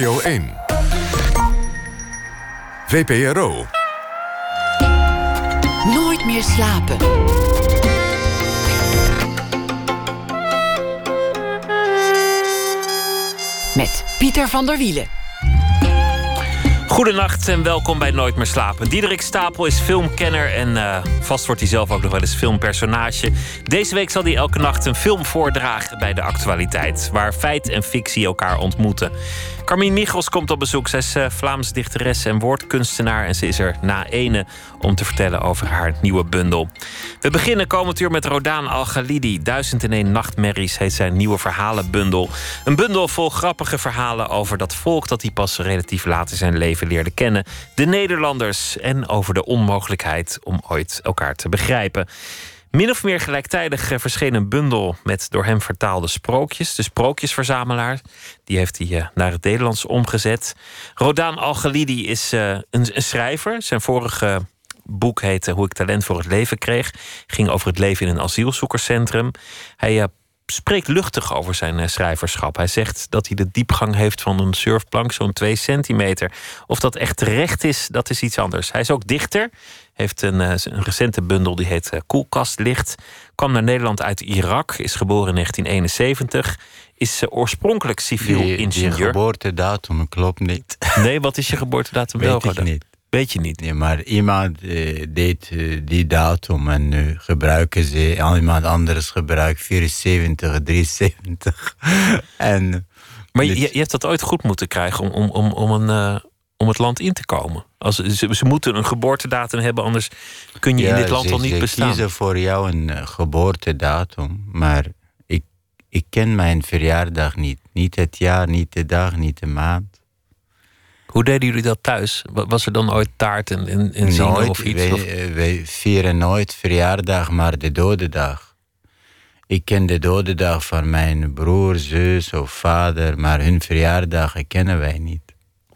Radio 1. VPRO. Nooit meer slapen. Met Pieter van der Wielen. Goedenacht en welkom bij Nooit meer slapen. Diederik Stapel is filmkenner en eh, vast wordt hij zelf ook nog wel eens filmpersonage. Deze week zal hij elke nacht een film voordragen bij de actualiteit, waar feit en fictie elkaar ontmoeten. Carmien Michels komt op bezoek. Zij is uh, Vlaams dichteres en woordkunstenaar. En ze is er na ene om te vertellen over haar nieuwe bundel. We beginnen komend uur met Rodaan Al-Ghalidi. Duizend en één nachtmerries heet zijn nieuwe verhalenbundel. Een bundel vol grappige verhalen over dat volk dat hij pas relatief laat in zijn leven leerde kennen. De Nederlanders. En over de onmogelijkheid om ooit elkaar te begrijpen. Min of meer gelijktijdig eh, verscheen een bundel met door hem vertaalde sprookjes. De sprookjesverzamelaar. Die heeft hij eh, naar het Nederlands omgezet. Rodaan Al-Ghalidi is eh, een, een schrijver. Zijn vorige boek heette Hoe ik talent voor het leven kreeg. Ging over het leven in een asielzoekerscentrum. Hij spreekt luchtig over zijn schrijverschap. Hij zegt dat hij de diepgang heeft van een surfplank, zo'n 2 centimeter. Of dat echt terecht is, dat is iets anders. Hij is ook dichter heeft een, een recente bundel die heet Koelkastlicht. Kwam naar Nederland uit Irak, is geboren in 1971. Is oorspronkelijk civiel die, ingenieur. Die geboortedatum klopt niet. Nee, wat is je geboortedatum Weet wel? ik niet. Weet je niet? Nee, maar iemand uh, deed uh, die datum en nu gebruiken ze, iemand anders gebruikt 74, 73. en, maar je, je, hebt dat ooit goed moeten krijgen om, om, om, om, een, uh, om het land in te komen. Als, ze, ze, moeten een geboortedatum hebben, anders kun je ja, in dit land al niet ze bestaan. kiezen voor jou een uh, geboortedatum, maar ik, ik ken mijn verjaardag niet. Niet het jaar, niet de dag, niet de maand. Hoe deden jullie dat thuis? Was er dan ooit taart en, en, en zingen of iets? Wij, of? wij vieren nooit verjaardag, maar de dodendag. Ik ken de dodendag van mijn broer, zus of vader, maar hun verjaardagen kennen wij niet.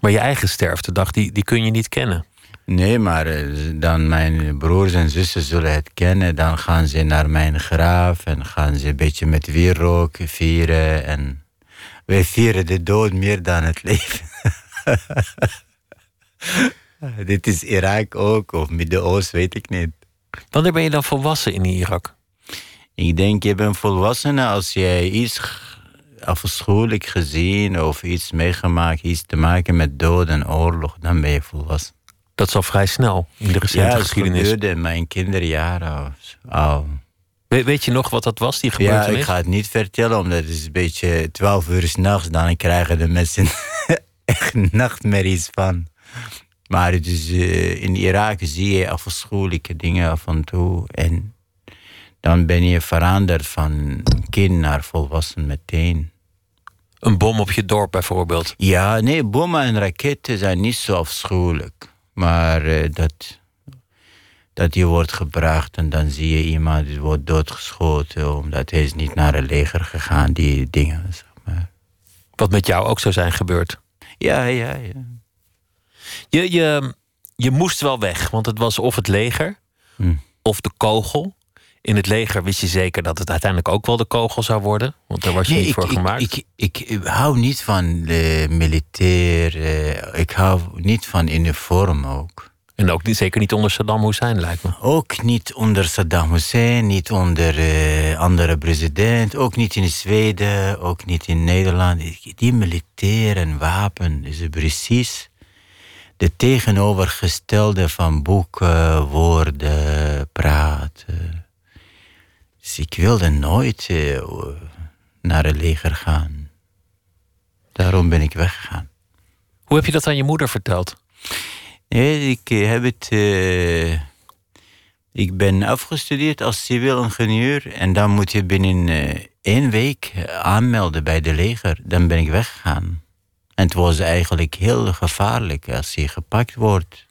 Maar je eigen sterftedag, die, die kun je niet kennen. Nee, maar dan mijn broers en zussen zullen het kennen. Dan gaan ze naar mijn graaf en gaan ze een beetje met wierook vieren. En wij vieren de dood meer dan het leven. Dit is Irak ook, of Midden-Oosten, weet ik niet. Wanneer ben je dan volwassen in Irak? Ik denk, je bent volwassen als jij iets afschuwelijk gezien of iets meegemaakt, iets te maken met dood en oorlog, dan ben je volwassen. Dat is al vrij snel in de recente ja, geschiedenis. Ja, gebeurde in mijn kinderjaren al. We, weet je nog wat dat was, die gebeurtenis? Ja, ik ga het niet vertellen, omdat het is een beetje twaalf uur s'nachts. Dan krijgen de mensen echt nachtmerries van. Maar uh, in Irak zie je afschuwelijke dingen af en toe. En dan ben je veranderd van kind naar volwassen meteen. Een bom op je dorp bijvoorbeeld? Ja, nee, bommen en raketten zijn niet zo afschuwelijk. Maar uh, dat, dat je wordt gebracht en dan zie je iemand die wordt doodgeschoten omdat hij is niet naar het leger gegaan, die dingen. Zeg maar. Wat met jou ook zou zijn gebeurd? Ja, ja, ja. Je, je, je moest wel weg, want het was of het leger hm. of de kogel. In het leger wist je zeker dat het uiteindelijk ook wel de kogel zou worden. Want daar was je nee, niet ik, voor ik, gemaakt. Ik, ik, ik, hou niet van de militair. Uh, ik hou niet van uniform ook. En ook niet, zeker niet onder Saddam Hussein, lijkt me. Ook niet onder Saddam Hussein, niet onder uh, andere president. Ook niet in Zweden, ook niet in Nederland. Die militair en wapen is precies de tegenovergestelde van boeken, woorden, praten. Dus ik wilde nooit uh, naar het leger gaan. Daarom ben ik weggegaan. Hoe heb je dat aan je moeder verteld? Nee, ik heb het. Uh, ik ben afgestudeerd als civiel ingenieur. En dan moet je binnen één week aanmelden bij de leger. Dan ben ik weggegaan. En het was eigenlijk heel gevaarlijk als je gepakt wordt.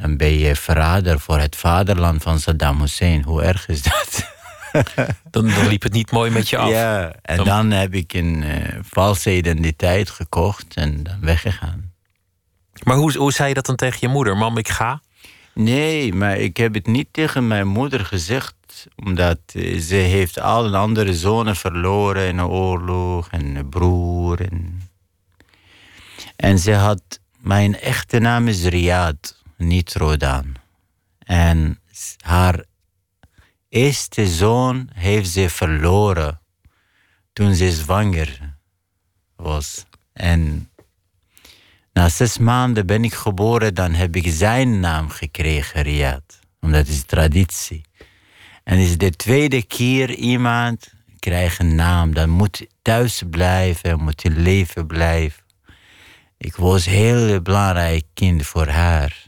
Dan ben je verrader voor het vaderland van Saddam Hussein. Hoe erg is dat? dan, dan, liep het niet mooi met je af. Ja, en dan, dan heb ik een uh, valse identiteit gekocht en dan weggegaan. Maar hoe, hoe zei je dat dan tegen je moeder? Mam, ik ga? Nee, maar ik heb het niet tegen mijn moeder gezegd. Omdat ze heeft al andere zonen verloren in een oorlog. En een broer. En En ze had, mijn echte naam is Riyad, niet Rodan. En haar eerste zoon heeft ze verloren toen ze zwanger was. En na zes maanden ben ik geboren, dan heb ik zijn naam gekregen, Riyad. Omdat het is traditie. En is de tweede keer iemand krijgt een naam, dan moet thuis blijven, moet in leven blijven. Ik was een heel belangrijk kind voor haar.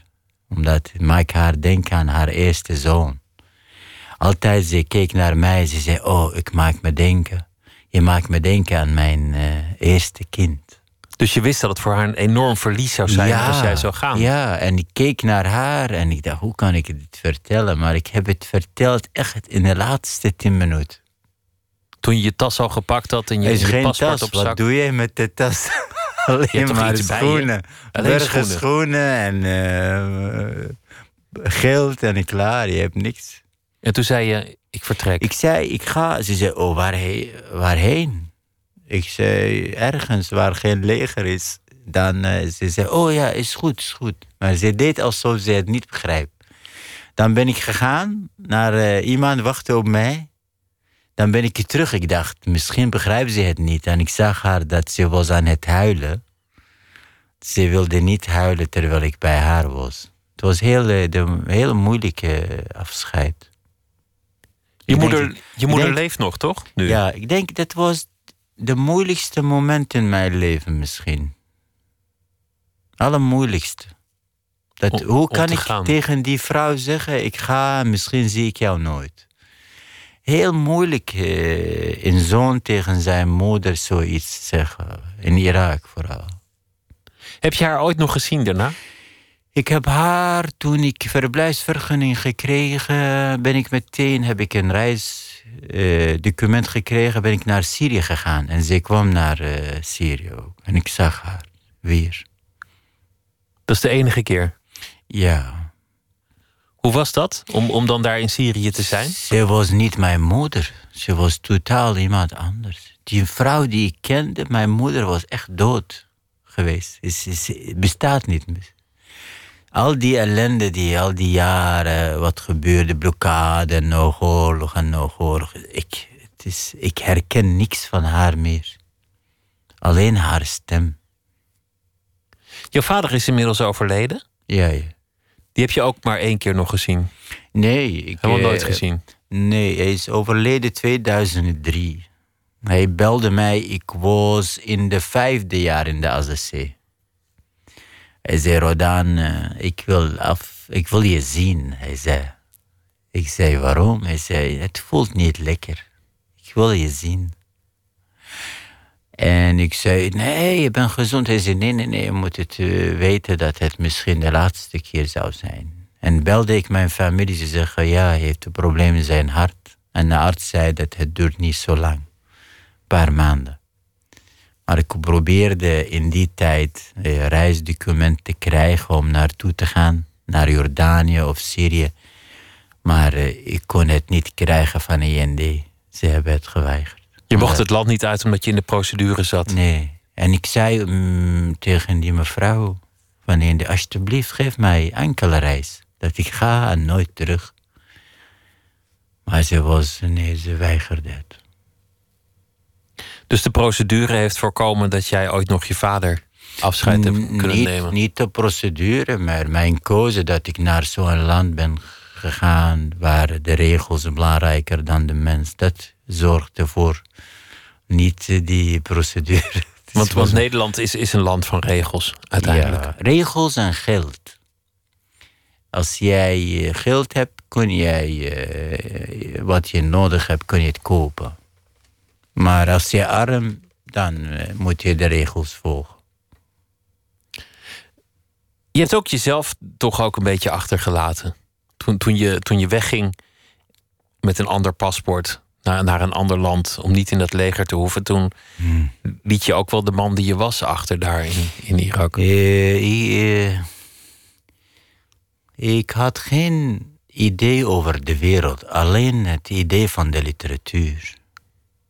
Omdat het maakt haar denken aan haar eerste zoon. Altijd ze keek naar mij, ze zei, oh, ik maak me denken. Je maakt me denken aan mijn uh, eerste kind. Dus je wist dat het voor haar een enorm verlies zou zijn als jij zou gaan? Ja, en ik keek naar haar en ik dacht, hoe kan ik dit vertellen? Maar ik heb het verteld echt in de laatste tien minuten. Toen je je tas al gepakt had en je, is je geen paspoort tas. op zak? Wat doe je met de tas? Alleen maar schoenen. Alleen Bergen schoenen. schoenen en eh, geld en klaar. Je hebt niks. En toen zei je, ik vertrek. Ik zei, ik ga. Ze zei, oh, waarheen? waarheen? Ik zei, ergens waar geen leger is. Dan eh, ze zei, oh ja, is goed, is goed. Maar ze deed alsof ze het niet begrijpt. Dan ben ik gegaan naar eh, iemand wachtte op mij. Dan ben ik terug. Ik dacht, misschien begrijpt ze het niet. En ik zag haar dat ze was aan het huilen. Ze wilde niet huilen terwijl ik bij haar was. Het was heel, eh, de, heel moeilijke afscheid. je ik moeder, denk- je moeder denk- leeft nog, toch? Nu. Ja, ik denk dat was de moeilijkste moment in mijn leven misschien. Allermoeilijkste. Dat, Om- hoe kan ik gaan. tegen die vrouw zeggen, ik ga, misschien zie ik jou nooit. Heel moeilijk eh, een zoon tegen zijn moeder zoiets zeggen. In Irak vooral. Heb je haar ooit nog gezien daarna? Ik heb haar, toen ik verblijfsvergunning gekregen, ben ik meteen, heb ik een reisdocument gekregen, ben ik naar Syrië gegaan. En ze kwam naar eh, Syrië ook. En ik zag haar weer. Dat is de enige keer. Ja. Hoe was dat, om, om dan daar in Syrië te zijn? Ze was niet mijn moeder. Ze was totaal iemand anders. Die vrouw die ik kende, mijn moeder was echt dood geweest. Ze, bestaat niet meer. Al die ellende, die, al die jaren, wat gebeurde, blokkade, nog oorlog en nog oorlog. Ik, het is, ik herken niks van haar meer. Alleen haar stem. Jouw vader is inmiddels overleden. Ja, ja. Die heb je ook maar één keer nog gezien. Nee, ik Helemaal eh, nooit gezien. Nee, hij is overleden 2003. Hij belde mij, ik was in de vijfde jaar in de AZC. Hij zei, Rodan, eh, ik, wil af, ik wil je zien. Hij zei. Ik zei, waarom? Hij zei, het voelt niet lekker. Ik wil je zien. En ik zei, nee, je bent gezond. Hij zei, nee, nee, nee, je moet het eh, weten dat het misschien de laatste keer zou zijn. En belde ik mijn familie, ze zeggen, ja, hij heeft een probleem in zijn hart. En de arts zei dat het duurt niet zo lang. Een paar maanden. Maar ik probeerde in die tijd een reisdocument te krijgen om naartoe te gaan. Naar Jordanië of Syrië. Maar eh, ik kon het niet krijgen van END. Ze hebben het geweigerd. Je mocht het land niet uit omdat je in de procedure zat. Nee. En ik zei mm, tegen die mevrouw: van alsjeblieft, geef mij enkele reis. Dat ik ga en nooit terug. Maar ze was, nee, ze weigerde het. Dus de procedure heeft voorkomen dat jij ooit nog je vader afscheid hebt kunnen niet, nemen. Niet de procedure, maar mijn keuze dat ik naar zo'n land ben gegaan waar de regels belangrijker dan de mens. Dat zorgt ervoor. Niet eh, die procedure. Want, want Nederland is, is een land van regels, uiteindelijk. Ja, regels en geld. Als jij eh, geld hebt, kun jij eh, wat je nodig hebt, kun je het kopen. Maar als je arm, dan moet je de regels volgen. Je hebt ook jezelf toch ook een beetje achtergelaten. Toen, toen, je, toen je wegging met een ander paspoort naar, naar een ander land om niet in dat leger te hoeven, toen Hmm. liet je ook wel de man die je was achter daar in, in Irak. Eh, ik, eh, ik had geen idee over de wereld, alleen het idee van de literatuur.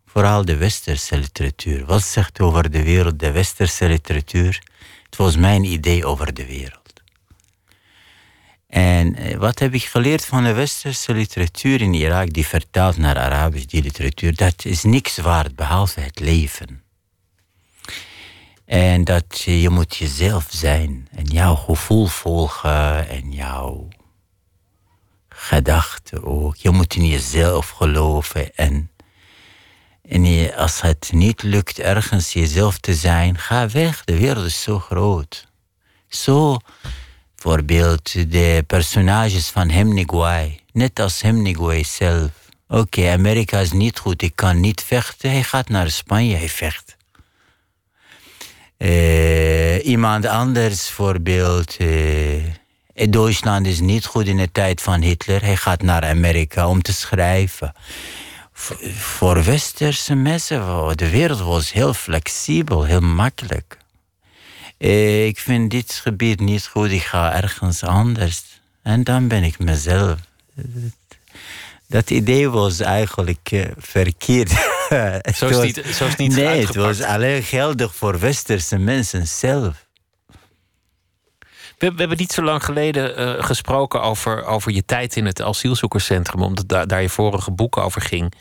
Vooral de westerse literatuur. Wat zegt over de wereld de westerse literatuur? Het was mijn idee over de wereld. En eh, wat heb ik geleerd van de westerse literatuur in Irak, die vertaalt naar Arabisch, die literatuur? Dat is niks waard behalve het leven. En dat je moet jezelf zijn en jouw gevoel volgen en jouw gedachten ook. Je moet in jezelf geloven en, en als het niet lukt ergens jezelf te zijn, ga weg. De wereld is zo groot. Zo, bijvoorbeeld de personages van Hemingway, net als Hemingway zelf. Oké, Amerika is niet goed, ik kan niet vechten. Hij gaat naar Spanje, hij vecht. Uh, iemand anders, voorbeeld. Uh, Duitsland is niet goed in de tijd van Hitler. Hij gaat naar Amerika om te schrijven. voor westerse mensen, de wereld was heel flexibel, heel makkelijk. Uh, ik vind dit gebied niet goed, ik ga ergens anders. En dan ben ik mezelf. Dat idee was eigenlijk verkeerd. zo, is niet, zo is niet Nee, het was alleen geldig voor westerse mensen zelf. We, we hebben niet zo lang geleden uh, gesproken over, over je tijd in het asielzoekerscentrum, omdat daar, daar je vorige boek over ging.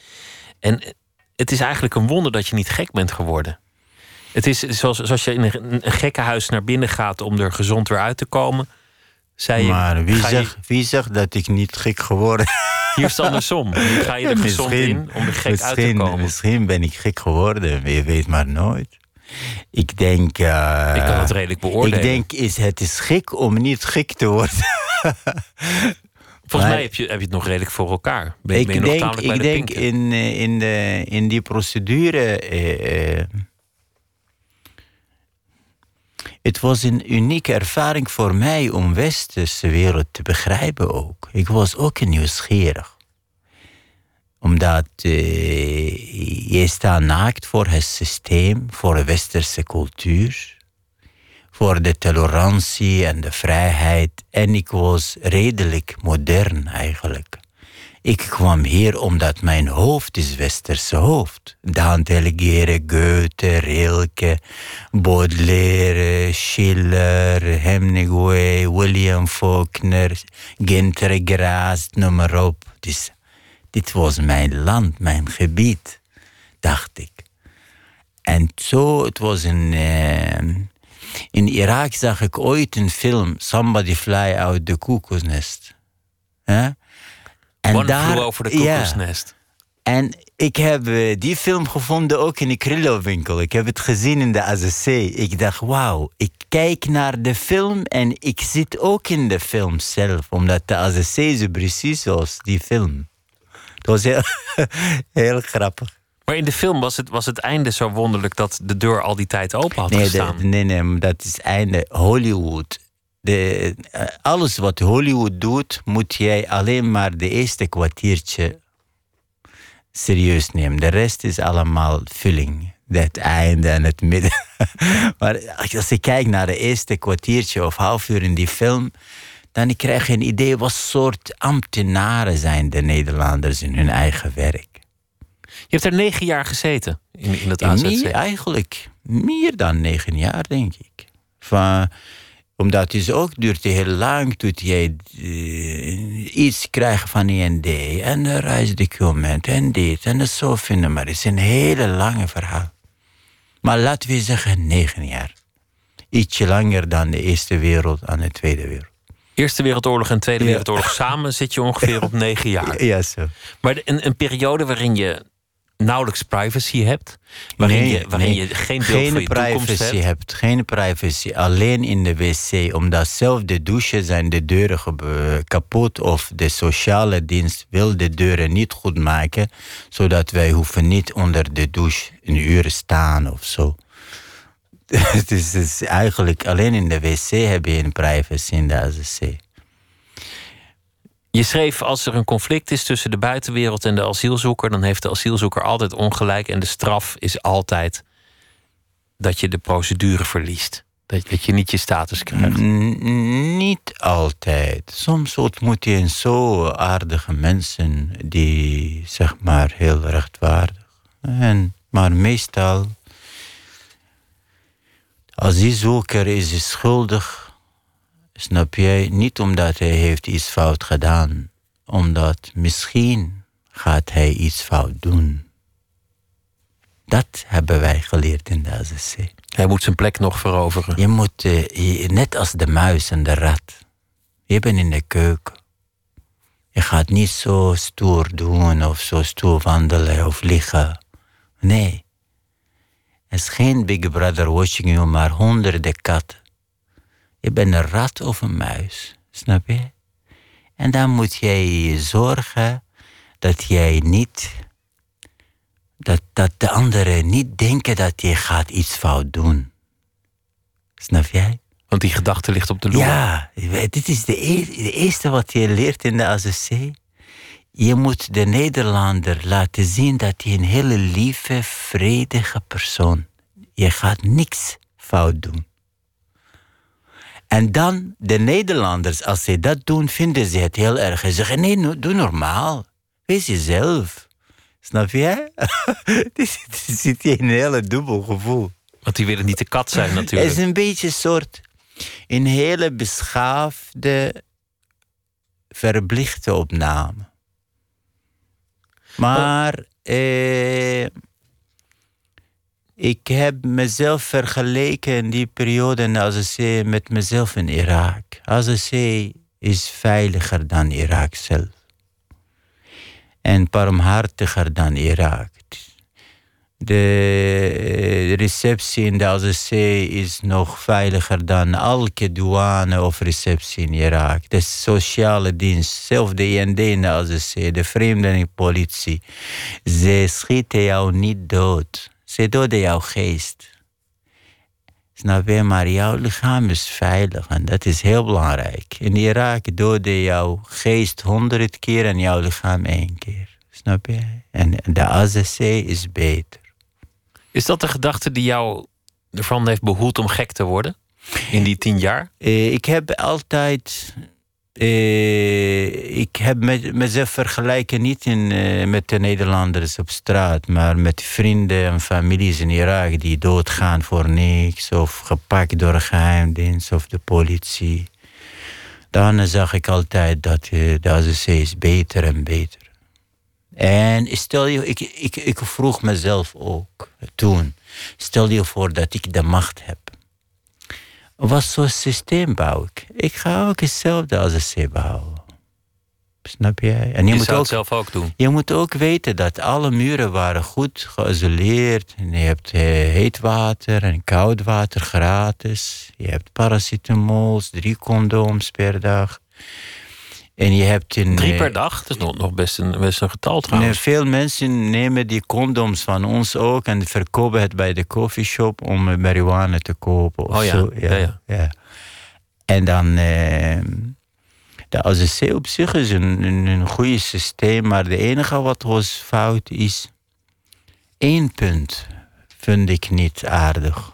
En het is eigenlijk een wonder dat je niet gek bent geworden. Het is zoals, zoals je in een, een gekkenhuis naar binnen gaat om er gezond weer uit te komen. Zei je, maar wie, zegt, wie zegt dat ik niet gek geworden hier is het andersom. Nu ga je er gezond in om er gek uit te komen. Misschien ben ik gek geworden, je weet maar nooit. Ik denk... Uh, ik kan het redelijk beoordelen. Ik denk, is, het is gek om niet gek te worden. Volgens mij heb je, heb je het nog redelijk voor elkaar. Ben, ik ben je denk, nog ik bij denk de in, eh, in, de, in die procedure... Uh, het was een unieke ervaring voor mij om westerse wereld te begrijpen ook. Ik was ook nieuwsgierig. Omdat uh, je staat naakt voor het systeem, voor de westerse cultuur, voor de tolerantie en de vrijheid. En ik was redelijk modern eigenlijk. Ik kwam hier omdat mijn hoofd is westerse hoofd. Dante Alighieri, Goethe, Rilke, Baudelaire, Schiller, Hemingway, William Faulkner, Günter Grass, noem maar op. Dus, dit was mijn land, mijn gebied, dacht ik. En zo, het was een... Uh, in Irak zag ik ooit een film, Somebody Fly Out the Cuckoo's Nest. En One daar, over de. Ja. En ik heb uh, die film gevonden ook in de Krillo-winkel. Ik heb het gezien in de AZC. Ik dacht, wauw, ik kijk naar de film en ik zit ook in de film zelf. Omdat de AZC zo precies was, die film. Het was heel, heel grappig. Maar in de film was het, was het einde zo wonderlijk dat de deur al die tijd open had nee, gestaan. De, nee, nee, dat is het einde. Hollywood de, eh, alles wat Hollywood doet, moet jij alleen maar de eerste kwartiertje serieus nemen. De rest is allemaal vulling. Het einde en het midden. maar als ik kijk naar de eerste kwartiertje of half uur in die film, dan krijg je een idee wat soort ambtenaren zijn de Nederlanders in hun eigen werk. Je hebt er negen jaar gezeten in, in het AZC. Nee, eigenlijk meer dan negen jaar, denk ik. Van, omdat het ook duurt heel lang tot jij uh, iets krijgt van IND en een reisdocument en dit en dat zo vinden. Maar het is een hele lange verhaal. Maar laten we zeggen negen jaar. Ietsje langer dan de Eerste Wereld en de Tweede Wereld. Eerste Wereldoorlog en Tweede Wereldoorlog samen zit je ongeveer op negen jaar. Ja, zo. Maar een, een periode waarin je nauwelijks privacy hebt. Waarin, je, waarin je geen beeld geen van je privacy hebt. hebt. Geen privacy. Alleen in de wc. Omdat zelf de douches zijn de deuren kapot. Of de sociale dienst wil de deuren niet goed maken. Zodat wij hoeven niet onder de douche een uur staan of zo. Het is, het is eigenlijk alleen in de wc heb je een privacy in de AZC. Je schreef als er een conflict is tussen de buitenwereld en de asielzoeker, dan heeft de asielzoeker altijd ongelijk en de straf is altijd dat je de procedure verliest. Dat, je niet je status krijgt. niet altijd. Soms ontmoet je zo aardige mensen die, zeg maar, heel rechtvaardig. En, maar meestal, als die zoeker is schuldig, snap jij, niet omdat hij heeft iets fout gedaan, omdat misschien gaat hij iets fout doen. Dat hebben wij geleerd in de AZC. Hij moet zijn plek nog veroveren. Je moet, uh, net als de muis en de rat. Je bent in de keuken. Je gaat niet zo stoer doen of zo stoer wandelen of liggen. Nee. Het is geen Big Brother watching you, maar honderden katten. Je bent een rat of een muis, snap je? En dan moet jij zorgen dat jij niet, dat, dat de anderen niet denken dat je gaat iets fout doen. Snap jij? Want die gedachte ligt op de loer. Ja, dit is de, e-, de eerste wat je leert in de AZC. Je moet de Nederlander laten zien dat hij een hele lieve, vredige persoon. Je gaat niks fout doen. En dan de Nederlanders, als ze dat doen, vinden ze het heel erg. Ze zeggen: nee, doe normaal. Wees jezelf. Snap je? Er zit hier een hele dubbel gevoel. Want die willen niet de kat zijn natuurlijk. Het is een beetje een soort een hele beschaafde, verplichte opname. Maar eh, ik heb mezelf vergeleken in die periode in AZC met mezelf in Irak. AZC is veiliger dan Irak zelf. En barmhartiger dan Irak. De receptie in de AZC is nog veiliger dan elke douane of receptie in Irak. De sociale dienst, zelf de IND in de AZC, de vreemdelingenpolitie. Ze schieten jou niet dood. Ze doden jouw geest. Snap je? Maar jouw lichaam is veilig en dat is heel belangrijk. In Irak doden jouw geest honderd keer en jouw lichaam één keer. Snap je? En de AZC is beter. Is dat de gedachte die jou ervan heeft behoed om gek te worden? In die tien jaar? Uh, ik heb altijd. Uh, ik heb mezelf vergelijken niet in, uh, met de Nederlanders op straat, maar met vrienden en families in Irak die doodgaan voor niks, of gepakt door geheimdienst of de politie. Dan zag ik altijd dat de AZC is beter en beter. En stel je, ik, ik, ik vroeg mezelf ook toen, stel je voor dat ik de macht heb. Wat zo'n systeem bouw ik? Ik ga ook hetzelfde als een bouwen. Snap je? En je, je moet ook, het zelf ook doen. Je moet ook weten dat alle muren waren goed geïsoleerd. En je hebt eh, heet water en koud water gratis. Je hebt paracetamols, drie condooms per dag. En je hebt in, Drie per dag? Dat is nog, nog best, een, best een getal trouwens. veel mensen nemen die condoms van ons ook en verkopen het bij de coffeeshop om marihuana te kopen. Of oh ja. Zo. Ja, ja. ja. En dan. Eh, de AZC op zich is een, een, een goede systeem, maar de enige wat was fout is. één punt vind ik niet aardig.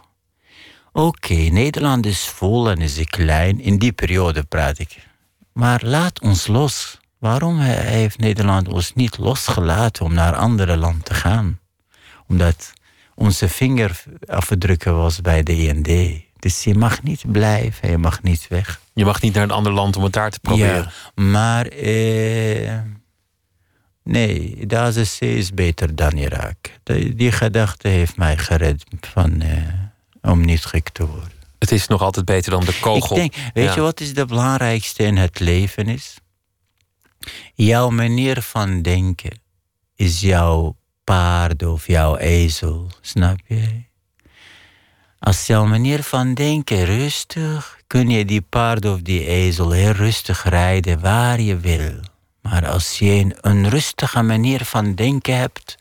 Oké, Nederland is vol en is klein. In die periode praat ik. Maar laat ons los. Waarom heeft Nederland ons niet losgelaten om naar andere landen te gaan? Omdat onze vingerafdrukken was bij de IND. Dus je mag niet blijven, je mag niet weg. Je mag niet naar een ander land om het daar te proberen. Ja, maar eh, nee, de AZC is beter dan Irak. Die, gedachte heeft mij gered van, eh, om niet gek te worden. Het is nog altijd beter dan de kogel. Ik denk, weet je wat is het belangrijkste in het leven is? Jouw manier van denken is jouw paard of jouw ezel, snap je? Als jouw manier van denken rustig, kun je die paard of die ezel heel rustig rijden waar je wil. Maar als je een onrustige manier van denken hebt,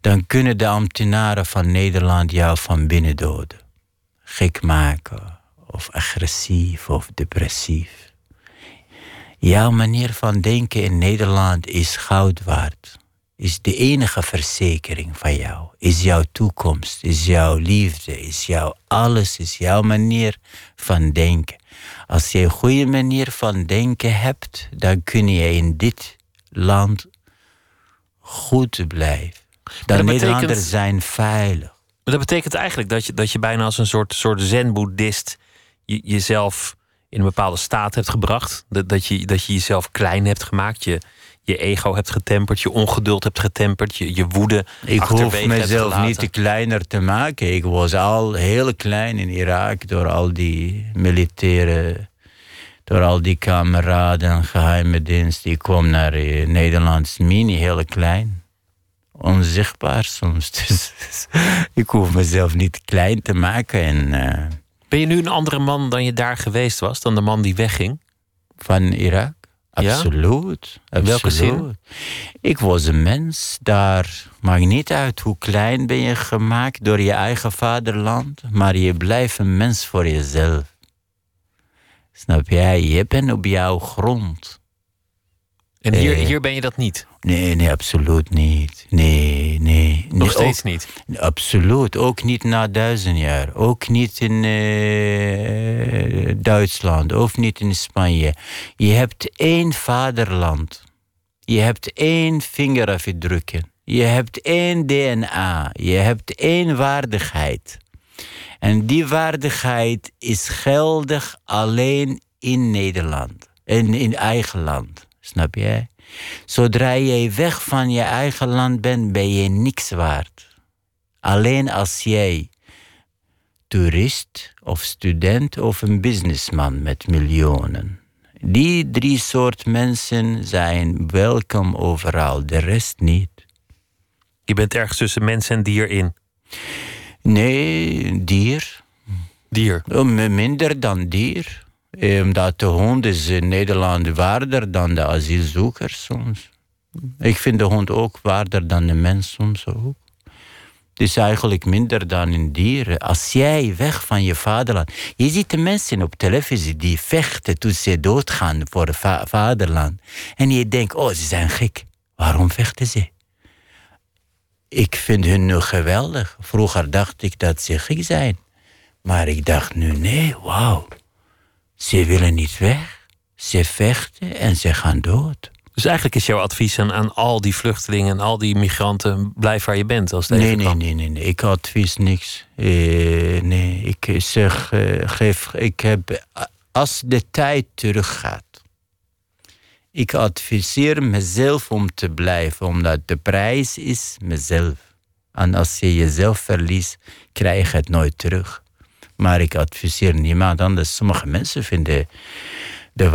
dan kunnen de ambtenaren van Nederland jou van binnen doden gek maken of agressief of depressief. Jouw manier van denken in Nederland is goud waard. Is de enige verzekering van jou. Is jouw toekomst, is jouw liefde, is jouw alles, is jouw manier van denken. Als je een goede manier van denken hebt, dan kun je in dit land goed blijven. De Nederlanders zijn veilig. Maar dat betekent eigenlijk dat je, dat je bijna als een soort, soort zen-boeddhist je, jezelf in een bepaalde staat hebt gebracht. Dat, dat, je, dat je jezelf klein hebt gemaakt. Je, je ego hebt getemperd, je ongeduld hebt getemperd, je, je woede. Ik hoef mezelf niet te kleiner te maken. Ik was al heel klein in Irak door al die militaire, door al die kameraden, geheime dienst. Ik kwam naar uh, Nederlands mini, heel klein. Onzichtbaar soms. Dus, ik hoef mezelf niet klein te maken. En, uh, ben je nu een andere man dan je daar geweest was, dan de man die wegging? Van Irak? Absoluut. Ja? Welke zin? Ik was een mens daar. Maakt niet uit hoe klein ben je gemaakt door je eigen vaderland, maar je blijft een mens voor jezelf. Snap jij? Je bent op jouw grond. En hier, eh, hier ben je dat niet? Nee, nee, absoluut niet. Nee, nee. Nog steeds niet? Absoluut. Ook niet na duizend jaar. Ook niet in uh, Duitsland. Ook niet in Spanje. Je hebt één vaderland. Je hebt één vingerafdrukken. Je hebt één DNA. Je hebt één waardigheid. En die waardigheid is geldig alleen in Nederland. En in eigen land. Snap je? Zodra jij weg van je eigen land bent, ben je niks waard. Alleen als jij toerist of student of een businessman met miljoenen. Die drie soort mensen zijn welkom overal, de rest niet. Je bent ergens tussen mens en dier in? Nee, dier. Dier? Oh, minder dan dier. Omdat de hond is in Nederland waarder dan de asielzoekers soms. Ik vind de hond ook waarder dan de mens soms ook. Het is eigenlijk minder dan een dier. Als jij weg van je vaderland. Je ziet de mensen op televisie die vechten toen ze doodgaan voor het vaderland. En je denkt, oh, ze zijn gek. Waarom vechten ze? Ik vind hun nu geweldig. Vroeger dacht ik dat ze gek zijn. Maar ik dacht nu, nee, wauw. Ze willen niet weg. Ze vechten en ze gaan dood. Dus eigenlijk is jouw advies aan, aan al die vluchtelingen en al die migranten: blijf waar je bent als nee, nee, nee, nee, nee, Ik advies niks. Eh, nee, ik zeg: uh, geef, ik heb, als de tijd teruggaat. Ik adviseer mezelf om te blijven, omdat de prijs is mezelf. En als je jezelf verliest, krijg je het nooit terug. Maar ik adviseer niemand anders. Sommige mensen vinden de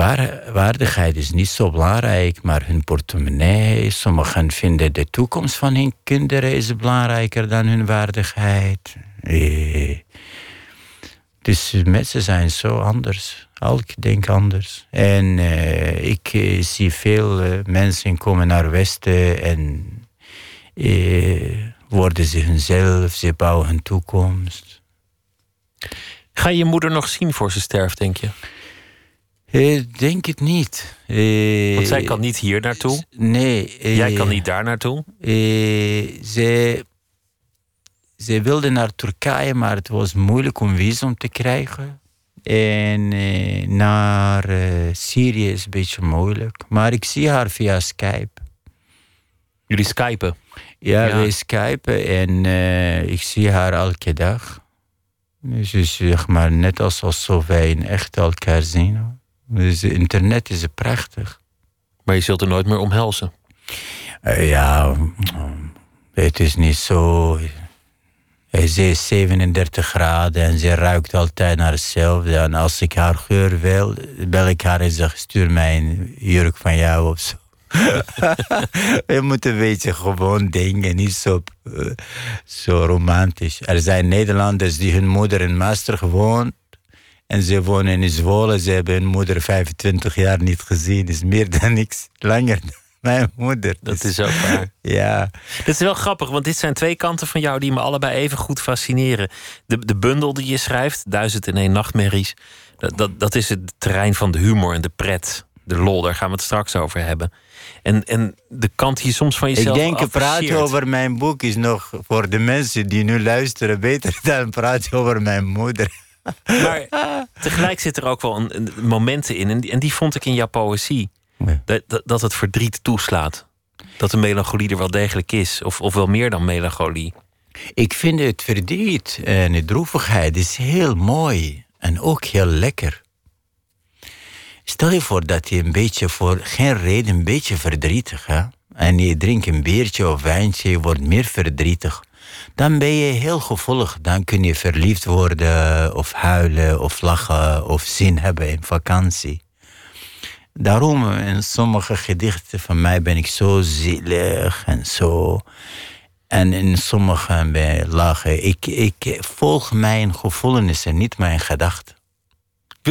waardigheid is niet zo belangrijk, maar hun portemonnee. Sommigen vinden de toekomst van hun kinderen is belangrijker dan hun waardigheid. Eh. Dus mensen zijn zo anders. Elk denkt anders. En eh, ik eh, zie veel mensen komen naar Westen en worden ze hunzelf, ze bouwen hun toekomst. Ga je je moeder nog zien voor ze sterft, denk je? Ik eh, denk het niet. Uh, Want zij kan niet hier naartoe? Nee. Uh, Jij kan niet daar naartoe? ze, ze wilde naar Turkije, maar het was moeilijk om visum te krijgen. En naar Syrië is een beetje moeilijk. Maar ik zie haar via Skype. Jullie skypen? Ja, ja. wij skypen en ik zie haar elke dag. Dus zeg maar net alsof wij in echt elkaar zien. Dus internet is prachtig. Maar je zult er nooit meer omhelzen? Uh, ja, het is niet zo. Ze is 37 graden en ze ruikt altijd naar hetzelfde. En als ik haar geur wil, bel ik haar en zeg: stuur mij een jurk van jou of zo. We moeten een beetje gewoon denken, niet zo, uh, zo romantisch. Er zijn Nederlanders die hun moeder in Maastricht woont. En ze wonen in Zwolle. Ze hebben hun moeder 25 jaar niet gezien. is meer dan niks langer dan mijn moeder. Dat is ook waar. ja. Dat is wel grappig, want dit zijn twee kanten van jou die me allebei even goed fascineren. De, de bundel die je schrijft, Duizend en één nachtmerries. Dat, dat, dat is het terrein van de humor en de pret. De lol, daar gaan we het straks over hebben. En, en de kant die je soms van jezelf Ik denk, praten over mijn boek is nog voor de mensen die nu luisteren beter dan praten over mijn moeder. Maar tegelijk zit er ook wel een, een momenten in, en die, en die, vond ik in jouw poëzie, dat, dat, dat, het verdriet toeslaat. dat de melancholie er wel degelijk is, of, of wel meer dan melancholie. Ik vind het verdriet en de droevigheid is heel mooi en ook heel lekker. Stel je voor dat je een beetje voor geen reden een beetje verdrietig hè? en je drinkt een biertje of wijntje, je wordt meer verdrietig. Dan ben je heel gevoelig. Dan kun je verliefd worden of huilen of lachen of zin hebben in vakantie. Daarom in sommige gedichten van mij ben ik zo zielig en zo. En in sommige ben ik lachen. Ik, ik volg mijn gevoelens en niet mijn gedachten.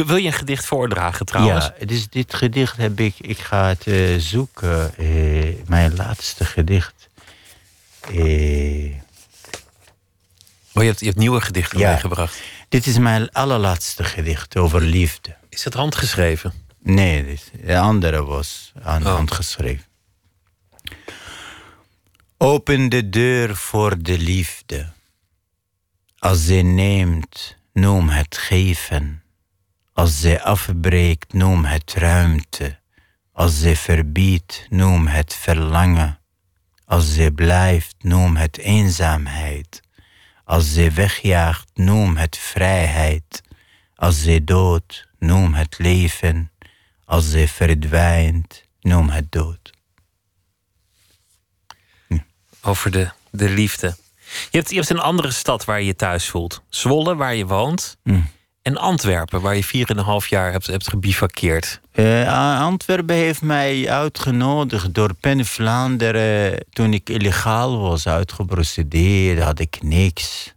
Wil je een gedicht voordragen trouwens? Ja, dus dit gedicht heb ik. Ik ga het uh, zoeken. Uh, mijn laatste gedicht. Uh, oh, je hebt, je hebt nieuwe gedichten ja, meegebracht. Dit is mijn allerlaatste gedicht over liefde. Is het handgeschreven? Nee, de andere was aan oh. handgeschreven. Open de deur voor de liefde. Als zij neemt, noem het geven. Als zij afbreekt, noem het ruimte. Als zij verbiedt, noem het verlangen. Als zij blijft, noem het eenzaamheid. Als zij wegjaagt, noem het vrijheid. Als zij doodt, noem het leven. Als zij verdwijnt, noem het dood. Hm. Over de, de liefde. Je hebt, je hebt een andere stad waar je je thuis voelt. Zwolle, waar je woont. Hm. En Antwerpen, waar je vier en een half jaar hebt, hebt gebivakkeerd. Uh, Antwerpen heeft mij uitgenodigd door Pen Vlaanderen. Toen ik illegaal was uitgeprocedeerd, had ik niks.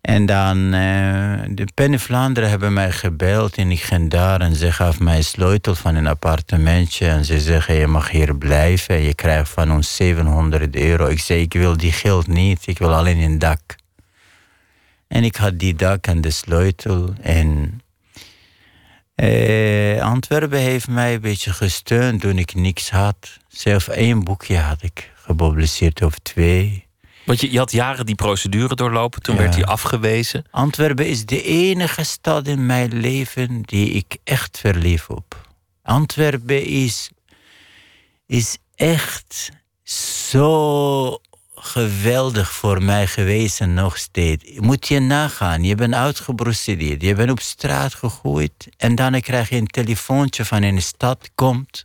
En dan, uh, de Pen Vlaanderen hebben mij gebeld en ik ging daar en ze gaf mij een sleutel van een appartementje. En ze zeggen, je mag hier blijven, je krijgt van ons 700 euro. Ik zei, ik wil die geld niet, ik wil alleen een dak. En ik had die dak en de sleutel. En uh, Antwerpen heeft mij een beetje gesteund toen ik niks had. Zelf één boekje had ik gepubliceerd of twee. Want je, je had jaren die procedure doorlopen, toen werd hij afgewezen. Antwerpen is de enige stad in mijn leven die ik echt verlief op. Antwerpen is, is echt zo geweldig voor mij geweest en nog steeds. Moet je nagaan, je bent uitgeprocedeerd, je bent op straat gegooid en dan krijg je een telefoontje van een stad, komt,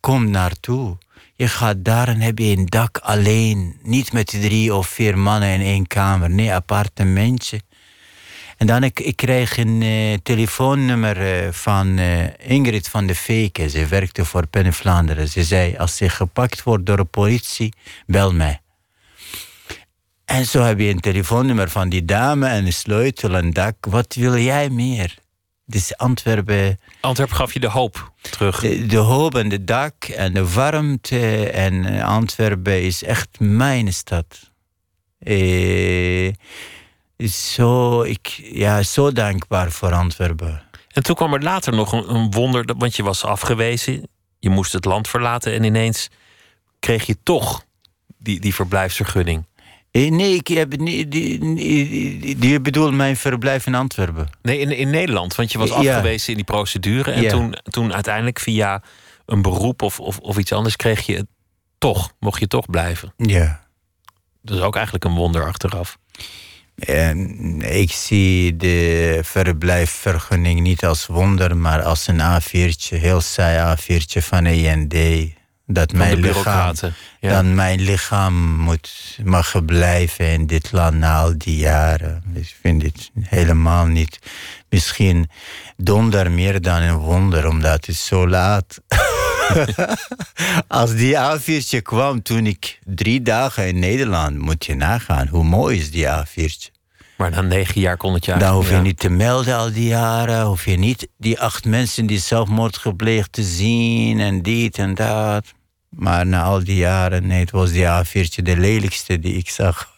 kom naartoe. Je gaat daar en heb je een dak alleen. Niet met drie of vier mannen in één kamer. Nee, appartementje. En dan ik, ik kreeg een uh, telefoonnummer uh, van uh, Ingrid van de Veken. Ze werkte voor Pen Vlaanderen. Ze zei, als ze gepakt wordt door de politie, bel mij. En zo heb je een telefoonnummer van die dame en een sleutel en dak. Wat wil jij meer? Dus Antwerpen. Antwerpen gaf je de hoop terug. De, hoop en de dak en de warmte. En eh, Antwerpen is echt mijn stad. Eh, zo, ik, ja, zo dankbaar voor Antwerpen. En toen kwam er later nog een, een wonder, want je was afgewezen. Je moest het land verlaten en ineens kreeg je toch die, die verblijfsvergunning. Eh, nee, ik heb niet. Die, die, mijn verblijf in Antwerpen. Nee, in, in Nederland. Want je was afgewezen in die procedure. En toen, toen uiteindelijk via een beroep of, of, of iets anders kreeg je het toch. Mocht je toch blijven. Ja. Dat is ook eigenlijk een wonder achteraf. En ik zie de verblijfvergunning niet als wonder, maar als een A4'tje, heel saai A4'tje van END dat mijn lichaam, dan mijn lichaam moet, mag blijven in dit land na al die jaren. Ik vind dit helemaal niet. Misschien donder meer dan een wonder, omdat het zo laat. Als die A4'tje kwam toen ik drie dagen in Nederland, moet je nagaan. Hoe mooi is die A4'tje? Maar na negen jaar kon het jaar. Dan hoef je niet te melden al die jaren. Hoef je niet die acht mensen die zelfmoord gepleegd te zien en dit en dat. Maar na al die jaren, nee, het was die A4'tje de lelijkste die ik zag.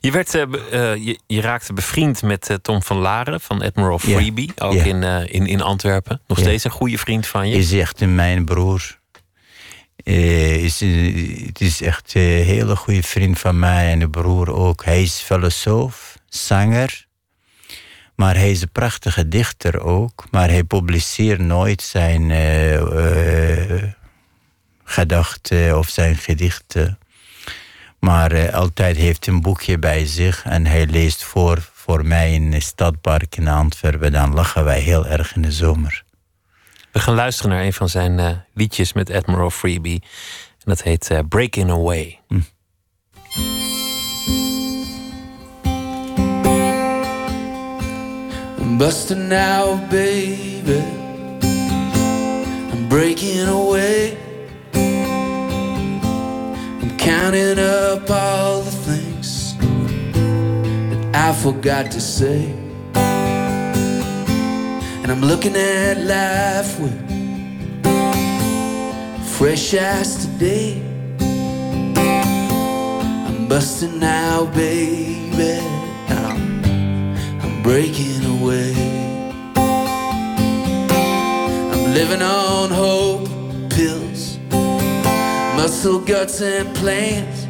je, werd, uh, je, je, raakte bevriend met uh, Tom van Laren van Admiral Freebie, ook in, in, in Antwerpen. Nog steeds een goede vriend van je. Is echt mijn broer. is, het is echt een hele goede vriend van mij en de broer ook. Hij is filosoof, zanger. Maar hij is een prachtige dichter ook. Maar hij publiceert nooit zijn gedachten of zijn gedichten. Maar uh, altijd heeft een boekje bij zich en hij leest voor, voor mij in het stadpark in Antwerpen. Dan lachen wij heel erg in de zomer. We gaan luisteren naar een van zijn uh, liedjes met Admiral Freebie. En dat heet uh, Breaking Away. Hm. I'm busting now, baby. I'm breaking away. Counting up all the things that I forgot to say. And I'm looking at life with fresh eyes today. I'm busting out, baby. I'm, I'm breaking away. I'm living on hope pills, muscle guts and plans.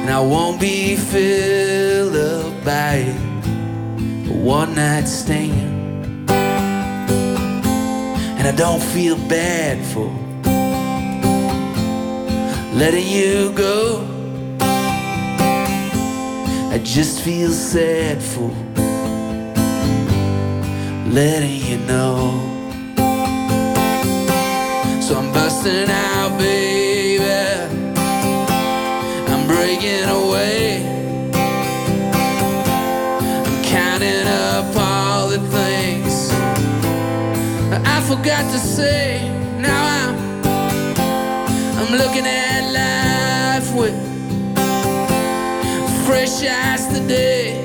And I won't be filled up by it one night stand. And I don't feel bad for letting you go. I just feel sad for letting you know. So I'm busting out, baby. I'm breaking away. I'm counting up all the things I forgot to say. Now I'm I'm looking at life with fresh eyes today.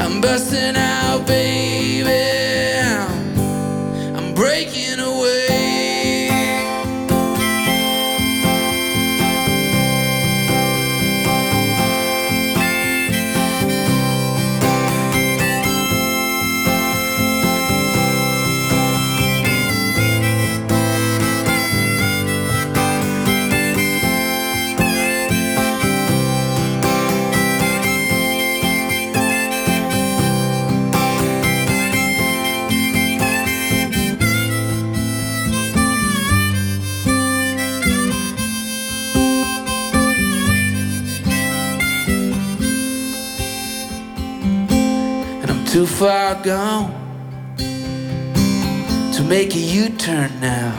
I'm busting out, baby. I'm, I'm too far gone to make a U turn now.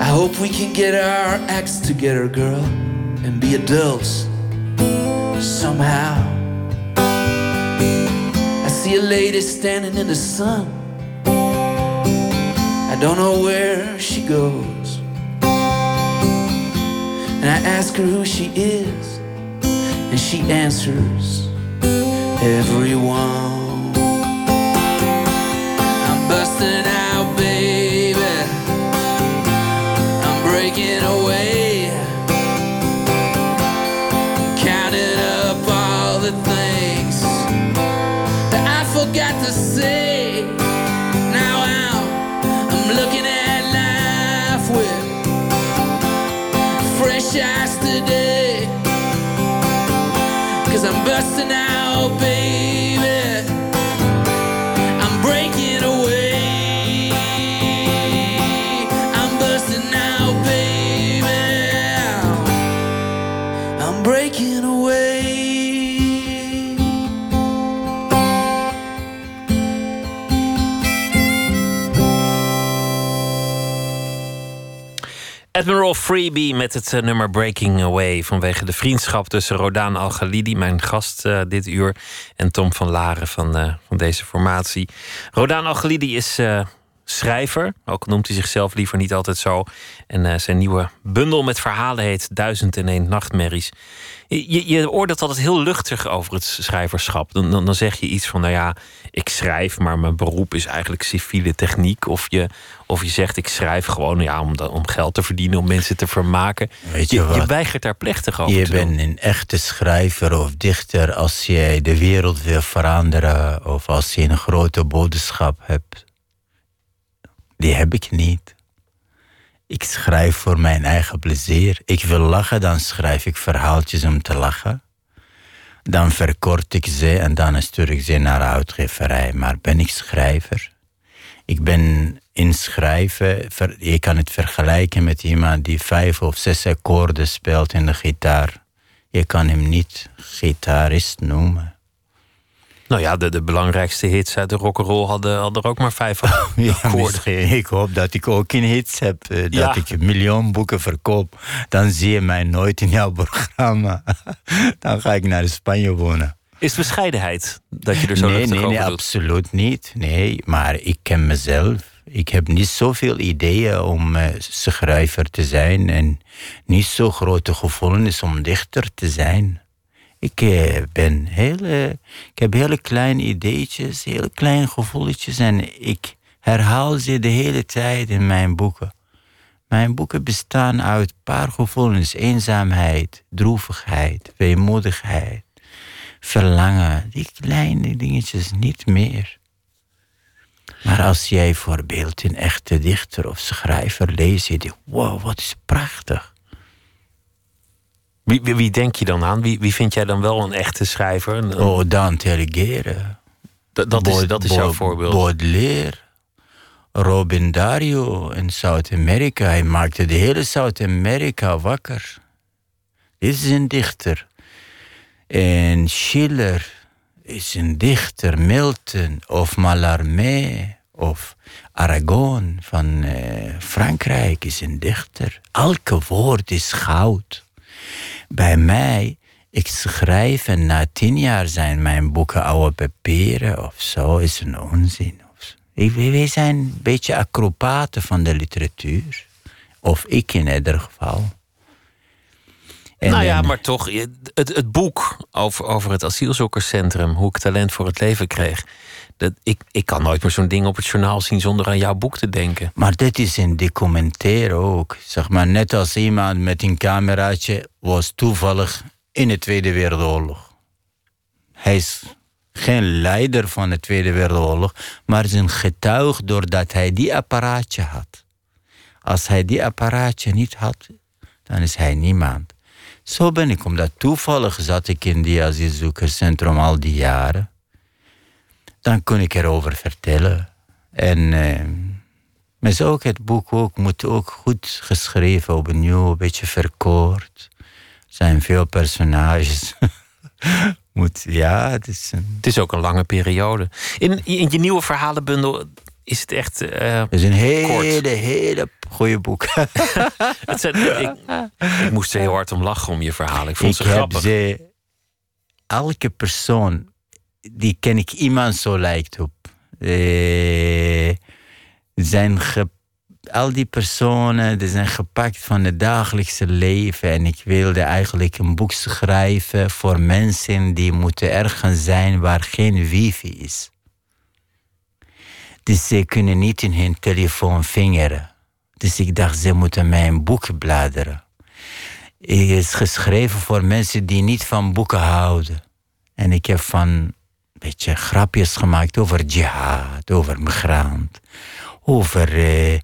I hope we can get our acts together, girl, and be adults somehow. I see a lady standing in the sun. I don't know where she goes. And I ask her who she is, and she answers everyone. I'm busting out, baby. I'm breaking away. Counting up all the things that I forgot to say. Now I'm, I'm looking at life with fresh eyes today. Cause I'm busting out, Admiral Freebie met het eh, nummer Breaking Away. Vanwege de vriendschap tussen Rodaan Al-Ghalidi, mijn gast uh, dit uur. En Tom van Laren van, uh, van deze formatie. Rodaan Al-Ghalidi is schrijver. Ook noemt hij zichzelf liever niet altijd zo. En zijn nieuwe bundel met verhalen heet Duizend en één nachtmerries. Je, je oordeelt altijd heel luchtig over het schrijverschap. Dan, dan, dan, zeg je iets van, nou ja, ik schrijf, maar mijn beroep is eigenlijk civiele techniek. Of je, of je zegt, ik schrijf gewoon ja, om, om geld te verdienen, om mensen te vermaken. Weet je, je, je weigert daar plechtig over je te bent een echte schrijver of dichter als jij de wereld wil veranderen. Of als je een grote boodschap hebt. Die heb ik niet. Ik schrijf voor mijn eigen plezier. Ik wil lachen, dan schrijf ik verhaaltjes om te lachen. Dan verkort ik ze en dan stuur ik ze naar de uitgeverij. Maar ben ik schrijver? Ik ben inschrijven. Je kan het vergelijken met iemand die vijf of zes akkoorden speelt in de gitaar. Je kan hem niet gitarist noemen. Nou ja, de, de belangrijkste hits uit de rock'n'roll hadden, hadden er ook maar vijf akkoorden. ik hoop dat ik ook in hits heb. Eh, dat ik een miljoen boeken verkoop. Dan zie je mij nooit in jouw programma. Dan ga ik naar Spanje wonen. Is bescheidenheid dat je er zo nee, nee, nee, absoluut niet. Nee, maar ik ken mezelf. Ik heb niet zoveel ideeën om uh, schrijver te zijn en niet zo grote gevoelens om dichter te zijn. Ik uh, ben hele, ik heb hele kleine ideetjes, hele kleine gevoelletjes en ik herhaal ze de hele tijd in mijn boeken. Mijn boeken bestaan uit een paar gevoelens: eenzaamheid, droevigheid, weemoedigheid, verlangen. Die kleine dingetjes niet meer. Maar als jij voorbeeld een echte dichter of schrijver leest, je denkt, wow, wat is prachtig. Wie, wie, denk je dan aan? Wie, wie vind jij dan wel een echte schrijver? Een, Oh, Dante Alighieri. Dat, is, dat is jouw voorbeeld. Baudelaire. Robin Dario in Zuid-Amerika. Hij maakte de hele Zuid-Amerika wakker. Dit is een dichter. En Schiller is een dichter, Milton of Mallarmé of Aragon van uh, Frankrijk is een dichter. Elke woord is goud. Bij mij, ik schrijf en na tien jaar zijn mijn boeken oude papieren of zo, is een onzin. Wij zijn een beetje acrobaten van de literatuur. Of ik in ieder geval nou ja, maar toch, het, het boek over, over het asielzoekerscentrum, hoe ik talent voor het leven kreeg. Dat, ik, ik kan nooit meer zo'n ding op het journaal zien zonder aan jouw boek te denken. Maar dit is een documentaire ook. Zeg maar, net als iemand met een cameraatje was toevallig in de Tweede Wereldoorlog. Hij is geen leider van de Tweede Wereldoorlog, maar is een getuige doordat hij die apparaatje had. Als hij die apparaatje niet had, dan is hij niemand. Zo ben ik, omdat toevallig zat ik in die asielzoekerscentrum al die jaren. Dan kon ik erover vertellen. En eh, maar ook het boek ook, moet ook goed geschreven, opnieuw, een beetje verkort. Er zijn veel personages. moet, ja, het is. Het is ook een lange periode. In, in je nieuwe verhalenbundel is het echt. Uh, het is een hele, hele goede boek. het zijn, ik, ik, moest er heel hard om lachen om je verhaal. Ik vond ze grappig. Ze, elke persoon die ken ik iemand zo lijkt op. Uh, zijn al die personen die zijn gepakt van het dagelijkse leven. En ik wilde eigenlijk een boek schrijven voor mensen die moeten ergens zijn waar geen wifi is. Dus ze kunnen niet in hun telefoon vingeren. Dus ik dacht, ze moeten mijn boek bladeren. Het is geschreven voor mensen die niet van boeken houden. En ik heb van een beetje grapjes gemaakt over jihad, over migrant, over eh,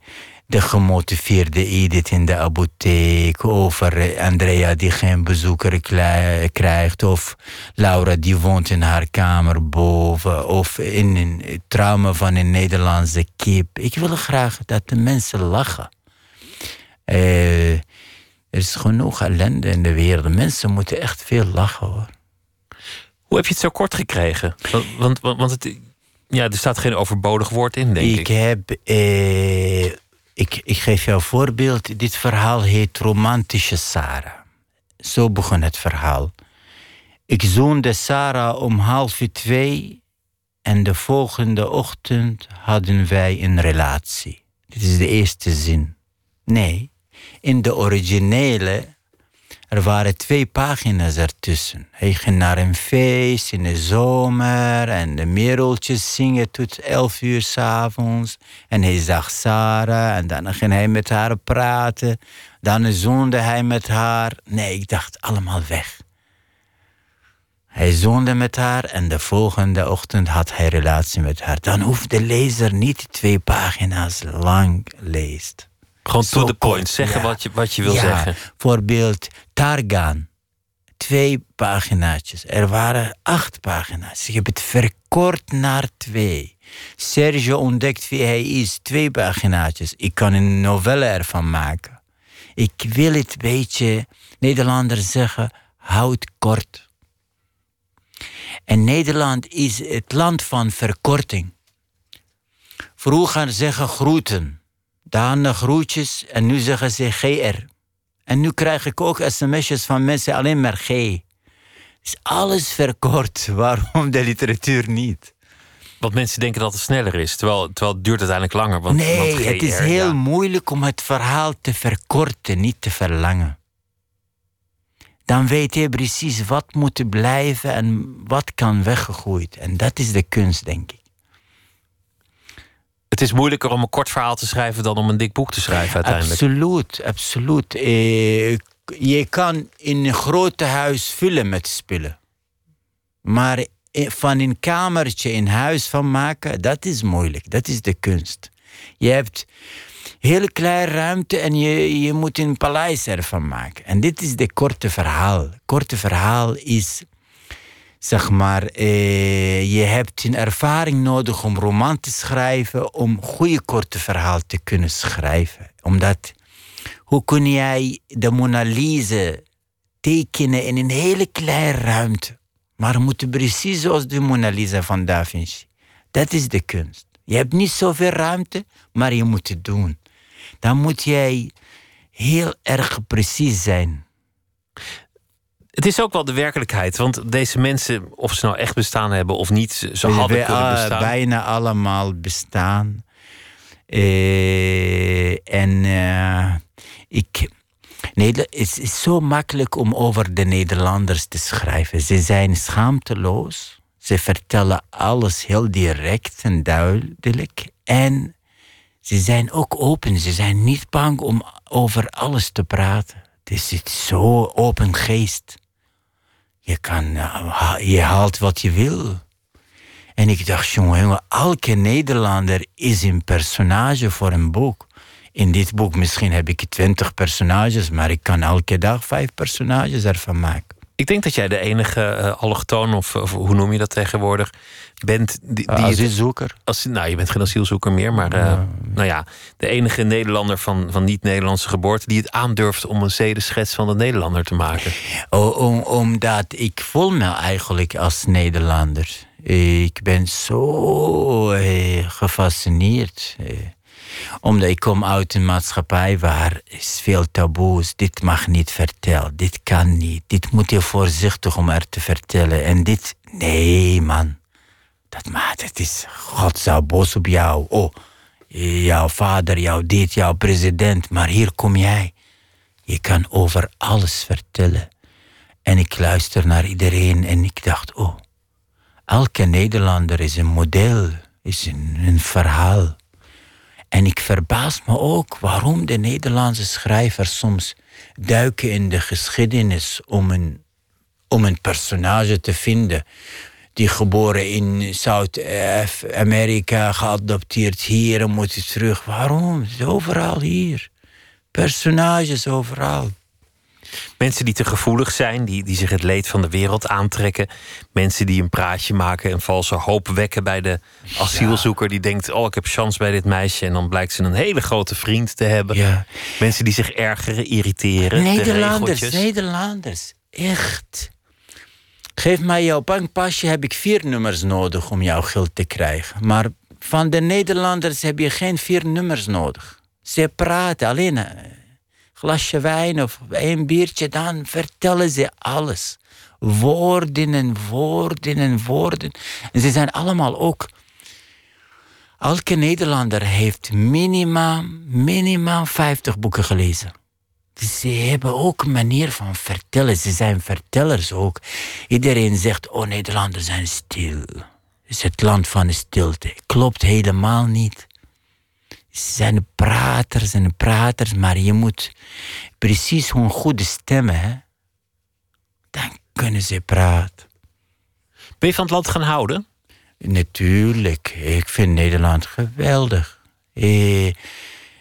de gemotiveerde Edith in de apotheek, over Andrea die geen bezoeker krijgt, of Laura die woont in haar kamer boven, of in een trauma van een Nederlandse kip. Ik wil graag dat de mensen lachen. Uh, er is genoeg ellende in de wereld. Mensen moeten echt veel lachen hoor. Hoe heb je het zo kort gekregen? Want, want, want het, ja, er staat geen overbodig woord in, denk ik. Ik heb. Uh, ik, ik geef jou een voorbeeld. Dit verhaal heet Romantische Sarah. Zo begon het verhaal. Ik zoende Sarah om half twee en de volgende ochtend hadden wij een relatie. Dit is de eerste zin. Nee, in de originele er waren twee pagina's ertussen. Hij ging naar een feest in de zomer en de mereltjes zingen tot elf uur s'avonds. En hij zag Sarah en dan ging hij met haar praten. Dan zoende hij met haar. Nee, ik dacht allemaal weg. Hij zoende met haar en de volgende ochtend had hij relatie met haar. Dan hoeft de lezer niet twee pagina's lang leest. Gewoon to the point. Zeggen wat, je, wat je wil ja, zeggen. Voorbeeld Targan. Twee paginaatjes. Er waren acht pagina's. Ik heb het verkort naar twee. Sergio ontdekt wie hij is, twee paginaatjes. Ik kan een novelle ervan maken. Ik wil het beetje, Nederlanders zeggen, houd kort. En Nederland is het land van verkorting. Vroeger zeggen groeten, daarna groetjes en nu zeggen ze GR. En nu krijg ik ook sms'jes van mensen alleen maar G. Is alles verkort. Waarom de literatuur niet? Want mensen denken dat het sneller is, terwijl, terwijl het duurt uiteindelijk langer. Want, nee, want het is heel moeilijk om het verhaal te verkorten, niet te verlangen. Dan weet je precies wat moet blijven en wat kan weggegooid. En dat is de kunst, denk ik. Het is moeilijker om een kort verhaal te schrijven dan om een dik boek te schrijven uiteindelijk. Absoluut, absoluut. Eh, je kan in een grote huis vullen met spullen. Maar van een kamertje in huis van maken, dat is moeilijk. Dat is de kunst. Je hebt hele kleine ruimte en je, je moet een paleis ervan maken. En dit is de korte verhaal. Korte verhaal is, zeg maar, eh, je hebt een ervaring nodig om roman te schrijven, om goede korte verhaal te kunnen schrijven. Omdat, hoe kun jij de Mona Lisa tekenen in een hele kleine ruimte? Maar precies zoals de Mona Lisa van Da Vinci. Dat is de kunst. Je hebt niet zoveel ruimte, maar je moet het doen. Dan moet jij heel erg precies zijn. Het is ook wel de werkelijkheid, want deze mensen, of ze nou echt bestaan hebben of niet, ze hadden kunnen bestaan. Bijna allemaal bestaan. Uh, en uh, ik, Nee, het is zo makkelijk om over de Nederlanders te schrijven. Ze zijn schaamteloos. Ze vertellen alles heel direct en duidelijk. En ze zijn ook open. Ze zijn niet bang om over alles te praten. Het is zo open geest. Je, kan, eh, je haalt wat je wil. En ik dacht, jongen, elke Nederlander is een personage voor een boek in dit boek misschien heb ik twintig personages, maar ik kan elke dag vijf personages ervan maken. Ik denk dat jij de enige uh, allochtoon, of, of, hoe noem je dat tegenwoordig, bent. Die, die asielzoeker. Als, nou, je bent geen asielzoeker meer, maar uh, nou ja, de enige Nederlander van, van niet-Nederlandse geboorte die het aandurft om een zedenschets van de Nederlander te maken. Om, omdat ik voel me eigenlijk als Nederlander. Ik ben zo eh, gefascineerd. Omdat ik kom uit een maatschappij waar is veel taboes. Dit mag niet vertellen, dit kan niet. Dit moet je voorzichtig om er te vertellen. En dit, nee man. Dat maakt, het is, God zou boos op jou. Oh, jouw vader, jouw dit, jouw president. Maar hier kom jij. Je kan over alles vertellen. En ik luister naar iedereen en ik dacht, oh, elke Nederlander is een model, is een, een verhaal. En ik verbaas me ook waarom de Nederlandse schrijvers soms duiken in de geschiedenis om een, om een personage te vinden. Die geboren in Zuid-Amerika, geadopteerd hier en moet terug. Waarom? Overal hier. Personages overal. Mensen die te gevoelig zijn, die, die zich het leed van de wereld aantrekken. Mensen die een praatje maken en valse hoop wekken bij de asielzoeker. Die denkt, oh ik heb chance bij dit meisje. En dan blijkt ze een hele grote vriend te hebben. Ja. Mensen die zich ergeren, irriteren. Nederlanders, Nederlanders. Echt. Geef mij jouw bankpasje, heb ik vier nummers nodig om jouw geld te krijgen. Maar van de Nederlanders heb je geen vier nummers nodig. Ze praten alleen eh, glasje wijn of een biertje, dan vertellen ze alles. Woorden en woorden en woorden. En ze zijn allemaal ook. Elke Nederlander heeft minimaal, minimaal 50 boeken gelezen. ze hebben ook een manier van vertellen. Ze zijn vertellers ook. Iedereen zegt, oh Nederlanders zijn stil. Het is het land van de stilte. Klopt helemaal niet. Ze zijn praters en praters, maar je moet precies hun goede stemmen, hè? dan kunnen ze praten. Ben je van het land gaan houden? Natuurlijk, ik vind Nederland geweldig. Eh,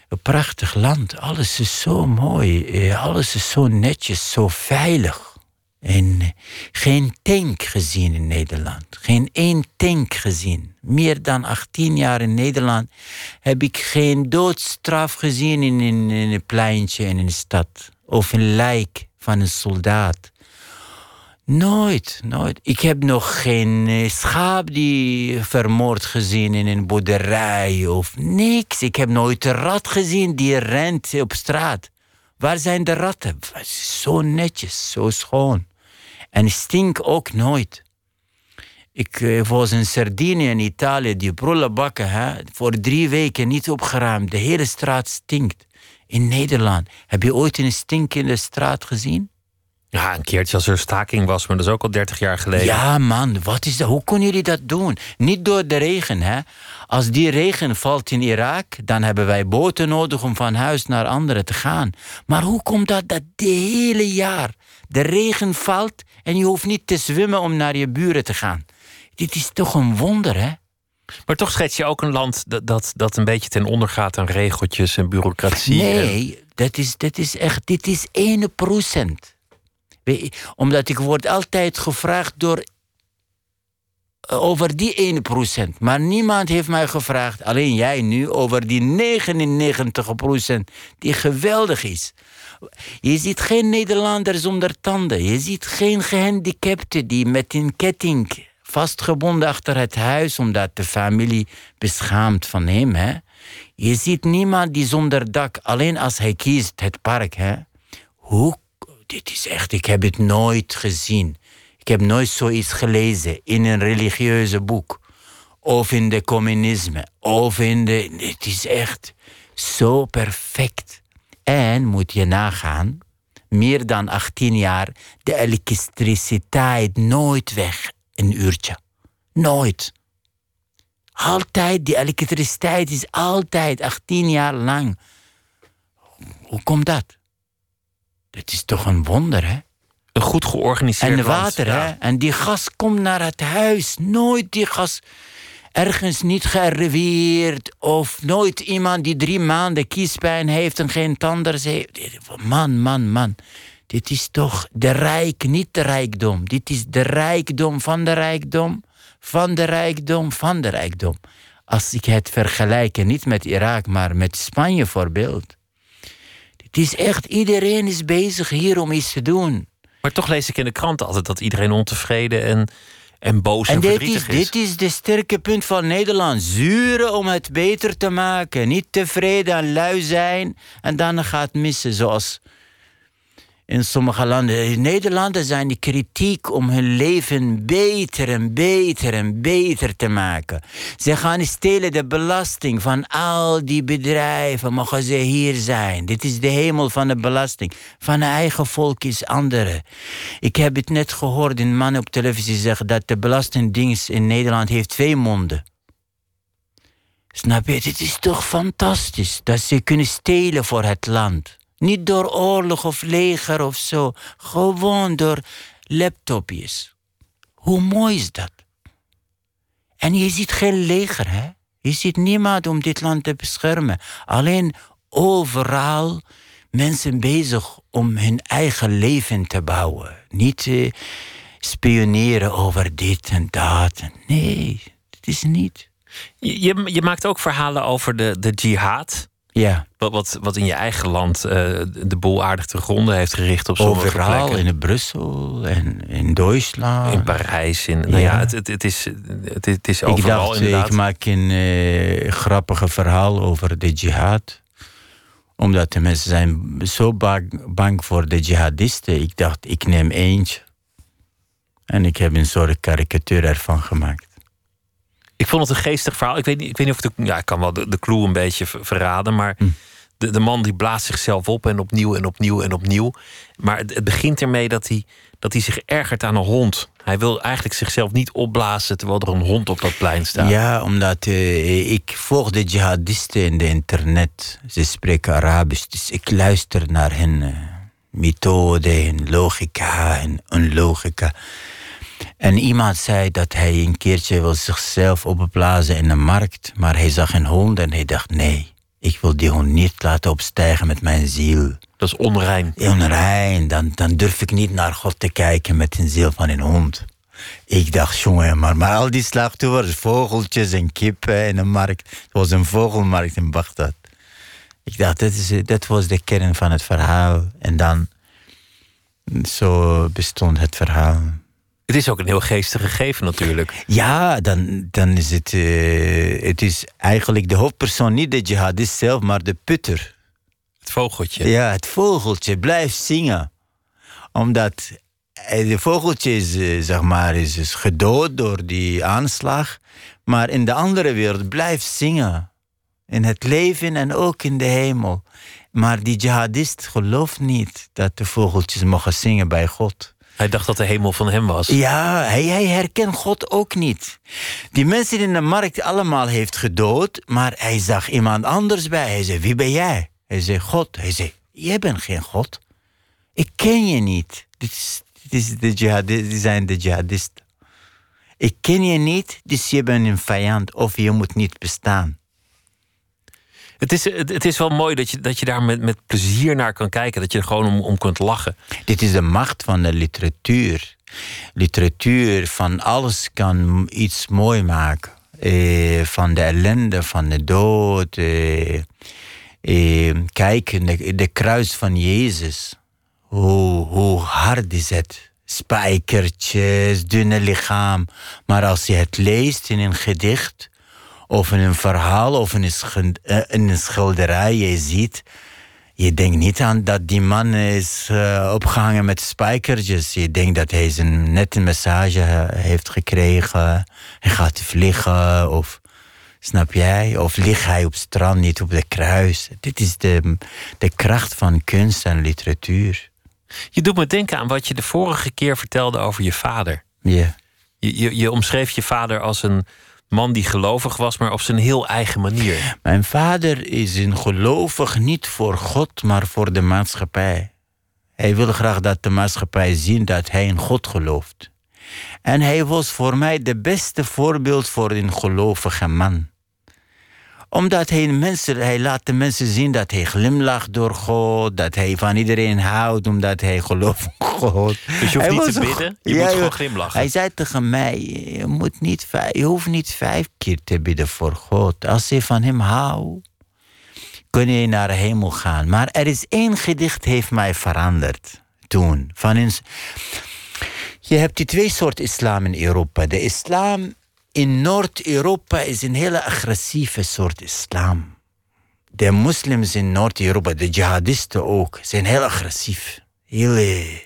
een prachtig land, alles is zo mooi, eh, alles is zo netjes, zo veilig. En geen tank gezien in Nederland. Geen één tank gezien. Meer dan 18 jaar in Nederland heb ik geen doodstraf gezien in een pleintje in een stad. Of een lijk van een soldaat. Nooit, nooit. Ik heb nog geen eh, schaap die vermoord gezien in een boerderij of niks. Ik heb nooit een rat gezien die rent op straat. Waar zijn de ratten? Zo netjes, zo schoon. En stink ook nooit. Ik uh, was in Sardinië in Italië, die prullenbakken, hè, voor drie weken niet opgeruimd. De hele straat stinkt. In Nederland, heb je ooit een stinkende straat gezien? Ja, een keertje als er staking was, maar dat is ook al 30 jaar geleden. Ja, man, wat is dat? Hoe kunnen jullie dat doen? Niet door de regen, hè? Als die regen valt in Irak, dan hebben wij boten nodig om van huis naar anderen te gaan. Maar hoe komt dat dat de hele jaar de regen valt en je hoeft niet te zwemmen om naar je buren te gaan? Dit is toch een wonder, hè? Maar toch schets je ook een land dat, dat, dat een beetje ten onder gaat aan regeltjes en bureaucratie. Nee, dat, is, dat is echt, dit is 1 procent. Omdat ik word altijd gevraagd door over die 1%. Maar niemand heeft mij gevraagd, alleen jij nu, over die 99% die geweldig is. Je ziet geen Nederlander zonder tanden. Je ziet geen gehandicapte die met een ketting vastgebonden achter het huis, omdat de familie beschaamt van hem. Hè? Je ziet niemand die zonder dak, alleen als hij kiest het park. Hè? Hoe? Dit is echt, ik heb het nooit gezien. Ik heb nooit zoiets gelezen in een religieuze boek. Of in de communisme. Of in de. Het is echt zo perfect. En moet je nagaan, meer dan 18 jaar, de elektriciteit nooit weg een uurtje. Nooit. Altijd, die elektriciteit is altijd 18 jaar lang. Hoe komt dat? Dat is toch een wonder, hè? Een goed georganiseerd En water, hè? En die gas komt naar het huis. Nooit die gas ergens niet gearriveerd. Of nooit iemand die drie maanden kiespijn heeft en geen tanders heeft. Man, man, man. Dit is toch de rijk, niet de rijkdom. Dit is de rijkdom van de rijkdom, van de rijkdom, van de rijkdom. Als ik het vergelijk, niet met Irak, maar met Spanje voorbeeld. Het is echt, iedereen is bezig hier om iets te doen. Maar toch lees ik in de krant altijd dat iedereen ontevreden en, en boos en, en dit is, Dit is de sterke punt van Nederland. Zuren om het beter te maken. Niet tevreden en lui zijn en dan gaat het missen. Zoals in sommige landen. In Nederland zijn die kritiek om hun leven beter en beter en beter te maken. Ze gaan stelen de belasting van al die bedrijven. Mogen ze hier zijn? Dit is de hemel van de belasting. Van eigen volk is andere. Ik heb het net gehoord in man op televisie zeggen dat de belastingdienst in Nederland heeft twee monden. Snap je? Dit is toch fantastisch dat ze kunnen stelen voor het land. Niet door oorlog of leger of zo. Gewoon door laptopjes. Hoe mooi is dat? En je ziet geen leger, hè? Je ziet niemand om dit land te beschermen. Alleen overal mensen bezig om hun eigen leven te bouwen. Niet uh, spioneren over dit en dat. Nee, het is niet. Je, je, je maakt ook verhalen over de, de jihad. Ja. Wat, wat, wat in je eigen land uh, de boel aardig te gronden heeft gericht op sommige Overal, plekken. in Brussel en in Duitsland. In Parijs. In, nou ja, Ja. het, het, het is, het, het is Ik overal dacht, inderdaad. ik maak een eh, grappige verhaal over de jihad. Omdat de mensen zijn zo bang, bang voor de jihadisten. Ik dacht, ik neem eentje. En ik heb een soort karikatuur ervan gemaakt. Ik vond het een geestig verhaal. Ik weet niet, ik weet niet of de, ja, ik kan wel de, de clue een beetje ver- verraden, maar Hm. de, de man die blaast zichzelf op en opnieuw en opnieuw en opnieuw. Maar het, het begint ermee dat hij, dat hij zich ergert aan een hond. Hij wil eigenlijk zichzelf niet opblazen terwijl er een hond op dat plein staat. Ja, omdat eh, ik volg de jihadisten in de internet. Ze spreken Arabisch, dus ik luister naar hun eh, methode, hun logica en onlogica. En iemand zei dat hij een keertje wil zichzelf opblazen in de markt, maar hij zag een hond en hij dacht nee. Ik wil die hond niet laten opstijgen met mijn ziel. Dat is onrein. Onrein, dan, dan durf ik niet naar God te kijken met een ziel van een hond. Ik dacht, jongen, maar, maar al die slachtoffers, vogeltjes en kippen in een markt. Het was een vogelmarkt in Bagdad. Ik dacht, dat, is, dat was de kern van het verhaal. En dan, zo bestond het verhaal. Het is ook een heel geestig gegeven natuurlijk. Ja, dan, dan is het... Uh, het is eigenlijk de hoofdpersoon, niet de jihadist zelf, maar de putter. Het vogeltje. Ja, het vogeltje blijft zingen. Omdat de vogeltje is, uh, zeg maar, is, is gedood door die aanslag. Maar in de andere wereld blijft zingen. In het leven en ook in de hemel. Maar die jihadist gelooft niet dat de vogeltjes mogen zingen bij God. Hij dacht dat de hemel van hem was. Ja, hij, herkent God ook niet. Die mensen in de markt allemaal heeft gedood, maar hij zag iemand anders bij. Hij zei, wie ben jij? Hij zei, God. Hij zei, jij bent geen God. Ik ken je niet. Dit, is, dit, is de zijn de jihadisten. Ik ken je niet, dus je bent een vijand of je moet niet bestaan. Het is, het, is wel mooi dat je, dat je daar met, met plezier naar kan kijken. Dat je er gewoon om, om kunt lachen. Dit is de macht van de literatuur. Literatuur van alles kan iets mooi maken. Eh, van de ellende, van de dood. Eh, eh, kijk, de, de kruis van Jezus. Hoe, hoe hard is het? Spijkertjes, dunne lichaam. Maar als je het leest in een gedicht of in een verhaal of in een, eh, een schilderij, je ziet. Je denkt niet aan dat die man is uh, opgehangen met spijkertjes. Je denkt dat hij zijn, net een massage heeft gekregen. Hij gaat vliegen of... Snap jij? Of ligt hij op strand, niet op de kruis? Dit is de, de kracht van kunst en literatuur. Je doet me denken aan wat je de vorige keer vertelde over je vader. Ja. Je, je, je omschreef je vader als een, man die gelovig was, maar op zijn heel eigen manier. Mijn vader is een gelovig niet voor God, maar voor de maatschappij. Hij wil graag dat de maatschappij zien dat hij in God gelooft. En hij was voor mij de beste voorbeeld voor een gelovige man omdat hij, mensen, hij laat de mensen zien dat hij glimlacht door God. Dat hij van iedereen houdt omdat hij gelooft in God. Dus je hoeft niet te bidden, je moet gewoon glimlachen. Hij zei tegen mij, je, moet niet, je hoeft niet vijf keer te bidden voor God. Als je van hem houdt, kun je naar de hemel gaan. Maar er is één gedicht heeft mij veranderd toen. Van eens, je hebt die twee soorten islam in Europa. De islam in Noord-Europa is een hele agressieve soort islam. De moslims in Noord-Europa, de jihadisten ook, zijn heel agressief. Hele,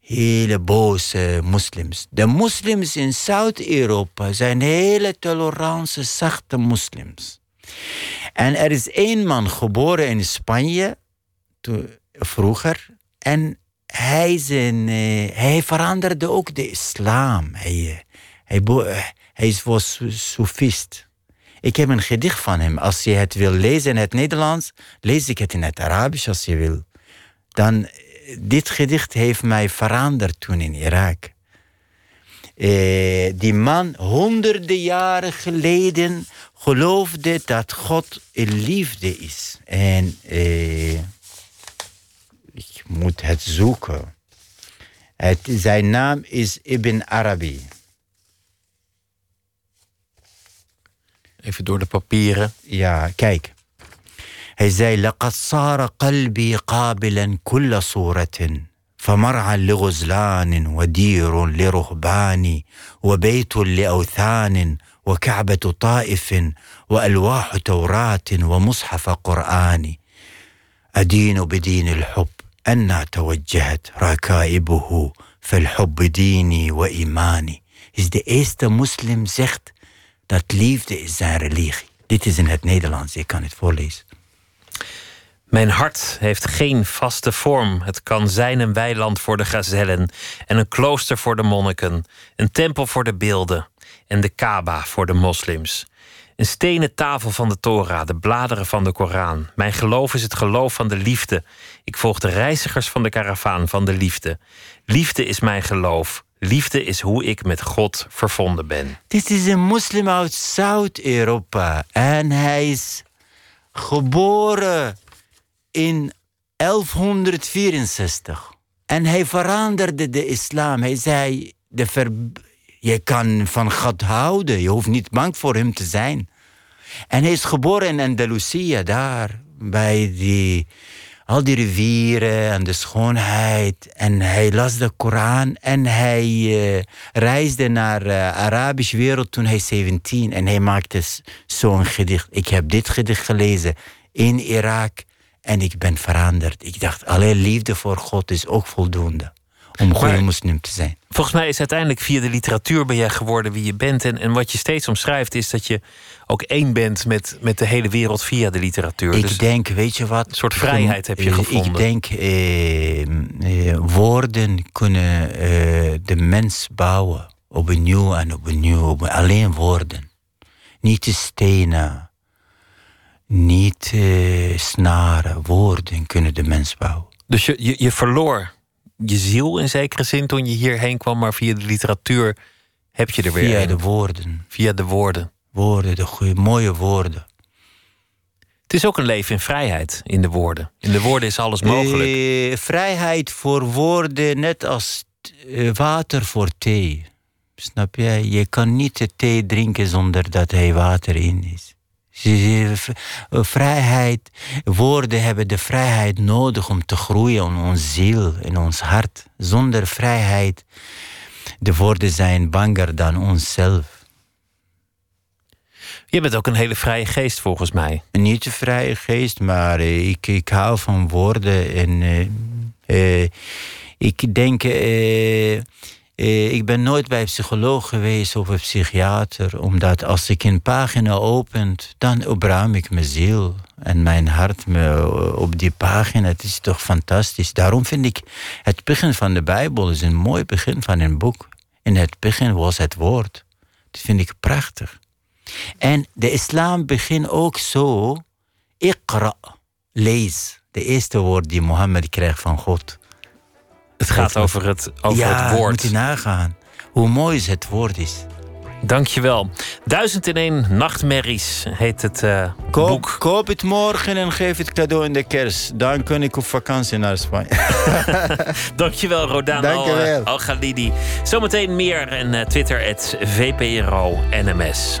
hele boze moslims. De moslims in Zuid-Europa zijn hele tolerante, zachte moslims. En er is één man geboren in Spanje, vroeger, en hij, zijn, eh, hij veranderde ook de islam. Hij, hij, hij was soefist. Ik heb een gedicht van hem. Als je het wil lezen in het Nederlands, lees ik het in het Arabisch als je wil. Dan, dit gedicht heeft mij veranderd toen in Irak. Eh, die man, honderden jaren geleden, geloofde dat God liefde is. En eh, ik moet het zoeken. Het, zijn naam is Ibn Arabi. Even door de papieren. Ja, kijk. Hij zei: لقد صار قلبي قابلا كل صورة فمرعى لغزلان ودير لرهبان وبيت لأوثان وكعبة طائف وألواح توراة ومصحف قرآن أدين بدين الحب أنا توجهت ركائبه فالحب ديني وإيماني. Is de eerste moslim zegt dat liefde is zijn religie. Dit is in het Nederlands, ik kan het voorlezen. Mijn hart heeft geen vaste vorm. Het kan zijn een weiland voor de gazellen en een klooster voor de monniken, een tempel voor de beelden en de Kaaba voor de moslims. Een stenen tafel van de Torah, de bladeren van de Koran. Mijn geloof is het geloof van de liefde. Ik volg de reizigers van de karavaan van de liefde. Liefde is mijn geloof. Liefde is hoe ik met God vervonden ben. Dit is een moslim uit Zuid-Europa. En hij is geboren in 1164. En hij veranderde de islam. Hij zei, de je kan van God houden. Je hoeft niet bang voor hem te zijn. En hij is geboren in Andalusia, daar. Bij die, al die rivieren en de schoonheid. En hij las de Koran. En hij uh, reisde naar de uh, Arabische wereld toen hij 17. En hij maakte zo'n gedicht. Ik heb dit gedicht gelezen in Irak. En ik ben veranderd. Ik dacht, alleen liefde voor God is ook voldoende om goede moslim te zijn. Volgens mij is uiteindelijk via de literatuur ben jij geworden wie je bent. En, en wat je steeds omschrijft is dat je ook één bent met, met de hele wereld via de literatuur. Ik dus denk, weet je wat? Een soort vrijheid heb je eh, gevonden. Ik denk, eh, eh, woorden kunnen eh, de mens bouwen. Opnieuw en opnieuw. Alleen woorden. Niet de stenen. Niet snaren. Woorden kunnen de mens bouwen. Dus je, je, je verloor je ziel in zekere zin toen je hierheen kwam, maar via de literatuur heb je er weer. Via de woorden. Via de woorden. Woorden, de goede, mooie woorden. Het is ook een leven in vrijheid in de woorden. In de woorden is alles mogelijk. Eh, vrijheid voor woorden, net als eh, water voor thee. Snap je? Je kan niet de thee drinken zonder dat hij water in is. Vrijheid, woorden hebben de vrijheid nodig om te groeien in ons ziel, in ons hart. Zonder vrijheid, de woorden zijn banger dan onszelf. Je bent ook een hele vrije geest volgens mij. Niet een vrije geest, maar eh, ik, ik hou van woorden. En uh, uh, ik denk, eh, ik ben nooit bij een psycholoog geweest of een psychiater, omdat als ik een pagina open, dan opruim ik mijn ziel en mijn hart me eh, op die pagina. Het is toch fantastisch. Daarom vind ik het begin van de Bijbel is een mooi begin van een boek. In het begin was het woord. Dat vind ik prachtig. En de islam begint ook zo. Iqra, lees. De eerste woord die Mohammed krijgt van God. Het gaat over het, over ja, het woord. moet je nagaan. Hoe mooi het woord is. Dankjewel. Duizend in één nachtmerries heet het uh, koop, boek. Koop het morgen en geef het cadeau in de kerst. Dan kun ik op vakantie naar Spanje. Dankjewel, Rodan Dankjewel. Al-Ghalidi. Zometeen meer en uh, Twitter, het VPRO NMS.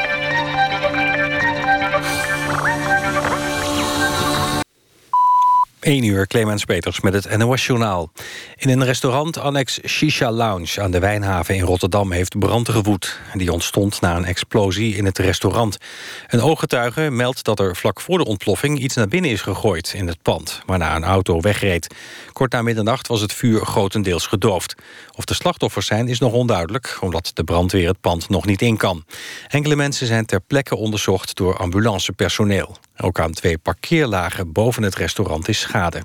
1 uur, Clemens Peters met het NOS-journaal. In een restaurant annex Shisha Lounge aan de Wijnhaven in Rotterdam... heeft brand gewoed. Die ontstond na een explosie in het restaurant. Een ooggetuige meldt dat er vlak voor de ontploffing... iets naar binnen is gegooid in het pand, waarna een auto wegreed. Kort na middernacht was het vuur grotendeels gedoofd. Of de slachtoffers zijn is nog onduidelijk... omdat de brandweer het pand nog niet in kan. Enkele mensen zijn ter plekke onderzocht door ambulancepersoneel. Ook aan twee parkeerlagen boven het restaurant is schade.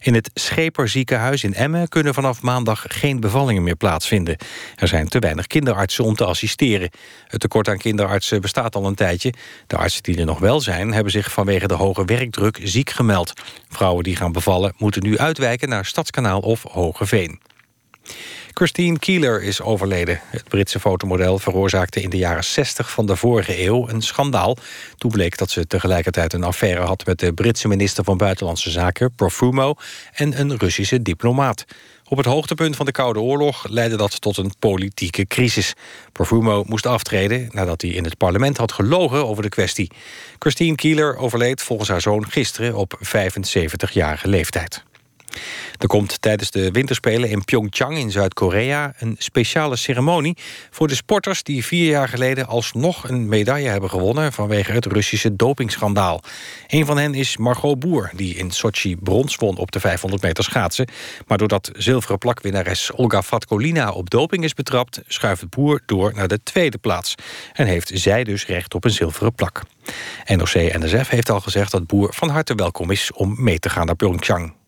In het Scheperziekenhuis in Emmen kunnen vanaf maandag geen bevallingen meer plaatsvinden. Er zijn te weinig kinderartsen om te assisteren. Het tekort aan kinderartsen bestaat al een tijdje. De artsen die er nog wel zijn, hebben zich vanwege de hoge werkdruk ziek gemeld. Vrouwen die gaan bevallen moeten nu uitwijken naar Stadskanaal of Hogeveen. Christine Keeler is overleden. Het Britse fotomodel veroorzaakte in de jaren 60 van de vorige eeuw een schandaal. Toen bleek dat ze tegelijkertijd een affaire had met de Britse minister van Buitenlandse Zaken, Profumo, en een Russische diplomaat. Op het hoogtepunt van de Koude Oorlog leidde dat tot een politieke crisis. Profumo moest aftreden nadat hij in het parlement had gelogen over de kwestie. Christine Keeler overleed volgens haar zoon gisteren op 75-jarige leeftijd. Er komt tijdens de winterspelen in Pyeongchang in Zuid-Korea... een speciale ceremonie voor de sporters die vier jaar geleden... alsnog een medaille hebben gewonnen vanwege het Russische dopingschandaal. Een van hen is Margot Boer, die in Sochi brons won op de 500 meter schaatsen. Maar doordat zilveren plakwinnares Olga Fatkolina op doping is betrapt... schuift Boer door naar de tweede plaats. En heeft zij dus recht op een zilveren plak. NOC-NSF heeft al gezegd dat Boer van harte welkom is om mee te gaan naar Pyeongchang.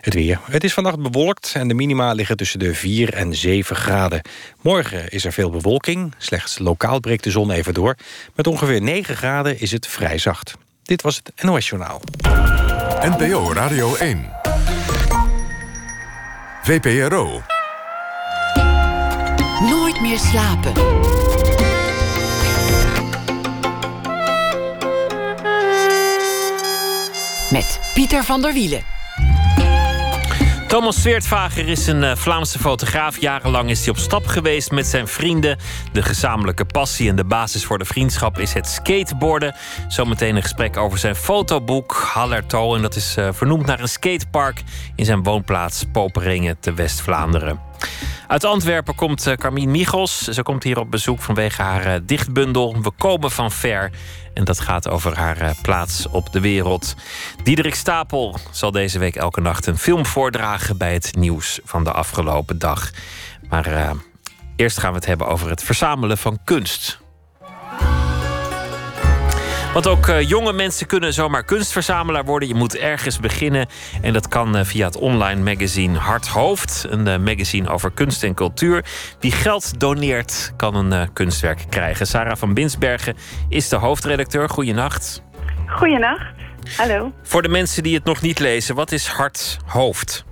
Het weer. Het is vannacht bewolkt en de minima liggen tussen de 4 en 7 graden. Morgen is er veel bewolking. Slechts lokaal breekt de zon even door. Met ongeveer 9 graden is het vrij zacht. Dit was het NOS Journaal. NPO Radio 1. VPRO. Nooit meer slapen. Met Pieter van der Wielen. Thomas Sweertvager is een uh, Vlaamse fotograaf. Jarenlang is hij op stap geweest met zijn vrienden. De gezamenlijke passie en de basis voor de vriendschap is het skateboarden. Zometeen een gesprek over zijn fotoboek Hallerto. En dat is uh, vernoemd naar een skatepark in zijn woonplaats Poperingen te West-Vlaanderen. Uit Antwerpen komt uh, Carmien Michels. Ze komt hier op bezoek vanwege haar dichtbundel We komen van ver. En dat gaat over haar uh, plaats op de wereld. Diederik Stapel zal deze week elke nacht een film voordragen bij het nieuws van de afgelopen dag. Maar eerst gaan we het hebben over het verzamelen van kunst. Want ook uh, jonge mensen kunnen zomaar kunstverzamelaar worden. Je moet ergens beginnen. En dat kan uh, via het online magazine Hart Hoofd. Een uh, magazine over kunst en cultuur. Wie geld doneert, kan een kunstwerk krijgen. Sarah van Binsbergen is de hoofdredacteur. Goedenacht. Goedenacht. Hallo. Voor de mensen die het nog niet lezen, wat is Hart Hoofd?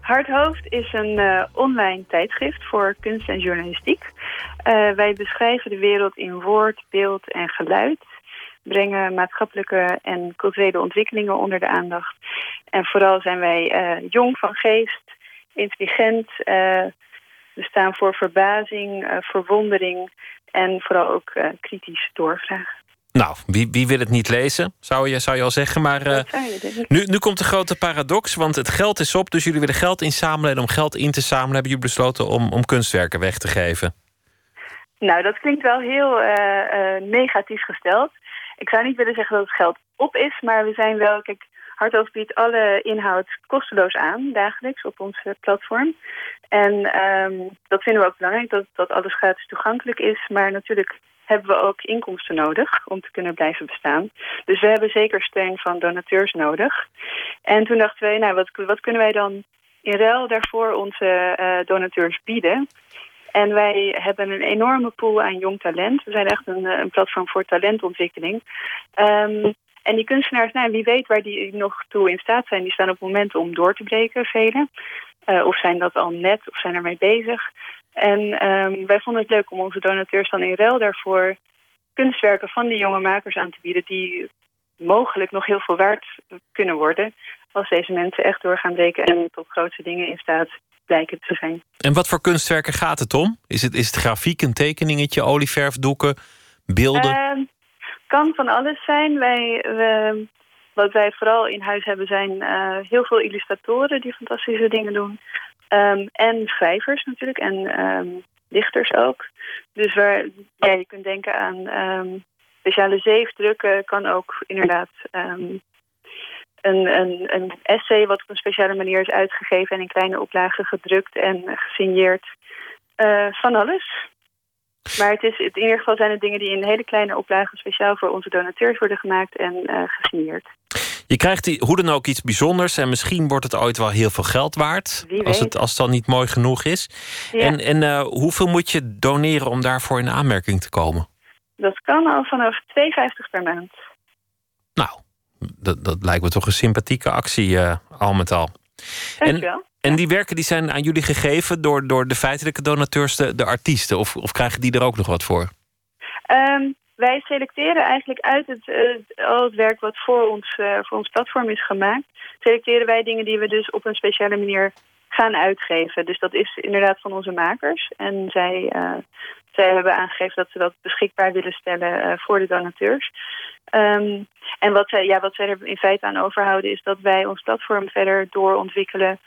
Hart Hoofd is een online tijdschrift voor kunst en journalistiek. wij beschrijven de wereld in woord, beeld en geluid brengen maatschappelijke en culturele ontwikkelingen onder de aandacht. En vooral zijn wij uh, jong van geest, intelligent. Uh, we staan voor verbazing, uh, verwondering en vooral ook kritisch doorvragen. Nou, wie, wie wil het niet lezen, zou je, zou je al zeggen. Maar nu, nu komt de grote paradox, want het geld is op. Dus jullie willen geld inzamelen. En om geld in te zamelen hebben jullie besloten om, om kunstwerken weg te geven. Nou, dat klinkt wel heel negatief gesteld ik zou niet willen zeggen dat het geld op is, maar we zijn wel, kijk, biedt alle inhoud kosteloos aan, dagelijks, op ons platform. En um, dat vinden we ook belangrijk, dat, dat alles gratis toegankelijk is. Maar natuurlijk hebben we ook inkomsten nodig om te kunnen blijven bestaan. Dus we hebben zeker steun van donateurs nodig. En toen dachten wij, nou, wat, wat kunnen wij dan in ruil daarvoor onze uh, donateurs bieden? En wij hebben een enorme pool aan jong talent. We zijn echt een, eh, een platform voor talentontwikkeling. Um, en die kunstenaars, nou, wie weet waar die nog toe in staat zijn... die staan op moment om door te breken, velen. Uh, of zijn dat al net, of zijn ermee bezig. En um, wij vonden het leuk om onze donateurs dan in ruil daarvoor... kunstwerken van die jonge makers aan te bieden... die mogelijk nog heel veel waard kunnen worden... als deze mensen echt door gaan breken en tot grote dingen in staat blijken te zijn. En wat voor kunstwerken gaat het om? Is het, is het grafiek, een tekeningetje, olieverfdoeken, beelden? Uh, kan van alles zijn. Wij, we, wat wij vooral in huis hebben zijn uh, heel veel illustratoren die fantastische dingen doen. Um, en schrijvers natuurlijk en um, dichters ook. Dus waar ja, je kunt denken aan speciale zeefdrukken kan ook inderdaad een, een, een essay wat op een speciale manier is uitgegeven en in kleine oplagen gedrukt en gesigneerd. Uh, van alles. Maar het is, in ieder geval zijn het dingen die in hele kleine oplagen speciaal voor onze donateurs worden gemaakt en uh, gesigneerd. Je krijgt die, hoe dan ook iets bijzonders en misschien wordt het ooit wel heel veel geld waard. Als het, als het dan niet mooi genoeg is. Ja. En, en uh, hoeveel moet je doneren om daarvoor in aanmerking te komen? Dat kan al vanaf 2,50 per maand. Nou, dat, dat lijkt me toch een sympathieke actie, uh, al met al. En, en die werken die zijn aan jullie gegeven door, door de feitelijke donateurs, de, de artiesten, of, of krijgen die er ook nog wat voor? Um, wij selecteren eigenlijk uit het, uh, al het werk wat voor ons, uh, voor ons platform is gemaakt, selecteren wij dingen die we dus op een speciale manier gaan uitgeven. Dus dat is inderdaad van onze makers. En zij, uh, zij hebben aangegeven dat ze dat beschikbaar willen stellen voor de donateurs. Um, en wat zij, ja, wat zij er in feite aan overhouden is dat wij ons platform verder doorontwikkelen.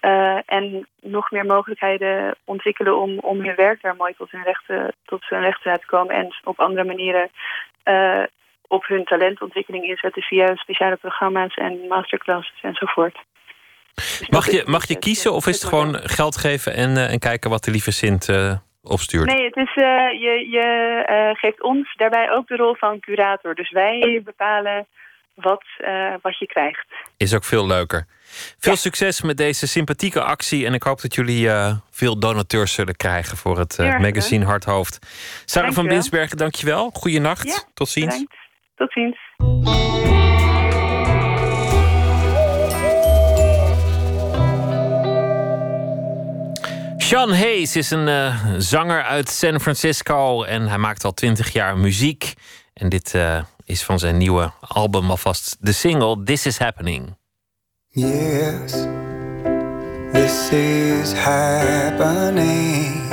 Uh, en nog meer mogelijkheden ontwikkelen om, om hun werk daar mooi tot hun rechten, tot zijn recht te laten komen. En op andere manieren uh, op hun talentontwikkeling inzetten via speciale programma's en masterclasses enzovoort. Dus mag je, mag je kiezen of is het gewoon geld geven en, uh, en kijken wat de lieve Sint opstuurt? Nee, het is, uh, je, je uh, geeft ons daarbij ook de rol van curator. Dus wij bepalen wat, uh, wat je krijgt. Is ook veel leuker. Veel succes met deze sympathieke actie. En ik hoop dat jullie uh, veel donateurs zullen krijgen voor het uh, magazine Harthoofd. Sarah van Binsbergen, dankjewel. Goeienacht. Ja, Tot ziens. Bedankt. Tot ziens. Sean Hayes is een uh, zanger uit San Francisco en hij maakt al twintig jaar muziek. En dit uh, is van zijn nieuwe album alvast de single This Is Happening. Yes, this is happening.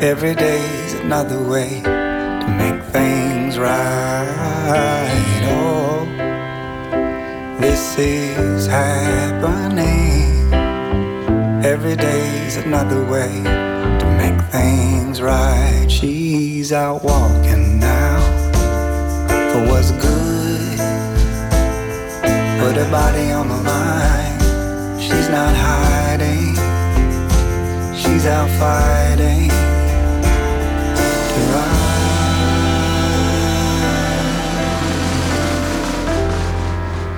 Every day's another way to make things right. Oh, this is happening. Every day's another way to make things right. She's out walking now for what's good. Put her body on the line. She's not hiding. She's out fighting to ride.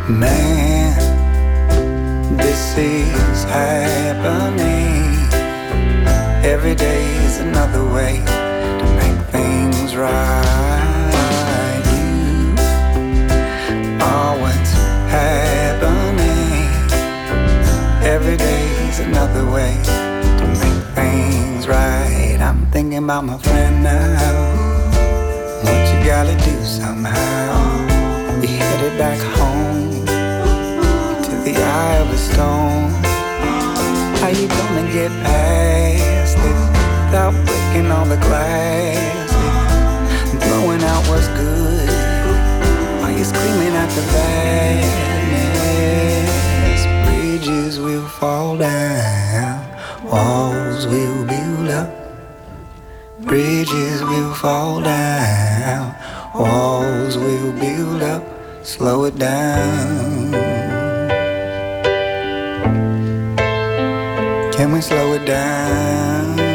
Man, this is happening. Every day's another way to make things right. You are what's happening. Every day's another way to make things right. I'm thinking about my friend now. What you gotta do somehow. Stone. How you gonna get past it without breaking all the glass? Throwing out what's good. Are you screaming at the badness? Bridges will fall down, walls will build up. Bridges will fall down, walls will build up. Slow it down. Can we slow it down?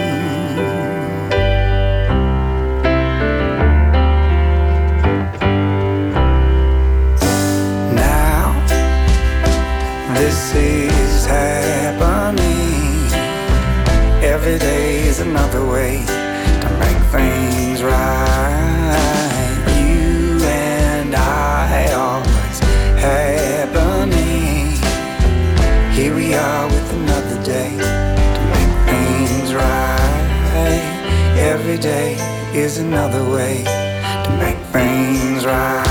Day is another way to make things right.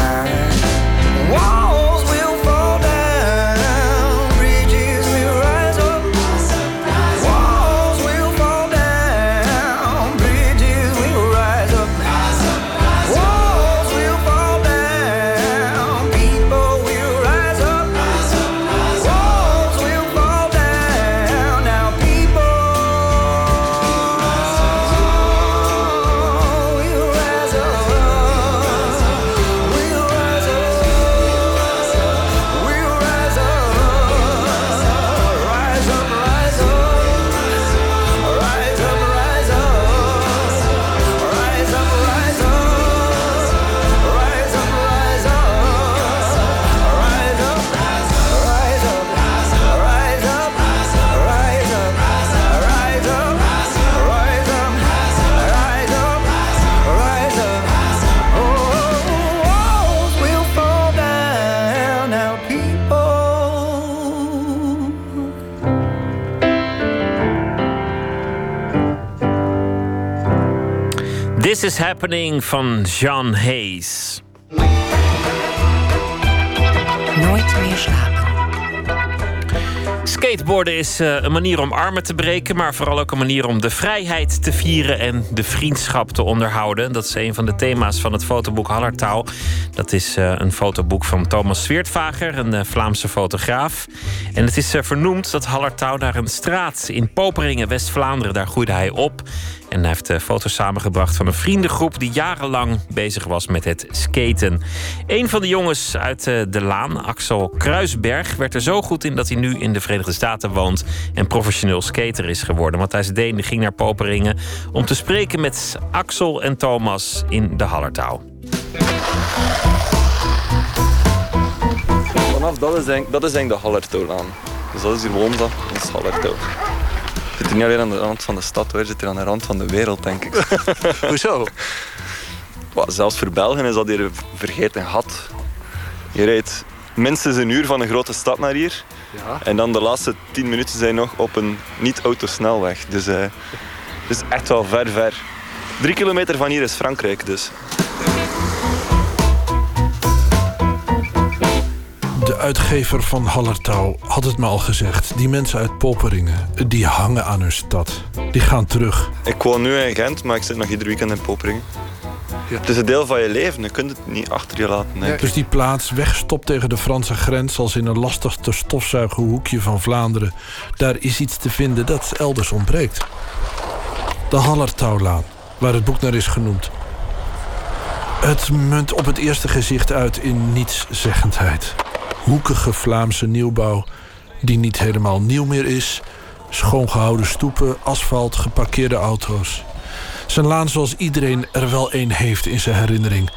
This is Happening van Jean Hayes. Nooit meer slapen. Skateboarden is eh, een manier om armen te breken, maar vooral ook een manier om de vrijheid te vieren en de vriendschap te onderhouden. Dat is een van de thema's van het fotoboek Hallertaal. Dat is eh, een fotoboek van Thomas Sweertvager, een eh, Vlaamse fotograaf. En het is vernoemd dat Hallertaal naar een straat in Poperingen, West-Vlaanderen. Daar groeide hij op. En hij heeft foto's samengebracht van een vriendengroep die jarenlang bezig was met het skaten. Een van de jongens uit de Laan, Axel Kruisberg, werd er zo goed in dat hij nu in de Verenigde Staten woont en professioneel skater is geworden. Matthijs Deen ging naar Poperingen om te spreken met Axel en Thomas in de Hallertaal. Vanaf dat is eigenlijk, dat is de. Dus dat is hier Wonza, dat is Hallertouw. Je zit hier niet alleen aan de rand van de stad hoor, je zit hier aan de rand van de wereld, denk ik. Hoezo? Wat, zelfs voor Belgen is dat hier een vergeten gat. Je rijdt minstens een uur van een grote stad naar hier. Ja. En dan de laatste tien minuten zijn nog op een niet-autosnelweg. Dus eh, het is echt wel ver, ver. Drie kilometer van hier is Frankrijk dus. Uitgever van Hallertau had het me al gezegd. Die mensen uit Poperingen, die hangen aan hun stad. Die gaan terug. Ik woon nu in Gent, maar ik zit nog ieder weekend in Poperingen. Het is een deel van je leven, je kunt het niet achter je laten. ik. Dus die plaats, weggestopt tegen de Franse grens... als in een lastig te stofzuigen hoekje van Vlaanderen... daar is iets te vinden dat elders ontbreekt. De Hallertaulaan, waar het boek naar is genoemd. Het munt op het eerste gezicht uit in nietszeggendheid. Hoekige Vlaamse nieuwbouw die niet helemaal nieuw meer is... schoongehouden stoepen, asfalt, geparkeerde auto's... Zijn laan zoals iedereen er wel een heeft in zijn herinnering.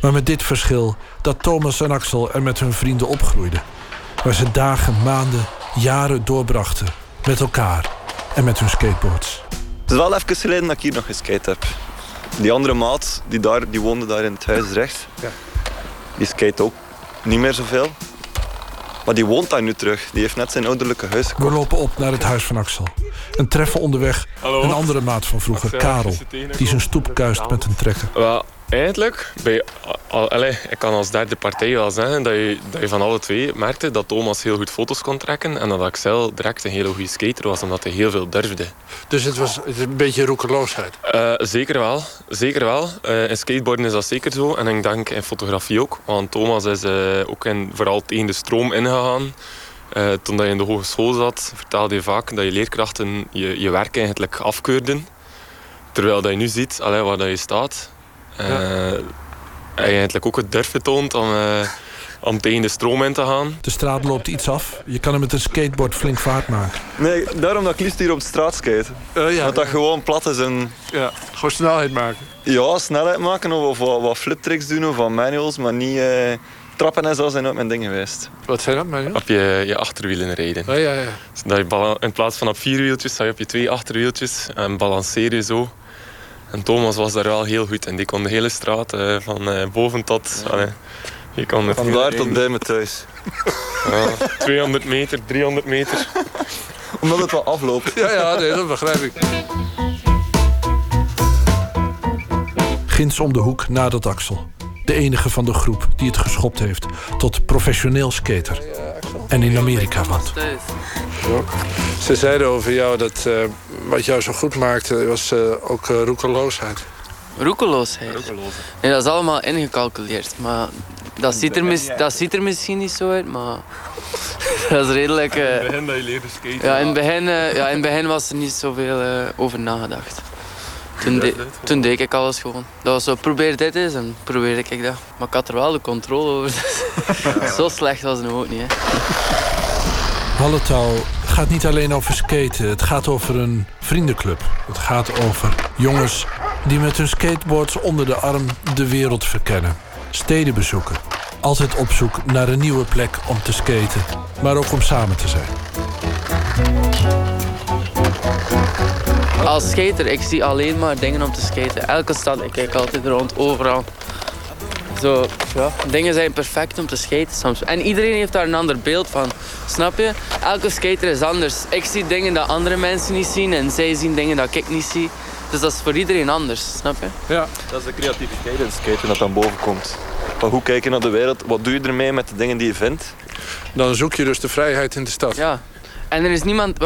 Maar met dit verschil dat Thomas en Axel er met hun vrienden opgroeiden. Waar ze dagen, maanden, jaren doorbrachten. Met elkaar en met hun skateboards. Het is wel even geleden dat ik hier nog geskate heb. Die andere maat, die, daar, die woonde daar in het huis rechts, die skate ook niet meer zoveel. Maar die woont daar nu terug. Die heeft net zijn ouderlijke huis We lopen op naar het huis van Axel. En treffen onderweg Hallo. een andere maat van vroeger, Axel, Karel. Die zijn stoep kuist met een trekker. Eigenlijk, bij, al, allee, ik kan als derde partij wel zeggen dat je, dat je van alle twee merkte dat Thomas heel goed foto's kon trekken en dat Axel direct een hele goede skater was, omdat hij heel veel durfde. Dus het was een beetje roekeloosheid. Eh, zeker wel, zeker wel. Eh, in skateboarden is dat zeker zo en ik denk in fotografie ook. Want Thomas is eh, ook in, vooral tegen de stroom ingegaan. Toen dat je in de hogeschool zat, vertelde je vaak dat je leerkrachten je, je werk eigenlijk afkeurden. Terwijl dat je nu ziet allee, waar dat je staat. Eh, en je eigenlijk ook het durf toont om, eh, om tegen de stroom in te gaan. De straat loopt iets af. Je kan er met een skateboard flink vaart maken. Nee, daarom dat ik liefst hier op de straat skate. ja. Dat dat gewoon plat is en... Ja, gewoon snelheid maken. Ja, snelheid maken of, of wat, wat fliptricks doen of wat manuals, maar niet... eh, trappen en zo zijn ook mijn ding geweest. Wat zijn dat, manuals? Op je, je achterwielen rijden. Ja, ja, ja. Dus dat je in plaats van op vier wieltjes, sta je op je twee achterwieltjes en balanceer je zo. En Thomas was daar wel heel goed in. Die kon de hele straat eh, van eh, boven tot... allee, je kon het Van daar tot bij me thuis. Ja, 200 meter, 300 meter. Omdat het wel afloopt. Ja, ja, nee, dat begrijp ik. Ginds om de hoek nadert Axel. De enige van de groep die het geschopt heeft tot professioneel skater. En in Amerika woont. Ze zeiden over jou dat eh, wat jou zo goed maakte was eh, ook uh, roekeloosheid. Roekeloosheid. Nee, dat is allemaal ingecalculeerd. Maar dat ziet er, mis, dat ziet er misschien niet zo uit, maar dat is redelijk. eh, In het begin dat je leerde skaten. ja, in het begin, eh, ja, in het begin was er niet zoveel eh, over nagedacht. Toen, de- toen deed ik alles gewoon. Dat was zo, probeer dit eens en probeerde ik dat. Maar ik had er wel de controle over. zo slecht was het nog ook niet. Hè. Gaat niet alleen over skaten. Het gaat over een vriendenclub. Het gaat over jongens die met hun skateboards onder de arm de wereld verkennen. Steden bezoeken. Altijd op zoek naar een nieuwe plek om te skaten. Maar ook om samen te zijn. Als skater, ik zie alleen maar dingen om te skaten. Elke stad, ik kijk altijd rond, overal. Zo, ja, dingen zijn perfect om te skaten soms. En iedereen heeft daar een ander beeld van. Snap je? Elke skater is anders. Ik zie dingen dat andere mensen niet zien en zij zien dingen dat ik niet zie. Dus dat is voor iedereen anders, snap je? Ja. Dat is de creativiteit in skaten dat dan boven komt. Maar hoe kijk je naar de wereld? Wat doe je ermee met de dingen die je vindt? Dan zoek je dus de vrijheid in de stad. Ja. En er is niemand,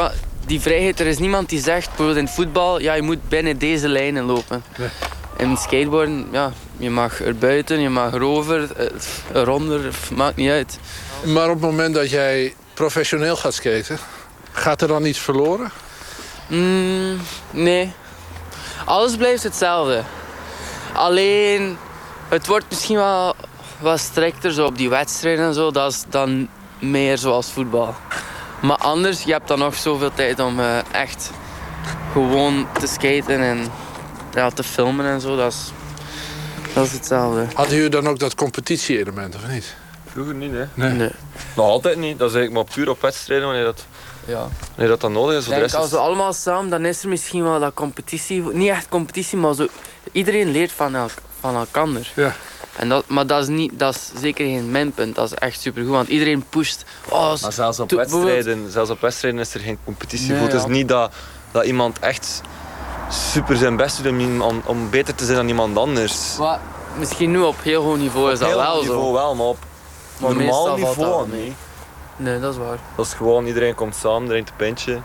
die vrijheid, er is niemand die zegt, bijvoorbeeld in het voetbal, ja, je moet binnen deze lijnen lopen. Nee. In skateboarden, ja, je mag er buiten, je mag erover, eh, eronder, maakt niet uit. Maar op het moment dat jij professioneel gaat skaten, gaat er dan iets verloren? Mm, nee. Alles blijft hetzelfde. Alleen, het wordt misschien wel wat strikter zo op die wedstrijden en zo. Dat is dan meer zoals voetbal. Maar anders, je hebt dan nog zoveel tijd om eh, echt gewoon te skaten en ja, te filmen en zo. Dat is, dat is hetzelfde. Hadden jullie dan ook dat competitie-element, of niet? vroeger niet, hè. Nee. Nee. Nog altijd niet. Dat is eigenlijk maar puur op wedstrijden wanneer dat, Ja. wanneer dat dan nodig is. Voor Ik de denk, rest als is we allemaal samen, dan is er misschien wel dat competitie. Niet echt competitie, maar zo, iedereen leert van, elk, van elkander. Ja. En dat, maar dat is, niet, dat is zeker geen minpunt. Dat is echt supergoed, want iedereen pusht. Oh, Maar zelfs op, wedstrijden, zelfs op wedstrijden is er geen competitie Nee. Het is niet dat, dat iemand echt super zijn best doet om, om, om beter te zijn dan iemand anders. maar misschien nu op heel hoog niveau is dat Heel wel hoog niveau zo. wel, maar op Maar normaal niveau mee. Nee, dat is waar. Dat is gewoon, iedereen komt samen, drinkt een pintje.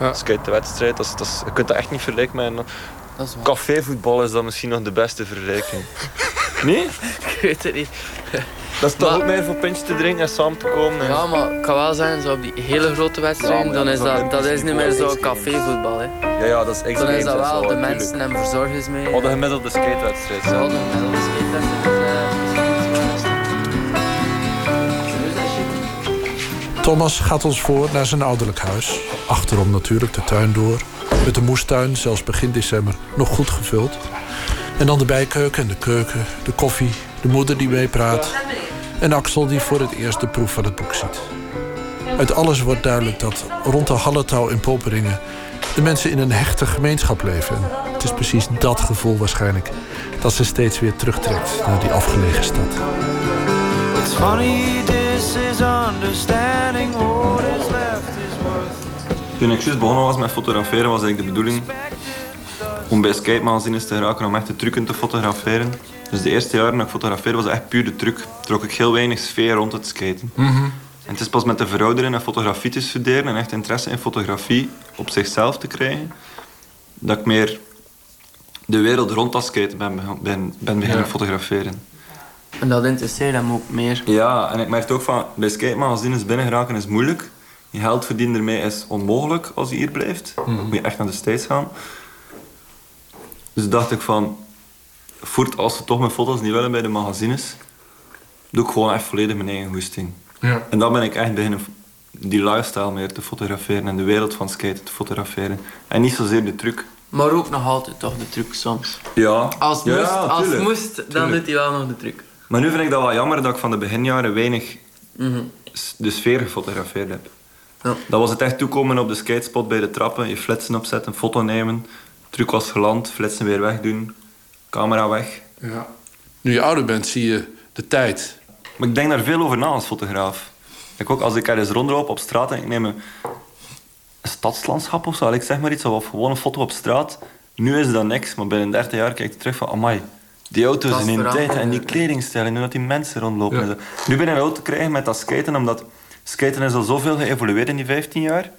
Ja. De wedstrijd. Dat is, dat is, je kunt dat echt niet vergelijken met Dat is waar. cafévoetbal is dat misschien nog de beste vergelijking. nee? Ik weet het niet. Dat is toch Maar- ook meer voor pintje te drinken en samen te komen. en- Ja, maar ik kan wel zeggen, zo op die hele grote wedstrijden, Ja, maar dan is dat dat, is dat is niet meer zo cafévoetbal. Hè. ja, ja, dat is Dan extreem. is dat wel de natuurlijk. mensen en verzorgers mee. We hadden gemiddelde skatewedstrijd. Ja. een gemiddelde skatewedstrijd. Thomas gaat ons voor naar zijn ouderlijk huis. Achterom natuurlijk de tuin door. Met de moestuin, zelfs begin december, nog goed gevuld. En dan de bijkeuken en de keuken, de koffie, de moeder die meepraat. En Axel die voor het eerst de proef van het boek ziet. Uit alles wordt duidelijk dat rond de Halletouw in Poperingen... de mensen in een hechte gemeenschap leven. En het is precies dat gevoel waarschijnlijk... dat ze steeds weer terugtrekt naar die afgelegen stad. This is understanding what is. Toen ik juist begonnen was met fotograferen, was eigenlijk de bedoeling om bij skate magazines te geraken om echt de trucken te fotograferen. Dus de eerste jaren dat ik fotografeerde was echt puur de truc. Trok ik heel weinig sfeer rond het skaten. En het is pas met de veroudering en fotografie te studeren en echt interesse in fotografie op zichzelf te krijgen, dat ik meer de wereld rond dat skaten ben, ben, ben beginnen Ja. fotograferen. En dat interesseert hem ook meer. Ja, en ik merk ook van, bij skate magazines binnen geraken is moeilijk. Je geld verdienen ermee is onmogelijk als je hier blijft. Dan moet je echt naar de States gaan. Dus dacht ik van, voert als ze toch mijn foto's niet willen bij de magazines, doe ik gewoon echt volledig mijn eigen goesting. Ja. En dan ben ik echt beginnen die lifestyle meer te fotograferen en de wereld van skaten te fotograferen. En niet zozeer de truc. Maar ook nog altijd toch de truc soms. Ja, Als het Ja, moest, als moest dan Tuurlijk. doet hij wel nog de truc. Maar nu vind ik dat wel jammer dat ik van de beginjaren weinig Mhm. de sfeer gefotografeerd heb. Ja. Dat was het echt toekomen op de skatespot bij de trappen, je flitsen opzetten, foto nemen, truc was geland, flitsen weer wegdoen, camera weg. Ja. Nu je ouder bent, zie je de tijd. Maar ik denk daar veel over na als fotograaf. Ik ook, als ik ergens rondloop op straat en ik neem een, een stadslandschap of zo, ik zeg maar iets, of gewoon een foto op straat. Nu is dat niks, maar binnen 30 jaar kijk ik terug van, amai, die auto's in veranderd, tijd en die ja. kledingstijl en hoe dat die mensen rondlopen. Ja. Nu ben ik wel te krijgen met dat skaten, omdat skaten is al zoveel geëvolueerd in die 15 jaar,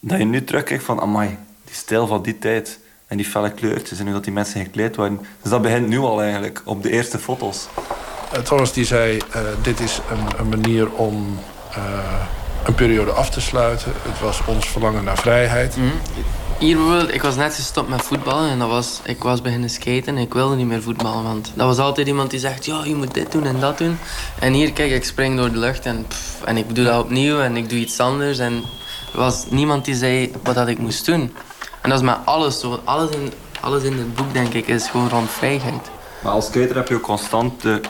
dat je nu terugkijkt van, amai, die stijl van die tijd en die felle kleurtjes en hoe dat die mensen gekleed waren. Dus dat begint nu al eigenlijk, op de eerste foto's. Eh, Thomas die zei, eh, dit is een, een manier om eh, een periode af te sluiten. Het was ons verlangen naar vrijheid. Mhm. Hier bijvoorbeeld, ik was net gestopt met voetballen en dat was, ik was beginnen skaten en ik wilde niet meer voetballen. Want dat was altijd iemand die zegt, ja, je moet dit doen en dat doen. En hier, kijk, ik spring door de lucht en, en ik doe dat opnieuw en ik doe iets anders. En er was niemand die zei wat dat ik moest doen. En dat is met alles zo. Alles in, alles in het boek, denk ik, is gewoon rond vrijheid. Maar als skater heb je ook constant de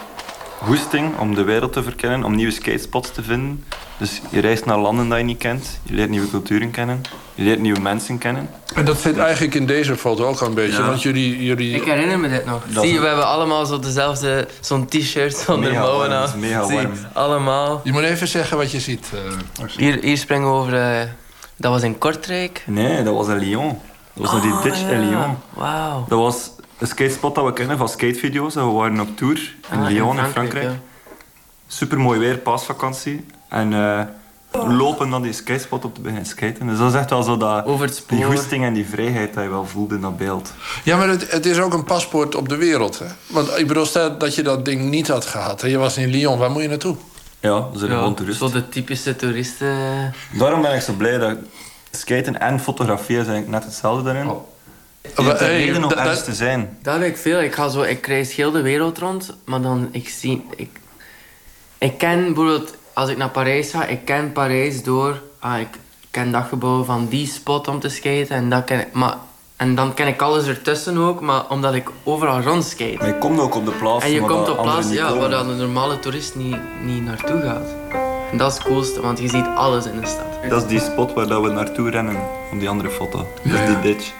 goesting om de wereld te verkennen, om nieuwe skatespots te vinden. Dus je reist naar landen dat je niet kent, je leert nieuwe culturen kennen, je leert nieuwe mensen kennen. En dat zit eigenlijk in deze foto ook al een beetje. Ja. Want jullie, jullie... Ik herinner me dit nog. Dat Zie we hebben allemaal zo dezelfde, zo'n t-shirt zonder mouwen aan. dat is mega Zie, warm. allemaal. Je moet even zeggen wat je ziet. eh. Hier, hier springen we over. eh, dat was in Kortrijk. Nee, dat was in Lyon. Dat was naar die ditch in. Lyon. Wauw. Dat was een skatespot dat we kennen van skatevideo's. We waren op tour in Ah, Lyon, in Frankrijk. ja. Super mooi weer, paasvakantie. En eh, lopen naar die skatespot op te beginnen skaten. Dus dat is echt wel zo dat, Over het die goesting en die vrijheid dat je wel voelde in dat beeld. Ja, maar het, het is ook een paspoort op de wereld. Hè? Want ik bedoel, stel dat je dat ding niet had gehad. Je was in Lyon, waar moet je naartoe? Ja, we zijn Ja, gewoon toerist. Zo de typische toeristen. Daarom ben ik zo blij dat skaten en fotografie is eigenlijk net hetzelfde daarin. Je hebt een Hey, reden om ergens te zijn. Dat heb ik veel. Ik, ga zo, ik reis heel de wereld rond, maar dan ik zie. Ik, ik ken bijvoorbeeld, als ik naar Parijs ga, ik ken Parijs door. Ah, ik ken dat gebouw van die spot om te skaten en dat ken ik. Maar En dan ken ik alles ertussen ook, maar omdat ik overal rondskate. Maar je komt ook op de plaats. En je waar komt op plaats ja, komen. waar dan een normale toerist niet, niet naartoe gaat. En dat is het coolste, want je ziet alles in de stad. Dat is die spot waar dat we naartoe rennen op die andere foto. Dat is die ditch.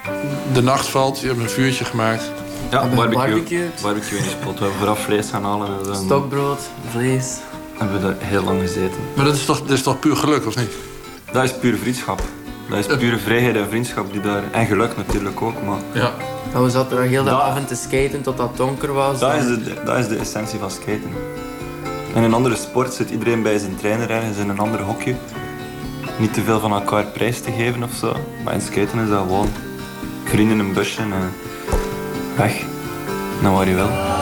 De nacht valt, je hebt een vuurtje gemaakt. Ja, barbecue. Barbecue in die spot. We hebben vooraf vlees gaan halen. Stokbrood, vlees. Hebben we daar heel lang gezeten. Maar dat is toch, dat is toch puur geluk, of niet? Dat is puur vriendschap. Dat is pure vrijheid en vriendschap die daar... En geluk natuurlijk ook, maar... Ja. En we zaten er heel de Dat- avond te skaten tot het donker was. Dat is, de, dat is de essentie van skaten. In een andere sport zit iedereen bij zijn trainer ergens in een ander hokje. Niet te veel van elkaar prijs te geven of zo. Maar in skaten is dat gewoon vrienden een busje en weg. Naar waar je wil. Yeah,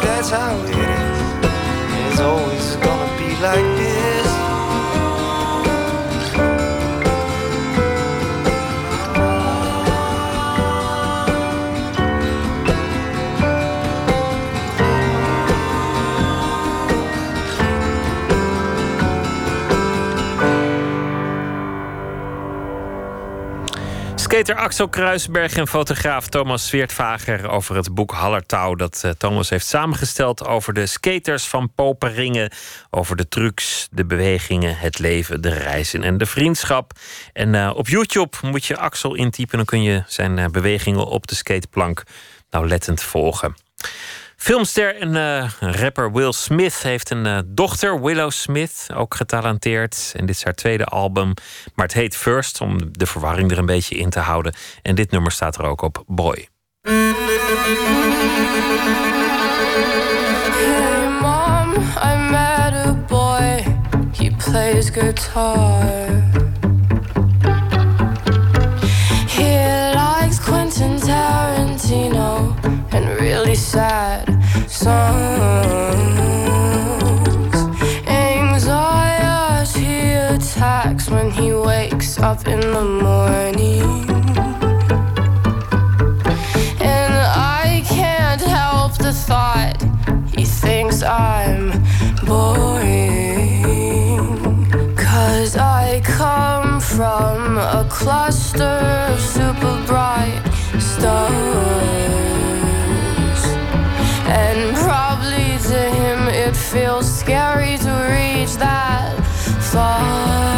that's how it is. Always gonna be like this. Skater Axel Kruisberg en fotograaf Thomas Zweertvager over het boek Hallertouw dat eh, Thomas heeft samengesteld over de skaters van Poperingen, over de trucs, de bewegingen, het leven, de reizen en de vriendschap. En eh, op YouTube moet je Axel intypen, dan kun je zijn eh, bewegingen op de skateplank nauwlettend volgen. Filmster en eh, rapper Will Smith heeft een eh, dochter, Willow Smith, ook getalenteerd. En dit is haar tweede album, maar het heet First, om de verwarring er een beetje in te houden. En dit nummer staat er ook op, Boy. Hey mom, I met a boy. He plays guitar. Songs. Anxiety attacks when he wakes up in the morning. And I can't help the thought he thinks I'm boring. Cause I come from a cluster of super bright stars. To him it feels scary to reach that far.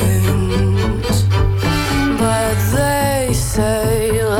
say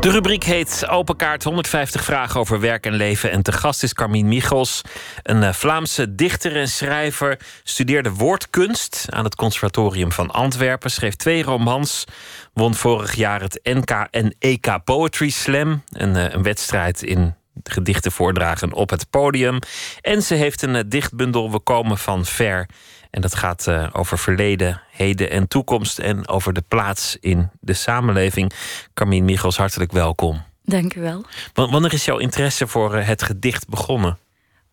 De rubriek heet Open Kaart 150 vragen over werk en leven. En te gast is Carmien Michels, een eh, Vlaamse dichter en schrijver. Studeerde woordkunst aan het Conservatorium van Antwerpen. Schreef twee romans. Won vorig jaar het NK en EK Poetry Slam. Een, eh, een wedstrijd in gedichten voordragen op het podium. En ze heeft een eh, dichtbundel We komen van ver. En dat gaat eh, over verleden, heden en toekomst. En over de plaats in de samenleving. Carmien Michels, hartelijk welkom. Dank u wel. Wa- Wanneer is jouw interesse voor eh, het gedicht begonnen?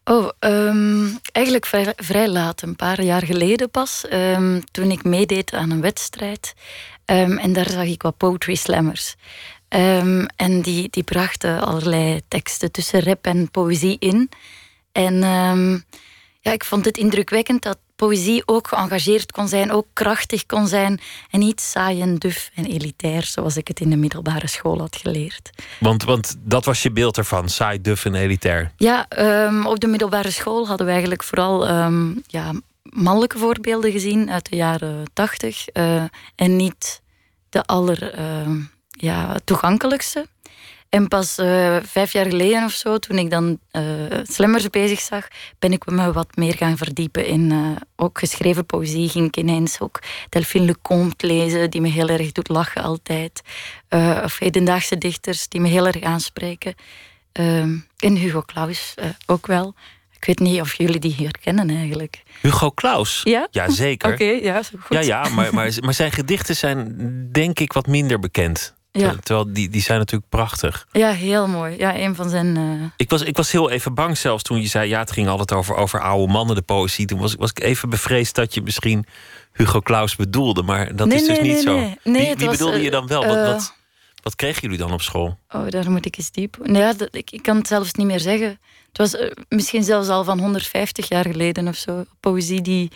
Oh, ehm, eigenlijk vrij, vrij laat, een paar jaar geleden pas. ehm, toen ik meedeed aan een wedstrijd. Ehm, en daar zag ik wat poetry slammers. Ehm, en die, die brachten allerlei teksten tussen rap en poëzie in. En ehm, ja, ik vond het indrukwekkend dat poëzie ook geëngageerd kon zijn, ook krachtig kon zijn. En niet saai en duf en elitair, zoals ik het in de middelbare school had geleerd. Want, want dat was je beeld ervan, saai, duf en elitair. Ja, ehm, op de middelbare school hadden we eigenlijk vooral ja, mannelijke voorbeelden gezien uit de jaren tachtig. eh, en niet de aller ja, toegankelijkste. En pas eh, vijf jaar geleden of zo, toen ik dan eh Slemmers bezig zag, ben ik me wat meer gaan verdiepen in eh, ook geschreven poëzie. Ging ik ineens ook Delphine Leconte lezen, die me heel erg doet lachen altijd. Of hedendaagse dichters die me heel erg aanspreken. Ehm, en Hugo Claus ook wel. Ik weet niet of jullie die hier kennen eigenlijk. Hugo Claus? Ja? Jazeker. Oké, ja, goed. Ja, ja maar, maar, maar zijn gedichten zijn denk ik wat minder bekend. Ja. Ter- Terwijl die, die zijn natuurlijk prachtig. Ja, heel mooi. Ja, een van zijn... eh, Ik was, ik was heel even bang zelfs toen je zei... ja, het ging altijd over, over oude mannen, de poëzie. Toen was, was ik even bevreesd dat je misschien Hugo Claus bedoelde. Maar dat Nee, is dus nee, niet nee, zo. nee. Nee, wie wie was, bedoelde eh, je dan wel? Wat, eh, wat, wat kregen jullie dan op school? Oh, daar moet ik eens diep. Nou ja, dat, ik, ik kan het zelfs niet meer zeggen. Het was eh, misschien zelfs al van 150 jaar geleden of zo. Poëzie die,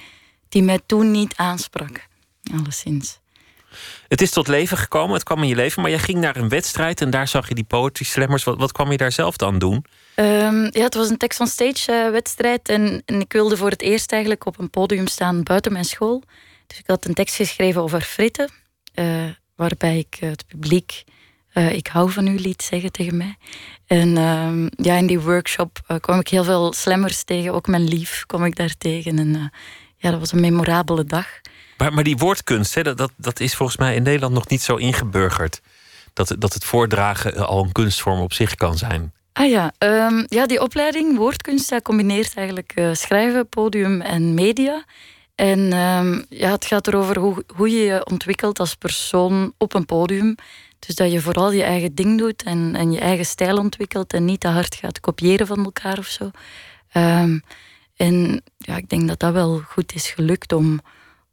die mij toen niet aansprak. Alleszins. Het is tot leven gekomen, het kwam in je leven... maar jij ging naar een wedstrijd en daar zag je die poetry slammers. Wat, wat kwam je daar zelf dan doen? Ehm, ja, het was een text on stage eh, wedstrijd. En, en ik wilde voor het eerst eigenlijk op een podium staan buiten mijn school. Dus ik had een tekst geschreven over fritten. eh, waarbij ik eh, het publiek ik hou van u liet zeggen tegen mij. En ehm, ja, in die workshop kwam ik heel veel slammers tegen. Ook mijn lief kwam ik daar tegen. En ja, dat was een memorabele dag. Maar, maar die woordkunst, hè, dat, dat, dat is volgens mij in Nederland nog niet zo ingeburgerd. Dat, dat het voordragen eh, al een kunstvorm op zich kan zijn. Ah ja, ehm, ja die opleiding woordkunst dat combineert eigenlijk eh, schrijven, podium en media. En ehm, ja, het gaat erover hoe, hoe je je ontwikkelt als persoon op een podium. Dus dat je vooral je eigen ding doet en, en je eigen stijl ontwikkelt en niet te hard gaat kopiëren van elkaar of zo. Ehm, en ja, ik denk dat dat wel goed is gelukt om,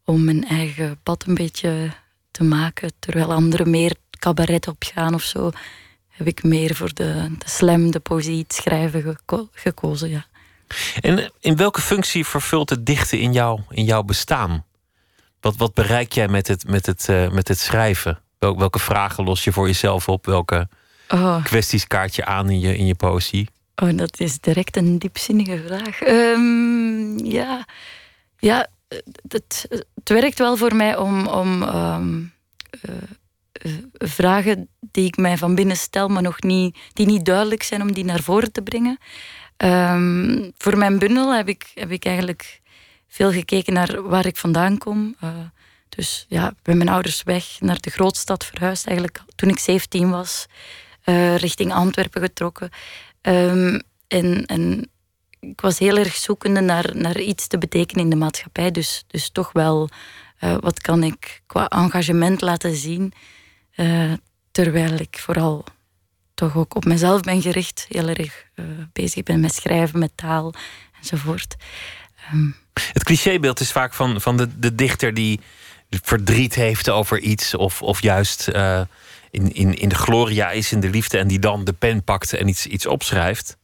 om mijn eigen pad een beetje te maken. Terwijl anderen meer cabaret opgaan of zo, heb ik meer voor de, de slam, de poëzie, het schrijven geko- gekozen. Ja. En in welke functie vervult het dichten in, jou, in jouw bestaan? Wat, wat bereik jij met het, met het, eh, met het schrijven? Wel, welke vragen los je voor jezelf op? Welke Oh. kwesties kaart je aan in je, in je poëzie? Oh, dat is direct een diepzinnige vraag. Ehm, ja, ja het, het werkt wel voor mij om, om ehm, eh, eh, vragen die ik mij van binnen stel, maar nog niet, die niet duidelijk zijn, om die naar voren te brengen. Ehm, voor mijn bundel heb ik, heb ik eigenlijk veel gekeken naar waar ik vandaan kom. Eh, dus ja, bij mijn ouders weg naar de grootstad verhuisd, eigenlijk toen ik 17 was, richting Antwerpen getrokken. Ehm, en, en ik was heel erg zoekende naar, naar iets te betekenen in de maatschappij. Dus, dus toch wel, eh, wat kan ik qua engagement laten zien. eh, terwijl ik vooral toch ook op mezelf ben gericht. Heel erg eh, bezig ben met schrijven, met taal enzovoort. Ehm, Het clichébeeld is vaak van, van de, de dichter die verdriet heeft over iets, of, of juist in, in, in de gloria is in de liefde en die dan de pen pakt en iets, iets opschrijft.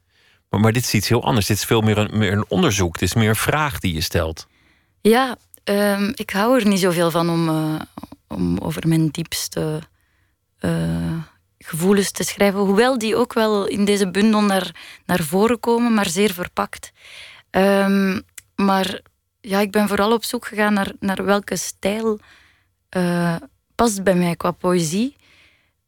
Maar, maar dit is iets heel anders. Dit is veel meer een, meer een onderzoek. Het is meer een vraag die je stelt. Ja, ehm, ik hou er niet zoveel van om, eh, om over mijn diepste eh, gevoelens te schrijven. Hoewel die ook wel in deze bundel naar, naar voren komen, maar zeer verpakt. Ehm, maar ja, ik ben vooral op zoek gegaan naar, naar welke stijl eh, past bij mij qua poëzie.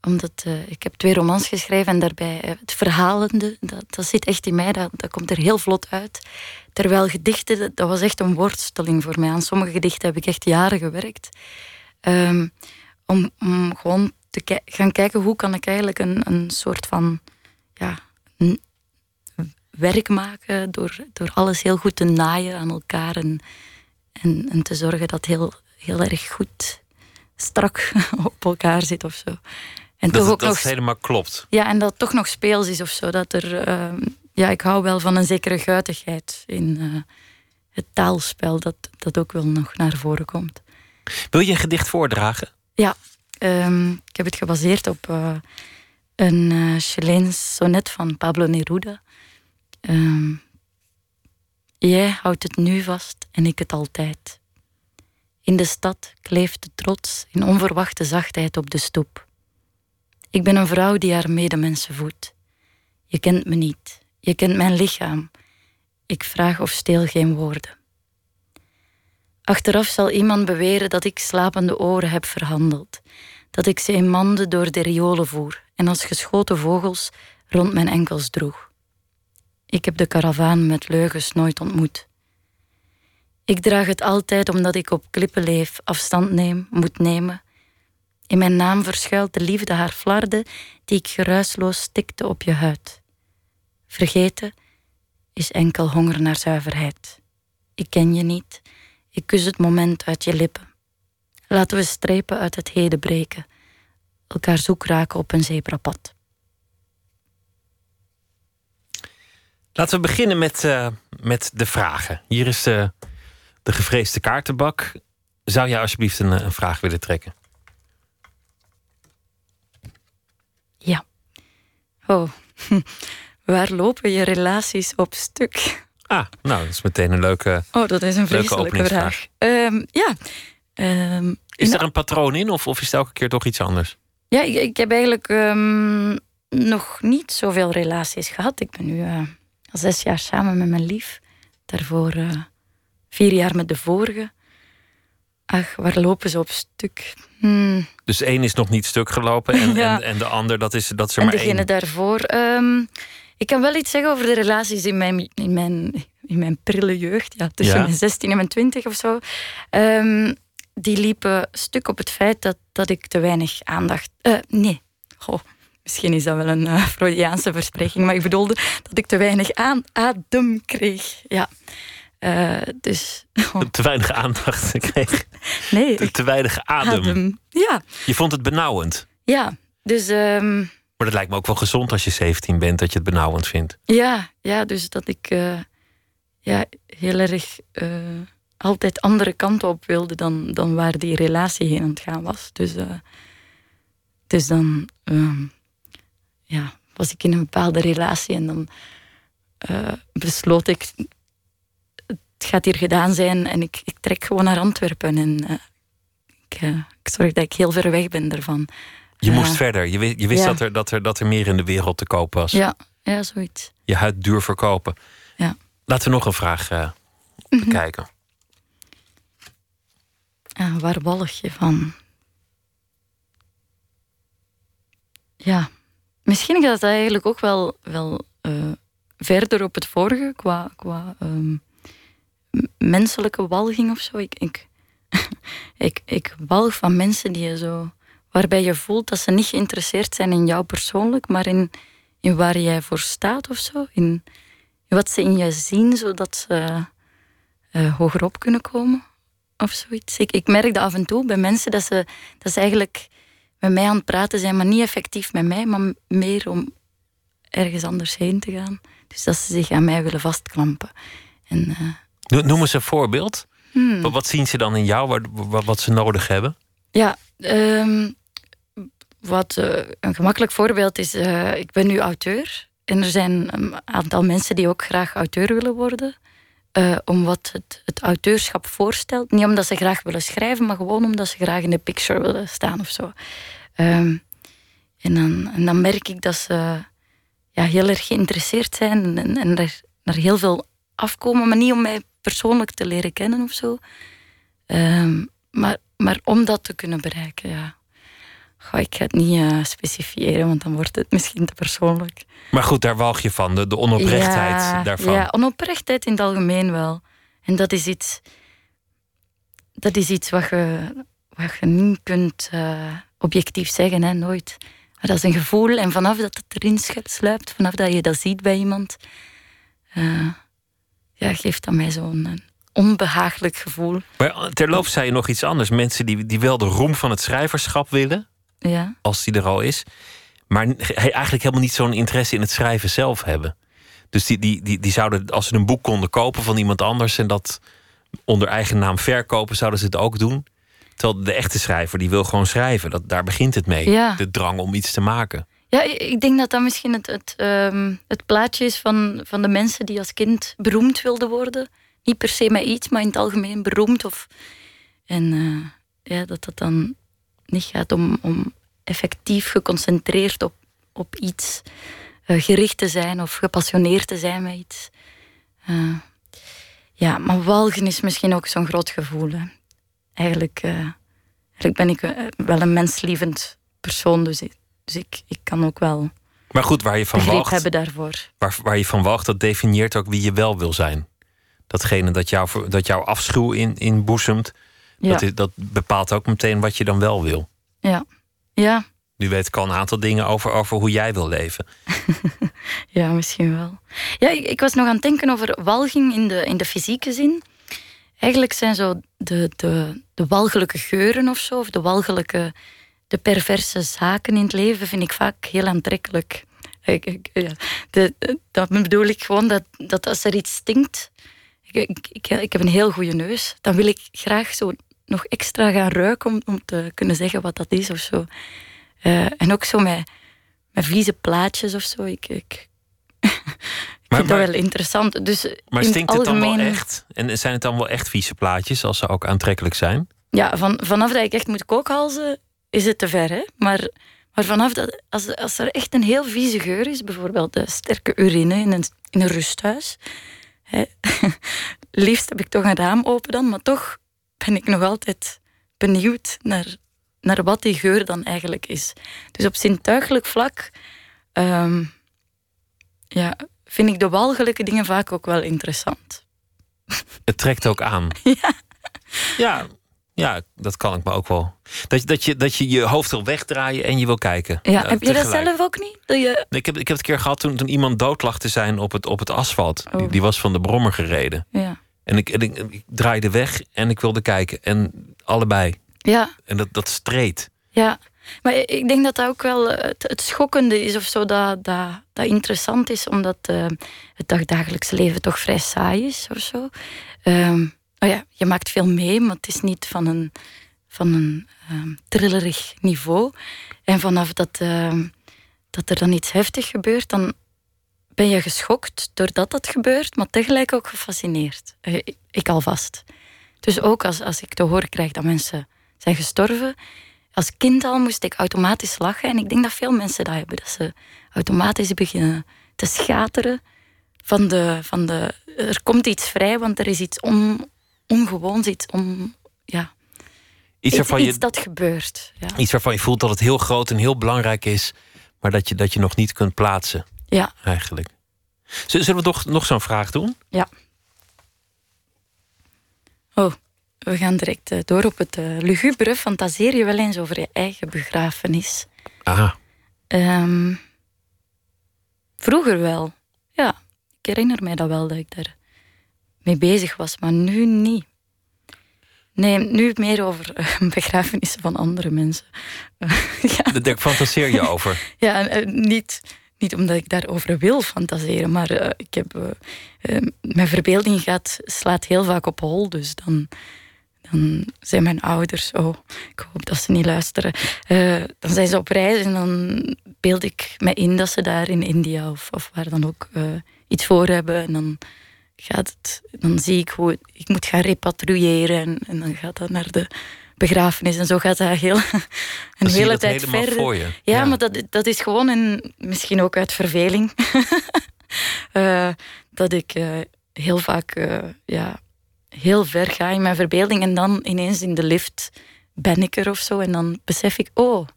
Omdat eh, ik heb twee romans geschreven en daarbij eh, het verhalende, dat, dat zit echt in mij, dat, dat komt er heel vlot uit. Terwijl gedichten, dat, was echt een worsteling voor mij. Aan sommige gedichten heb ik echt jaren gewerkt. Ehm, om, om gewoon te gaan kijken hoe kan ik eigenlijk een, een soort van ja, werk maken door, door alles heel goed te naaien aan elkaar en, en, en te zorgen dat heel, heel erg goed strak op elkaar zit of zo. En dat toch het, ook dat nog het helemaal klopt. ja, en dat het toch nog speels is of zo. Dat er, ehm, ja, ik hou wel van een zekere guitigheid in eh, het taalspel, dat, dat ook wel nog naar voren komt. Wil je een gedicht voordragen? Ja, ehm, ik heb het gebaseerd op eh, een eh Chileens sonnet van Pablo Neruda. Ehm, Jij houdt het nu vast en ik het altijd. In de stad kleeft de trots in onverwachte zachtheid op de stoep. Ik ben een vrouw die haar medemensen voedt. Je kent me niet, je kent mijn lichaam. Ik vraag of steel geen woorden. Achteraf zal iemand beweren dat ik slapende oren heb verhandeld, dat ik ze in manden door de riolen voer en als geschoten vogels rond mijn enkels droeg. Ik heb de karavaan met leugens nooit ontmoet. Ik draag het altijd omdat ik op klippen leef, afstand neem, moet nemen. In mijn naam verschuilt de liefde haar flarden die ik geruisloos stikte op je huid. Vergeten is enkel honger naar zuiverheid. Ik ken je niet, ik kus het moment uit je lippen. Laten we strepen uit het heden breken, elkaar zoek raken op een zebrapad. Laten we beginnen met, eh, met de vragen. Hier is de, de gevreesde kaartenbak. Zou jij alsjeblieft een, eh, een vraag willen trekken? Ja. Oh, waar lopen je relaties op stuk? Ah, nou, dat is meteen een leuke. Oh, dat is een vreselijke vraag. Ehm, ja. Ehm, Is in- er een patroon in of, of is het elke keer toch iets anders? Ja, ik, ik heb eigenlijk ehm, nog niet zoveel relaties gehad. Ik ben nu eh, al zes jaar samen met mijn lief. Daarvoor eh, vier jaar met de vorige. Ach, waar lopen ze op stuk? Hmm. Dus één is nog niet stuk gelopen en, Ja. en, en de ander, dat is, dat is er En maar degene één. daarvoor. ehm, ik kan wel iets zeggen over de relaties in mijn, in mijn, in mijn prille jeugd. Ja, tussen Ja. mijn 16 en mijn 20 of zo. Ehm, die liepen stuk op het feit dat, dat ik te weinig aandacht. eh, nee, Goh, misschien is dat wel een eh, Freudiaanse verspreking, maar ik bedoelde dat ik te weinig aan, adem kreeg. Ja. Eh, dus. Te weinig aandacht kreeg. Nee, Te, te weinig adem. Ja, Je vond het benauwend. ja. Dus. ehm, Maar dat lijkt me ook wel gezond als je 17 bent, dat je het benauwend vindt. Ja, ja dus dat ik eh, ja, heel erg eh, altijd andere kanten op wilde dan, dan waar die relatie heen aan het gaan was. Dus, eh, dus dan ehm, ja, was ik in een bepaalde relatie en dan besloot ik, het gaat hier gedaan zijn en ik, ik trek gewoon naar Antwerpen. En eh, ik, eh, ik zorg dat ik heel ver weg ben ervan. Je Eh, moest verder. Je, wi- je wist ja. dat, er, dat, er, dat er meer in de wereld te koop was. Ja, ja, zoiets. Je huid duur verkopen. Ja. Laten we nog een vraag eh, Mhm. bekijken. Ah, waar walg je van? Ja, misschien gaat dat eigenlijk ook wel, wel eh, verder op het vorige qua, qua ehm, menselijke walging of zo. Ik, ik, ik, ik walg van mensen die je zo, waarbij je voelt dat ze niet geïnteresseerd zijn in jou persoonlijk, maar in, in waar jij voor staat of zo. In, wat ze in je zien, zodat ze eh, hogerop kunnen komen of zoiets. Ik, merk dat af en toe bij mensen dat ze, dat ze eigenlijk met mij aan het praten zijn, maar niet effectief met mij, maar meer om ergens anders heen te gaan. Dus dat ze zich aan mij willen vastklampen. En, eh, Noem eens een voorbeeld. Hmm. Wat, wat zien ze dan in jou, wat, wat, wat ze nodig hebben? ja, ehm, wat eh, een gemakkelijk voorbeeld is, eh, ik ben nu auteur. En er zijn een aantal mensen die ook graag auteur willen worden. eh, om wat het, het auteurschap voorstelt. Niet omdat ze graag willen schrijven, maar gewoon omdat ze graag in de picture willen staan of zo. Ehm, en, dan, en dan merk ik dat ze ja, heel erg geïnteresseerd zijn en, en er, er heel veel afkomen, maar niet om mij persoonlijk te leren kennen of zo. Ehm, maar, maar om dat te kunnen bereiken, ja. Goh, ik ga het niet eh, specifiëren, want dan wordt het misschien te persoonlijk. Maar goed, daar walg je van, de, de onoprechtheid ja, daarvan. Ja, onoprechtheid in het algemeen wel. En dat is iets, dat is iets wat, je, wat je niet kunt eh, objectief zeggen, hè, nooit. Maar dat is een gevoel en vanaf dat het erin sluipt, vanaf dat je dat ziet bij iemand, eh, ja, geeft dat mij zo'n een onbehagelijk gevoel. Maar terloops zei je nog iets anders. Mensen die, die wel de roem van het schrijverschap willen, Ja. als die er al is, maar eigenlijk helemaal niet zo'n interesse in het schrijven zelf hebben. Dus die, die, die, die zouden, als ze een boek konden kopen van iemand anders en dat onder eigen naam verkopen, zouden ze het ook doen. Terwijl de echte schrijver, die wil gewoon schrijven. Dat, daar begint het mee. Ja. De drang om iets te maken. Ja, ik denk dat dat misschien het, het, ehm, het plaatje is van, van de mensen die als kind beroemd wilden worden. Niet per se met iets, maar in het algemeen beroemd. Of, en eh, ja, dat het dan niet gaat om, om effectief geconcentreerd op, op iets eh, gericht te zijn of gepassioneerd te zijn met iets. Eh, ja, maar walgen is misschien ook zo'n groot gevoel. Eigenlijk, eigenlijk ben ik wel een menslievend persoon, dus dus ik, ik kan ook wel Maar goed, waar je van walgt, hebben daarvoor. waar, waar je van walgt, dat definieert ook wie je wel wil zijn. Datgene dat, jou, dat jouw afschuw in, inboezemt, Ja. dat, is- dat bepaalt ook meteen wat je dan wel wil. Ja, ja, Nu weet ik al een aantal dingen over, over hoe jij wil leven. ja misschien wel. Ja, ik, ik was nog aan het denken over walging in de, in de fysieke zin. Eigenlijk zijn zo de, de, de walgelijke geuren of zo, of de walgelijke, de perverse zaken in het leven, vind ik vaak heel aantrekkelijk. Ik, ik- ja, de, de- dat bedoel ik gewoon dat, dat als er iets stinkt, ik, ik, heb een heel goede neus, dan wil ik graag zo nog extra gaan ruiken om, om te kunnen zeggen wat dat is of zo. Eh, en ook zo met, met vieze plaatjes of zo. Ik, ik, ik vind dat wel interessant. Dus Maar in stinkt het dan wel echt? En zijn het dan wel echt vieze plaatjes, als ze ook aantrekkelijk zijn? Ja, van, vanaf dat ik echt moet kookhalzen, is het te ver. Hè? Maar, maar vanaf dat, als, als er echt een heel vieze geur is, bijvoorbeeld de sterke urine in een, in een rusthuis. Hè? Liefst heb ik toch een raam open dan, maar toch ben ik nog altijd benieuwd naar, naar wat die geur dan eigenlijk is. Dus op zintuigelijk vlak ehm, ja, vind ik de walgelijke dingen vaak ook wel interessant. Het trekt ook aan. Ja. Ja, ja dat kan ik me ook wel. Dat, je- dat, je, dat je je hoofd wil wegdraaien en je wil kijken. Ja, heb je dat zelf ook niet? Dat je, Nee, Ik heb, ik heb het een keer gehad toen, toen iemand dood lag te zijn op het, op het asfalt. Die, Oh. die was van de brommer gereden. ja. En ik, en ik, ik draaide weg en ik wilde kijken. En allebei. Ja, En dat, dat streed. Ja, maar ik denk dat dat ook wel eh, het, het schokkende is of zo, dat, dat, dat interessant is, omdat eh, het dagdagelijks leven toch vrij saai is of zo. Ehm, oh ja, je maakt veel mee, maar het is niet van een, van een ehm, trillerig niveau. En vanaf dat, ehm, dat er dan iets heftig gebeurt, dan ben je geschokt doordat dat gebeurt, maar tegelijk ook gefascineerd. Eh, ik- ik alvast. Dus ook als, als ik te horen krijg dat mensen zijn gestorven, als kind al moest ik automatisch lachen. En ik denk dat veel mensen dat hebben. Dat ze automatisch beginnen te schateren. Van de, van de, er komt iets vrij, want er is iets on, ongewoons, iets, on, ja, Iets waarvan, iets je, dat gebeurt. Ja. iets waarvan je voelt dat het heel groot en heel belangrijk is. Maar dat je, dat je nog niet kunt plaatsen. Ja. Eigenlijk. Zullen we nog, nog zo'n vraag doen? ja. Oh, we gaan direct eh, door op het eh, lugubere. Fantaseer je wel eens over je eigen begrafenis? Ah, Ehm, vroeger wel. Ja, ik herinner mij dat wel dat ik daar mee bezig was, maar nu niet. Nee, nu meer over eh, begrafenissen van andere mensen. daar daar fantaseer je over. Ja, eh, niet, niet omdat ik daarover wil fantaseren, maar eh, ik heb, mijn verbeelding gaat, slaat heel vaak op hol. Dus dan, dan zijn mijn ouders, oh, ik hoop dat ze niet luisteren, dan zijn ze op reis en dan beeld ik me in dat ze daar in India of, of waar dan ook iets voor hebben. En dan, gaat het, dan zie ik hoe ik moet gaan repatriëren en, en dan gaat dat naar de begrafenis en zo gaat dat heel, een hele tijd verder. Ja, Ja. maar dat, dat is gewoon een, misschien ook uit verveling. Eh, dat ik eh, heel vaak eh, ja, heel ver ga in mijn verbeelding en dan ineens in de lift ben ik er of zo en dan besef ik, oh,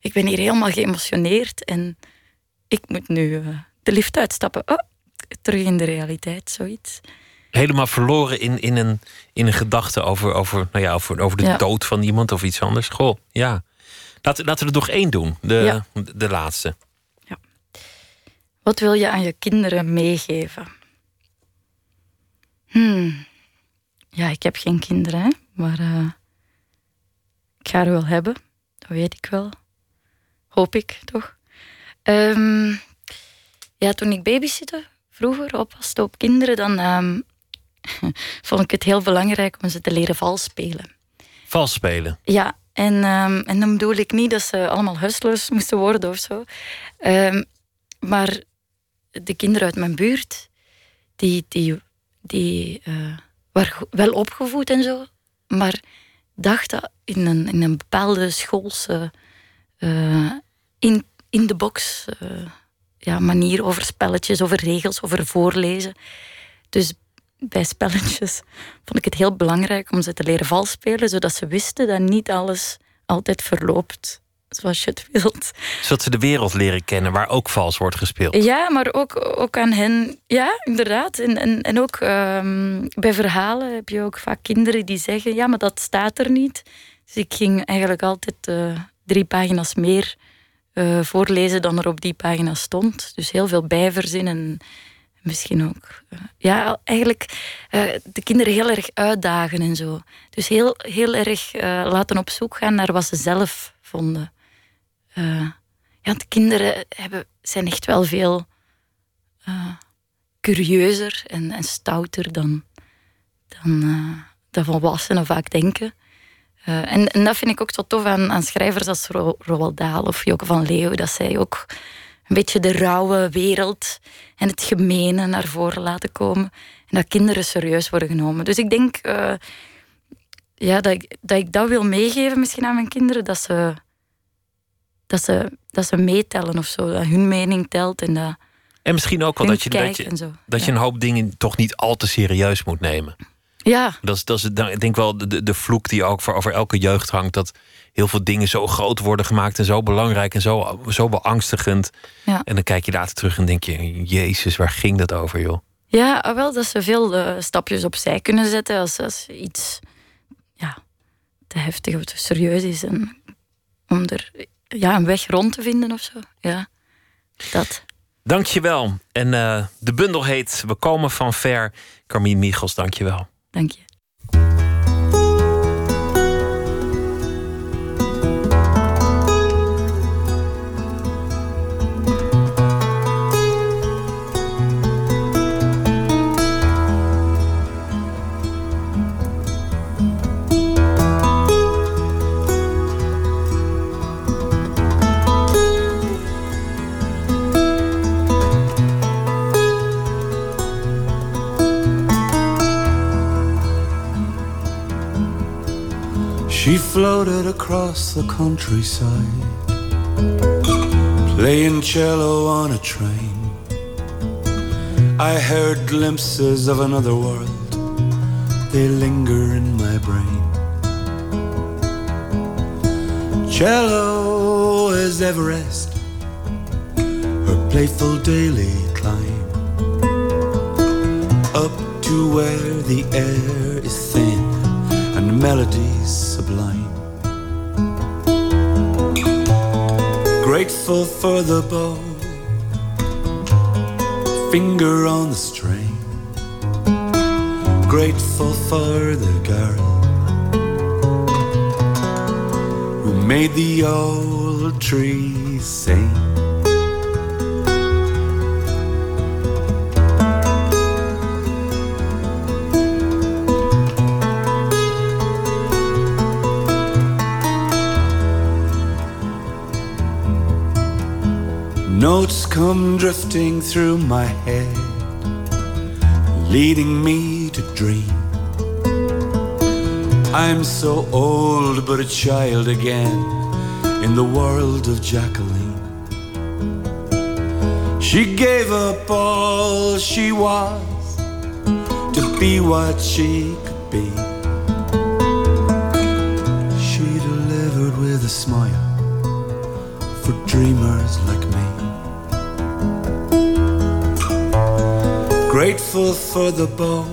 ik ben hier helemaal geëmotioneerd en ik moet nu de lift uitstappen. Oh, terug in de realiteit, zoiets. Helemaal verloren in, in, een, in een gedachte over, over, nou ja, over, over de Ja. dood van iemand of iets anders. Goh, ja. Laten, laten we er nog één doen, de, Ja. de, laatste. Wat wil je aan je kinderen meegeven? Hmm. Ja, ik heb geen kinderen, hè? maar eh, ik ga er wel hebben. Dat weet ik wel. Hoop ik toch? Ehm, ja, toen ik babysitte, vroeger oppaste op kinderen, dan ehm, vond ik het heel belangrijk om ze te leren vals spelen. Vals spelen. Ja, en, ehm, en dan bedoel ik niet dat ze allemaal hustlers moesten worden of zo. Ehm, maar de kinderen uit mijn buurt, die, die, die eh, waren wel opgevoed en zo, maar dachten in een, in een bepaalde schoolse, eh, in, in de box eh, ja, manier over spelletjes, over regels, over voorlezen. Dus bij spelletjes vond ik het heel belangrijk om ze te leren vals spelen, zodat ze wisten dat niet alles altijd verloopt zoals je het wilt. Zodat ze de wereld leren kennen waar ook vals wordt gespeeld. Ja, maar ook, ook aan hen. Ja, inderdaad. En, en, en ook ehm, bij verhalen heb je ook vaak kinderen die zeggen: ja, maar dat staat er niet. Dus ik ging eigenlijk altijd eh, drie pagina's meer eh, voorlezen dan er op die pagina stond. Dus heel veel bijverzinnen. En misschien ook. eh, ja, eigenlijk eh, de kinderen heel erg uitdagen en zo. Dus heel, heel erg laten op zoek gaan naar wat ze zelf vonden. Ja, de kinderen hebben, zijn echt wel veel curieuzer en, en stouter dan, dan, dan volwassenen vaak denken. Eh, en, en dat vind ik ook zo tof aan, aan schrijvers als Ro Roald Dahl of Joke van Leeuw, dat zij ook een beetje de rauwe wereld en het gemene naar voren laten komen. En dat kinderen serieus worden genomen. Dus ik denk eh, ja, dat, ik, dat ik dat wil meegeven misschien aan mijn kinderen, dat ze, dat ze, dat ze meetellen of zo, dat hun mening telt en dat En misschien ook wel dat je, dat je, dat je een hoop dingen toch niet al te serieus moet nemen. Ja, Dat is, dat is het- ik denk wel de, de, vloek die ook voor, over elke jeugd hangt. Dat heel veel dingen zo groot worden gemaakt en zo belangrijk en zo, zo beangstigend. Ja. En dan kijk je later terug en denk je: Jezus, waar ging dat over, joh? Ja, ah, wel dat ze veel eh, stapjes opzij kunnen zetten als, als iets ja, te heftig of te serieus is. En om er ja, een weg rond te vinden of zo. Ja, dat. Dankjewel. En eh, de bundel heet We komen van ver. Carmien Michels, dankjewel. Dank je. She floated across the countryside, playing cello on a train. I heard glimpses of another world, they linger in my brain. Cello is Everest, her playful daily climb, up to where the air is thin melodies sublime. Grateful for the bow, finger on the string. Grateful for the girl who made the old tree sing. Drifting through my head, leading me to dream. I'm so old, but a child again in the world of Jacqueline. She gave up all she was to be what she could be. Grateful for the bow,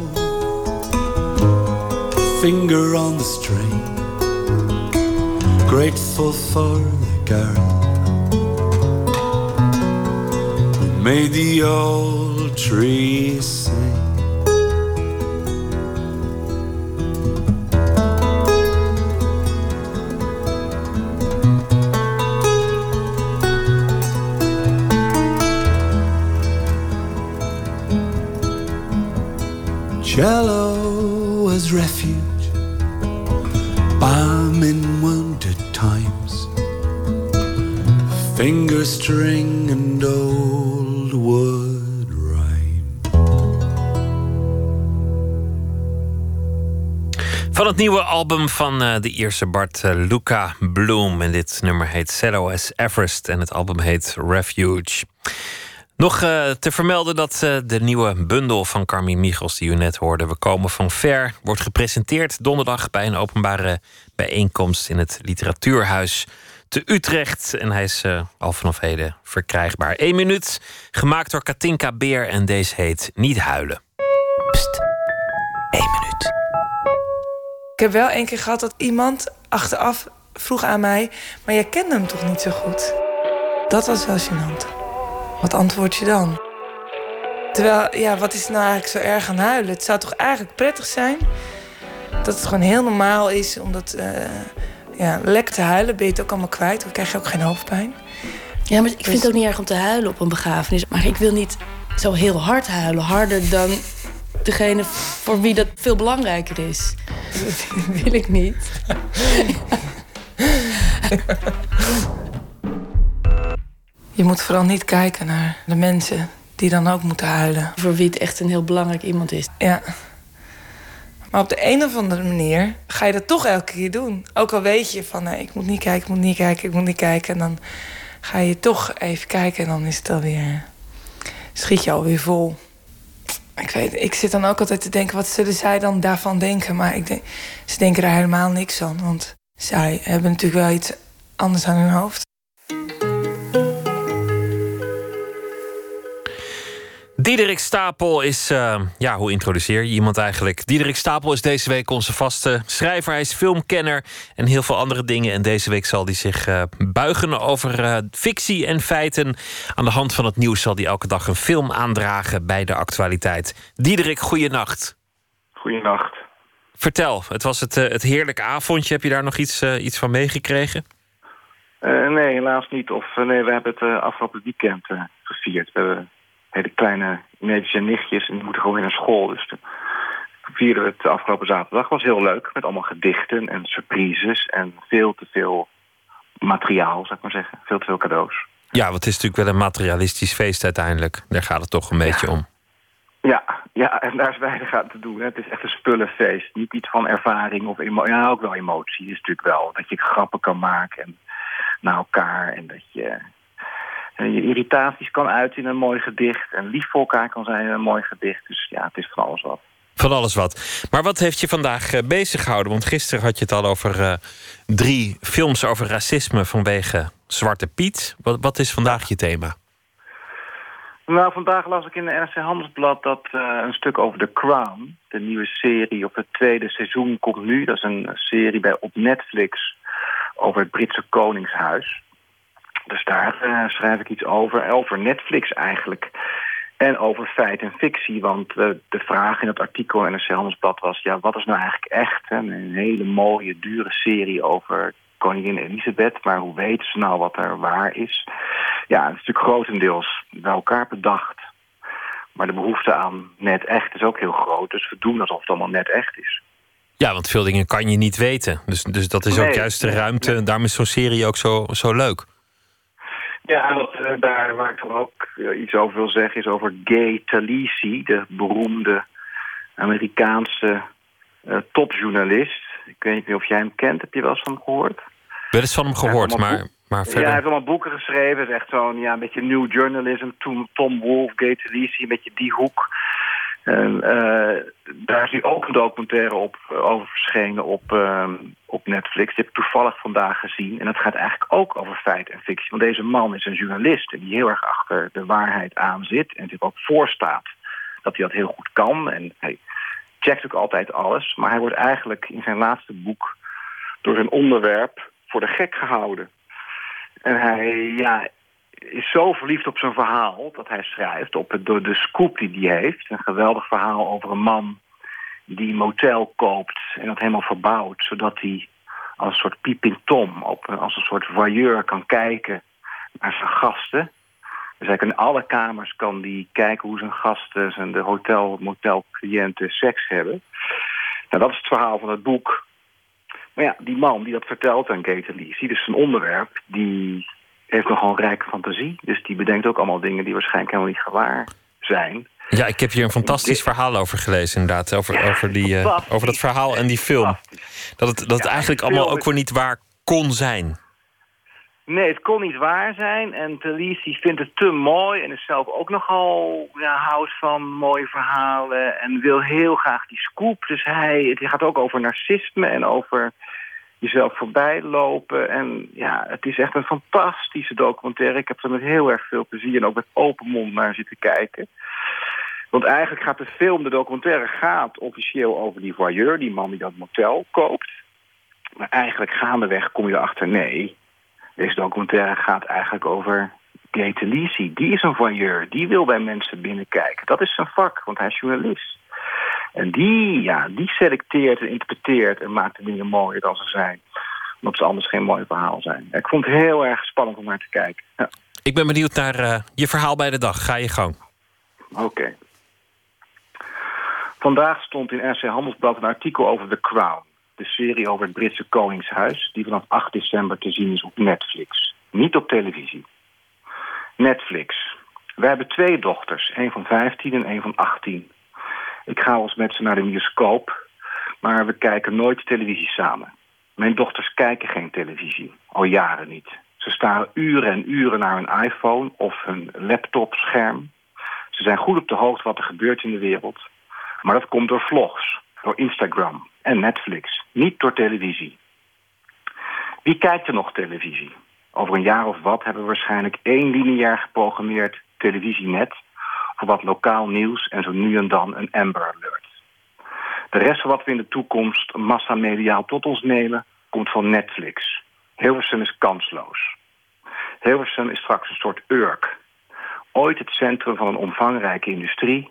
finger on the string. Grateful for the girl. who Made the old trees and old wood Van het nieuwe album van eh, de Ierse Bart eh, Luca Bloom. En dit nummer heet Cello as Everest en het album heet Refuge. Nog eh, te vermelden dat de nieuwe bundel van Carmien Michels, die u net hoorde, We komen van ver, wordt gepresenteerd donderdag bij een openbare bijeenkomst in het Literatuurhuis te Utrecht. En hij is eh, al vanaf heden verkrijgbaar. Eén minuut, gemaakt door Katinka Beer en deze heet Niet huilen. Ik heb wel één keer gehad dat iemand achteraf vroeg aan mij... maar jij kende hem toch niet zo goed? Dat was wel gênant. Wat antwoord je dan? Terwijl, ja, wat is nou eigenlijk zo erg aan huilen? Het zou toch eigenlijk prettig zijn... dat het gewoon heel normaal is om dat, eh, ja, lekker te huilen. Ben je het ook allemaal kwijt, dan krijg je ook geen hoofdpijn. Ja, maar ik vind het ook niet erg om te huilen op een begrafenis. Maar ik wil niet zo heel hard huilen. Harder dan degene voor wie dat veel belangrijker is. Dat wil ik niet. Je moet vooral niet kijken naar de mensen die dan ook moeten huilen. Voor wie het echt een heel belangrijk iemand is. Ja. Maar op de een of andere manier ga je dat toch elke keer doen. Ook al weet je van, nee, ik moet niet kijken, ik moet niet kijken, ik moet niet kijken. En dan ga je toch even kijken en dan is het alweer... schiet je alweer vol. Ik weet, ik zit dan ook altijd te denken, wat zullen zij dan daarvan denken? Maar ik denk, ze denken er helemaal niks van. Want zij hebben natuurlijk wel iets anders aan hun hoofd. Diederik Stapel is, eh, ja, hoe introduceer je iemand eigenlijk? Diederik Stapel is deze week onze vaste schrijver. Hij is filmkenner en heel veel andere dingen. En deze week zal hij zich eh, buigen over eh, fictie en feiten. Aan de hand van het nieuws zal hij elke dag een film aandragen bij de actualiteit. Diederik, goeienacht. Goeienacht. Vertel, het was het, het heerlijke avondje. Heb je daar nog iets, iets van meegekregen? Nee, helaas niet. Of nee, we hebben het afgelopen weekend gevierd. We hebben hele kleine neefjes en nichtjes en die moeten gewoon weer naar school. Dus toen vierden we het de afgelopen zaterdag. was heel leuk, met allemaal gedichten en surprises en veel te veel materiaal, zou ik maar zeggen. Veel te veel cadeaus. Ja, want het is natuurlijk wel een materialistisch feest uiteindelijk. Daar gaat het toch een beetje om. Ja, ja, en daar is weinig aan te doen. Hè. Het is echt een spullenfeest. Niet iets van ervaring of emotie. Ja, ook wel emotie is natuurlijk wel. Dat je grappen kan maken en, naar elkaar. En dat je je irritaties kan uiten in een mooi gedicht. En lief voor elkaar kan zijn in een mooi gedicht. Dus ja, het is van alles wat. Van alles wat. Maar wat heeft je vandaag eh, bezig gehouden? Want gisteren had je het al over eh, drie films over racisme vanwege Zwarte Piet. Wat, wat is vandaag je thema? Nou, vandaag las ik in de NRC Handelsblad dat eh, een stuk over The Crown. De nieuwe serie, of het tweede seizoen komt nu. Dat is een serie bij, op Netflix over het Britse Koningshuis. Dus daar eh, schrijf ik iets over. Over Netflix eigenlijk. En over feit en fictie. Want eh, de vraag in het artikel in NRC Handelsblad was... ja, wat is nou eigenlijk echt? Hè? Een hele mooie, dure serie over koningin Elisabeth. Maar hoe weten ze nou wat er waar is? Ja, het is natuurlijk grotendeels bij elkaar bedacht. Maar de behoefte aan net echt is ook heel groot. Dus we doen alsof het allemaal net echt is. Ja, want veel dingen kan je niet weten. Dus, dus dat is ook juist de ruimte. En daarom is zo'n serie ook zo, zo leuk. Ja, eh, daar waar ik dan ook eh, iets over wil zeggen... is over Gay Talese, de beroemde Amerikaanse eh, topjournalist. Ik weet niet meer of jij hem kent. Heb je wel eens van hem gehoord? Wel eens van hem gehoord, maar, maar Ja, verder. hij heeft allemaal boeken geschreven. Het is echt zo'n ja, een beetje new journalism. Tom, Tom Wolfe, Gay Talese, een beetje die hoek. En eh, daar is nu ook een documentaire op, eh, over verschenen op, ehm, op Netflix. Die heb ik toevallig vandaag gezien. En dat gaat eigenlijk ook over feit en fictie. Want deze man is een journalist die heel erg achter de waarheid aan zit. En zich ook voorstaat dat hij dat heel goed kan. En hij checkt ook altijd alles. Maar hij wordt eigenlijk in zijn laatste boek door zijn onderwerp voor de gek gehouden. En hij ja, is zo verliefd op zijn verhaal dat hij schrijft, op het, door de scoop die hij heeft. Een geweldig verhaal over een man die een motel koopt en dat helemaal verbouwt, zodat hij als een soort pieping tom, op, als een soort voyeur kan kijken naar zijn gasten. Dus kan in alle kamers kan die kijken hoe zijn gasten, zijn de hotel, motel cliënten seks hebben. Nou, dat is het verhaal van het boek. Maar ja, die man die dat vertelt aan Gator Lisi, dus zijn onderwerp, die heeft nogal een rijke fantasie. Dus die bedenkt ook allemaal dingen die waarschijnlijk helemaal niet gewaar zijn. Ja, ik heb hier een fantastisch verhaal over gelezen, inderdaad. Over, over, die, eh, over dat verhaal en die film. Dat het, dat het eigenlijk allemaal ook weer niet waar kon zijn. Nee, het kon niet waar zijn. En Talisi vindt het te mooi en is zelf ook nogal ja, houdt van mooie verhalen. En wil heel graag die scoop. Dus hij, het gaat ook over narcisme en over jezelf voorbij lopen. En ja, het is echt een fantastische documentaire. Ik heb er met heel erg veel plezier en ook met open mond naar zitten kijken. Want eigenlijk gaat de film, de documentaire, gaat officieel over die voyeur, die man die dat motel koopt. Maar eigenlijk gaandeweg kom je erachter, nee, deze documentaire gaat eigenlijk over Gator Lisi. Die is een voyeur, die wil bij mensen binnenkijken. Dat is zijn vak, want hij is journalist. En die, ja, die selecteert en interpreteert en maakt de dingen mooier dan ze zijn. Omdat ze anders geen mooi verhaal zijn. Ik vond het heel erg spannend om naar te kijken. Ja. Ik ben benieuwd naar eh, je verhaal bij de dag. Ga je gang. Oké. Vandaag stond in RC Handelsblad een artikel over The Crown. De serie over het Britse Koningshuis... die vanaf 8 december te zien is op Netflix. Niet op televisie. Netflix. We hebben twee dochters. een van 15 en een van 18. Ik ga eens met ze naar de bioscoop... maar we kijken nooit televisie samen. Mijn dochters kijken geen televisie. Al jaren niet. Ze staren uren en uren naar hun iPhone of hun laptopscherm. Ze zijn goed op de hoogte wat er gebeurt in de wereld. Maar dat komt door vlogs, door Instagram en Netflix. Niet door televisie. Wie kijkt er nog televisie? Over een jaar of wat hebben we waarschijnlijk één lineair geprogrammeerd televisienet... voor wat lokaal nieuws en zo nu en dan een Amber Alert. De rest van wat we in de toekomst massamediaal tot ons nemen... komt van Netflix. Hilversum is kansloos. Hilversum is straks een soort Urk. Ooit het centrum van een omvangrijke industrie...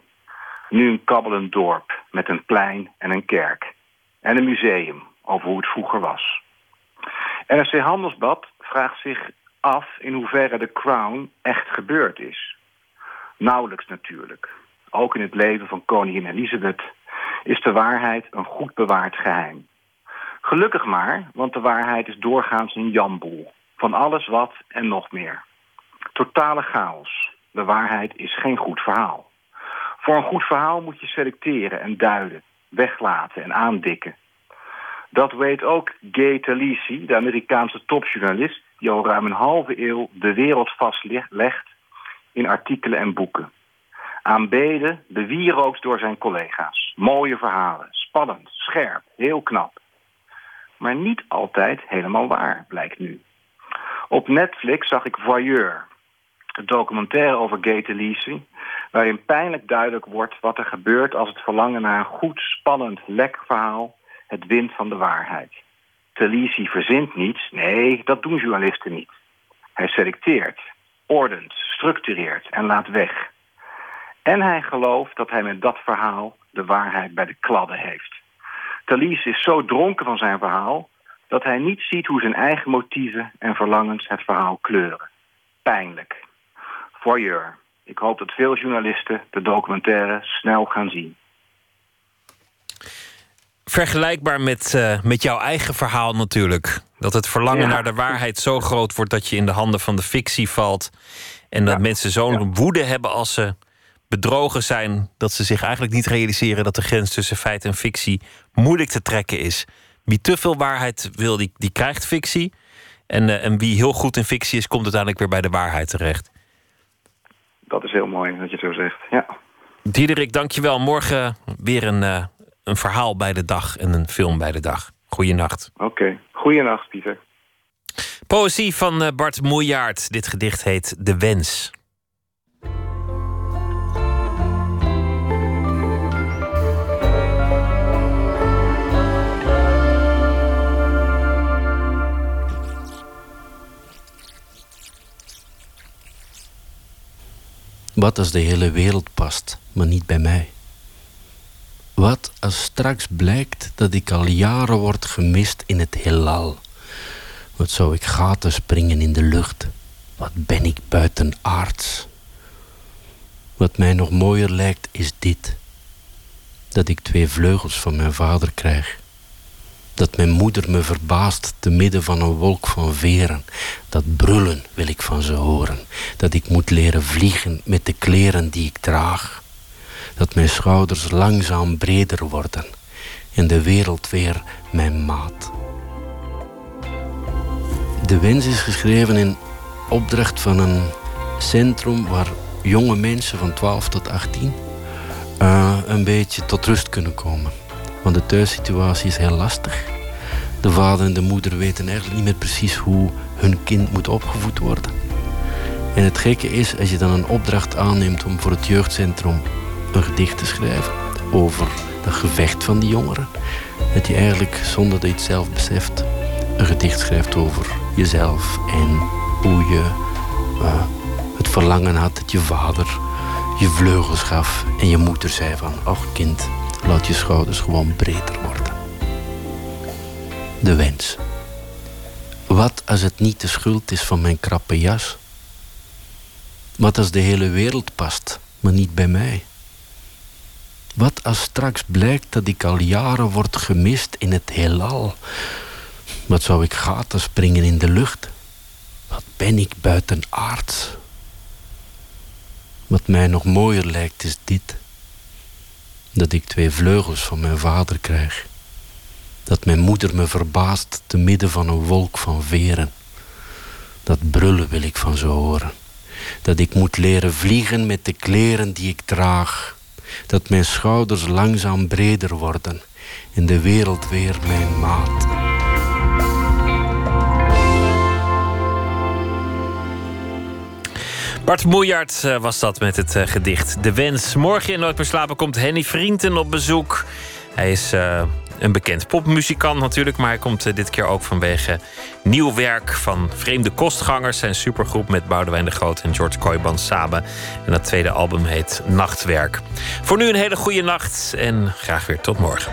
nu een kabbelend dorp met een plein en een kerk. En een museum over hoe het vroeger was. NRC Handelsblad vraagt zich af in hoeverre de Crown echt gebeurd is. Nauwelijks natuurlijk. Ook in het leven van koningin Elisabeth is de waarheid een goed bewaard geheim. Gelukkig maar, want de waarheid is doorgaans een jamboel. Van alles wat en nog meer. Totale chaos. De waarheid is geen goed verhaal. Voor een goed verhaal moet je selecteren en duiden, weglaten en aandikken. Dat weet ook Gay Talisi, de Amerikaanse topjournalist... die al ruim een halve eeuw de wereld vastlegt in artikelen en boeken. Aanbeden, bewierookt door zijn collega's. Mooie verhalen, spannend, scherp, heel knap. Maar niet altijd helemaal waar, blijkt nu. Op Netflix zag ik Voyeur, een documentaire over Gay Talisi... waarin pijnlijk duidelijk wordt wat er gebeurt als het verlangen naar een goed, spannend, lekker verhaal het wint van de waarheid. Talisi verzint niets, nee, dat doen journalisten niet. Hij selecteert, ordent, structureert en laat weg. En hij gelooft dat hij met dat verhaal de waarheid bij de kladden heeft. Talisi is zo dronken van zijn verhaal dat hij niet ziet hoe zijn eigen motieven en verlangens het verhaal kleuren. Pijnlijk. Voyeur. Ik hoop dat veel journalisten de documentaire snel gaan zien. Vergelijkbaar met, eh, met jouw eigen verhaal natuurlijk. Dat het verlangen Ja. naar de waarheid zo groot wordt dat je in de handen van de fictie valt. En dat mensen zo'n woede hebben als ze bedrogen zijn, dat ze zich eigenlijk niet realiseren dat de grens tussen feit en fictie moeilijk te trekken is. Wie te veel waarheid wil, die, die krijgt fictie. En, eh, en wie heel goed in fictie is, komt uiteindelijk weer bij de waarheid terecht. Dat is heel mooi dat je het zo zegt, ja. Diederik, dankjewel. Morgen weer een, eh, een verhaal bij de dag en een film bij de dag. Goeienacht. Oké, goeienacht Pieter. Poëzie van eh, Bart Moejaert. Dit gedicht heet De Wens. Wat als de hele wereld past, maar niet bij mij? Wat als straks blijkt dat ik al jaren word gemist in het heelal? Wat zou ik gaten springen in de lucht? Wat ben ik buitenaards? Wat mij nog mooier lijkt is dit: dat ik twee vleugels van mijn vader krijg. Dat mijn moeder me verbaast te midden van een wolk van veren. Dat brullen wil ik van ze horen. Dat ik moet leren vliegen met de kleren die ik draag. Dat mijn schouders langzaam breder worden en de wereld weer mijn maat. De wens is geschreven in opdracht van een centrum waar jonge mensen van 12 tot 18 eh, een beetje tot rust kunnen komen. Want de thuissituatie is heel lastig. De vader en de moeder weten eigenlijk niet meer precies hoe hun kind moet opgevoed worden. En het gekke is, als je dan een opdracht aanneemt om voor het jeugdcentrum een gedicht te schrijven over dat gevecht van die jongeren, dat je eigenlijk zonder dat je het zelf beseft een gedicht schrijft over jezelf en hoe je eh, het verlangen had dat je vader je vleugels gaf en je moeder zei van, ach kind, laat je schouders gewoon breder worden. De wens. Wat als het niet de schuld is van mijn krappe jas? Wat als de hele wereld past, maar niet bij mij? Wat als straks blijkt dat ik al jaren word gemist in het heelal? Wat zou ik gaten springen in de lucht? Wat ben ik buitenaards? Wat mij nog mooier lijkt is dit: dat ik twee vleugels van mijn vader krijg. Dat mijn moeder me verbaast te midden van een wolk van veren. Dat brullen wil ik van ze horen. Dat ik moet leren vliegen met de kleren die ik draag. Dat mijn schouders langzaam breder worden en de wereld weer mijn maat. Bart Moejaert eh, was dat met het eh, gedicht De Wens. Morgen in Nooit meer slapen komt Henny Vrienden op bezoek. Hij is eh, een bekend popmuzikant natuurlijk, maar hij komt eh, dit keer ook vanwege nieuw werk van Vreemde Kostgangers, zijn supergroep met Boudewijn de Groot en George Koiban samen. En dat tweede album heet Nachtwerk. Voor nu een hele goede nacht en graag weer tot morgen.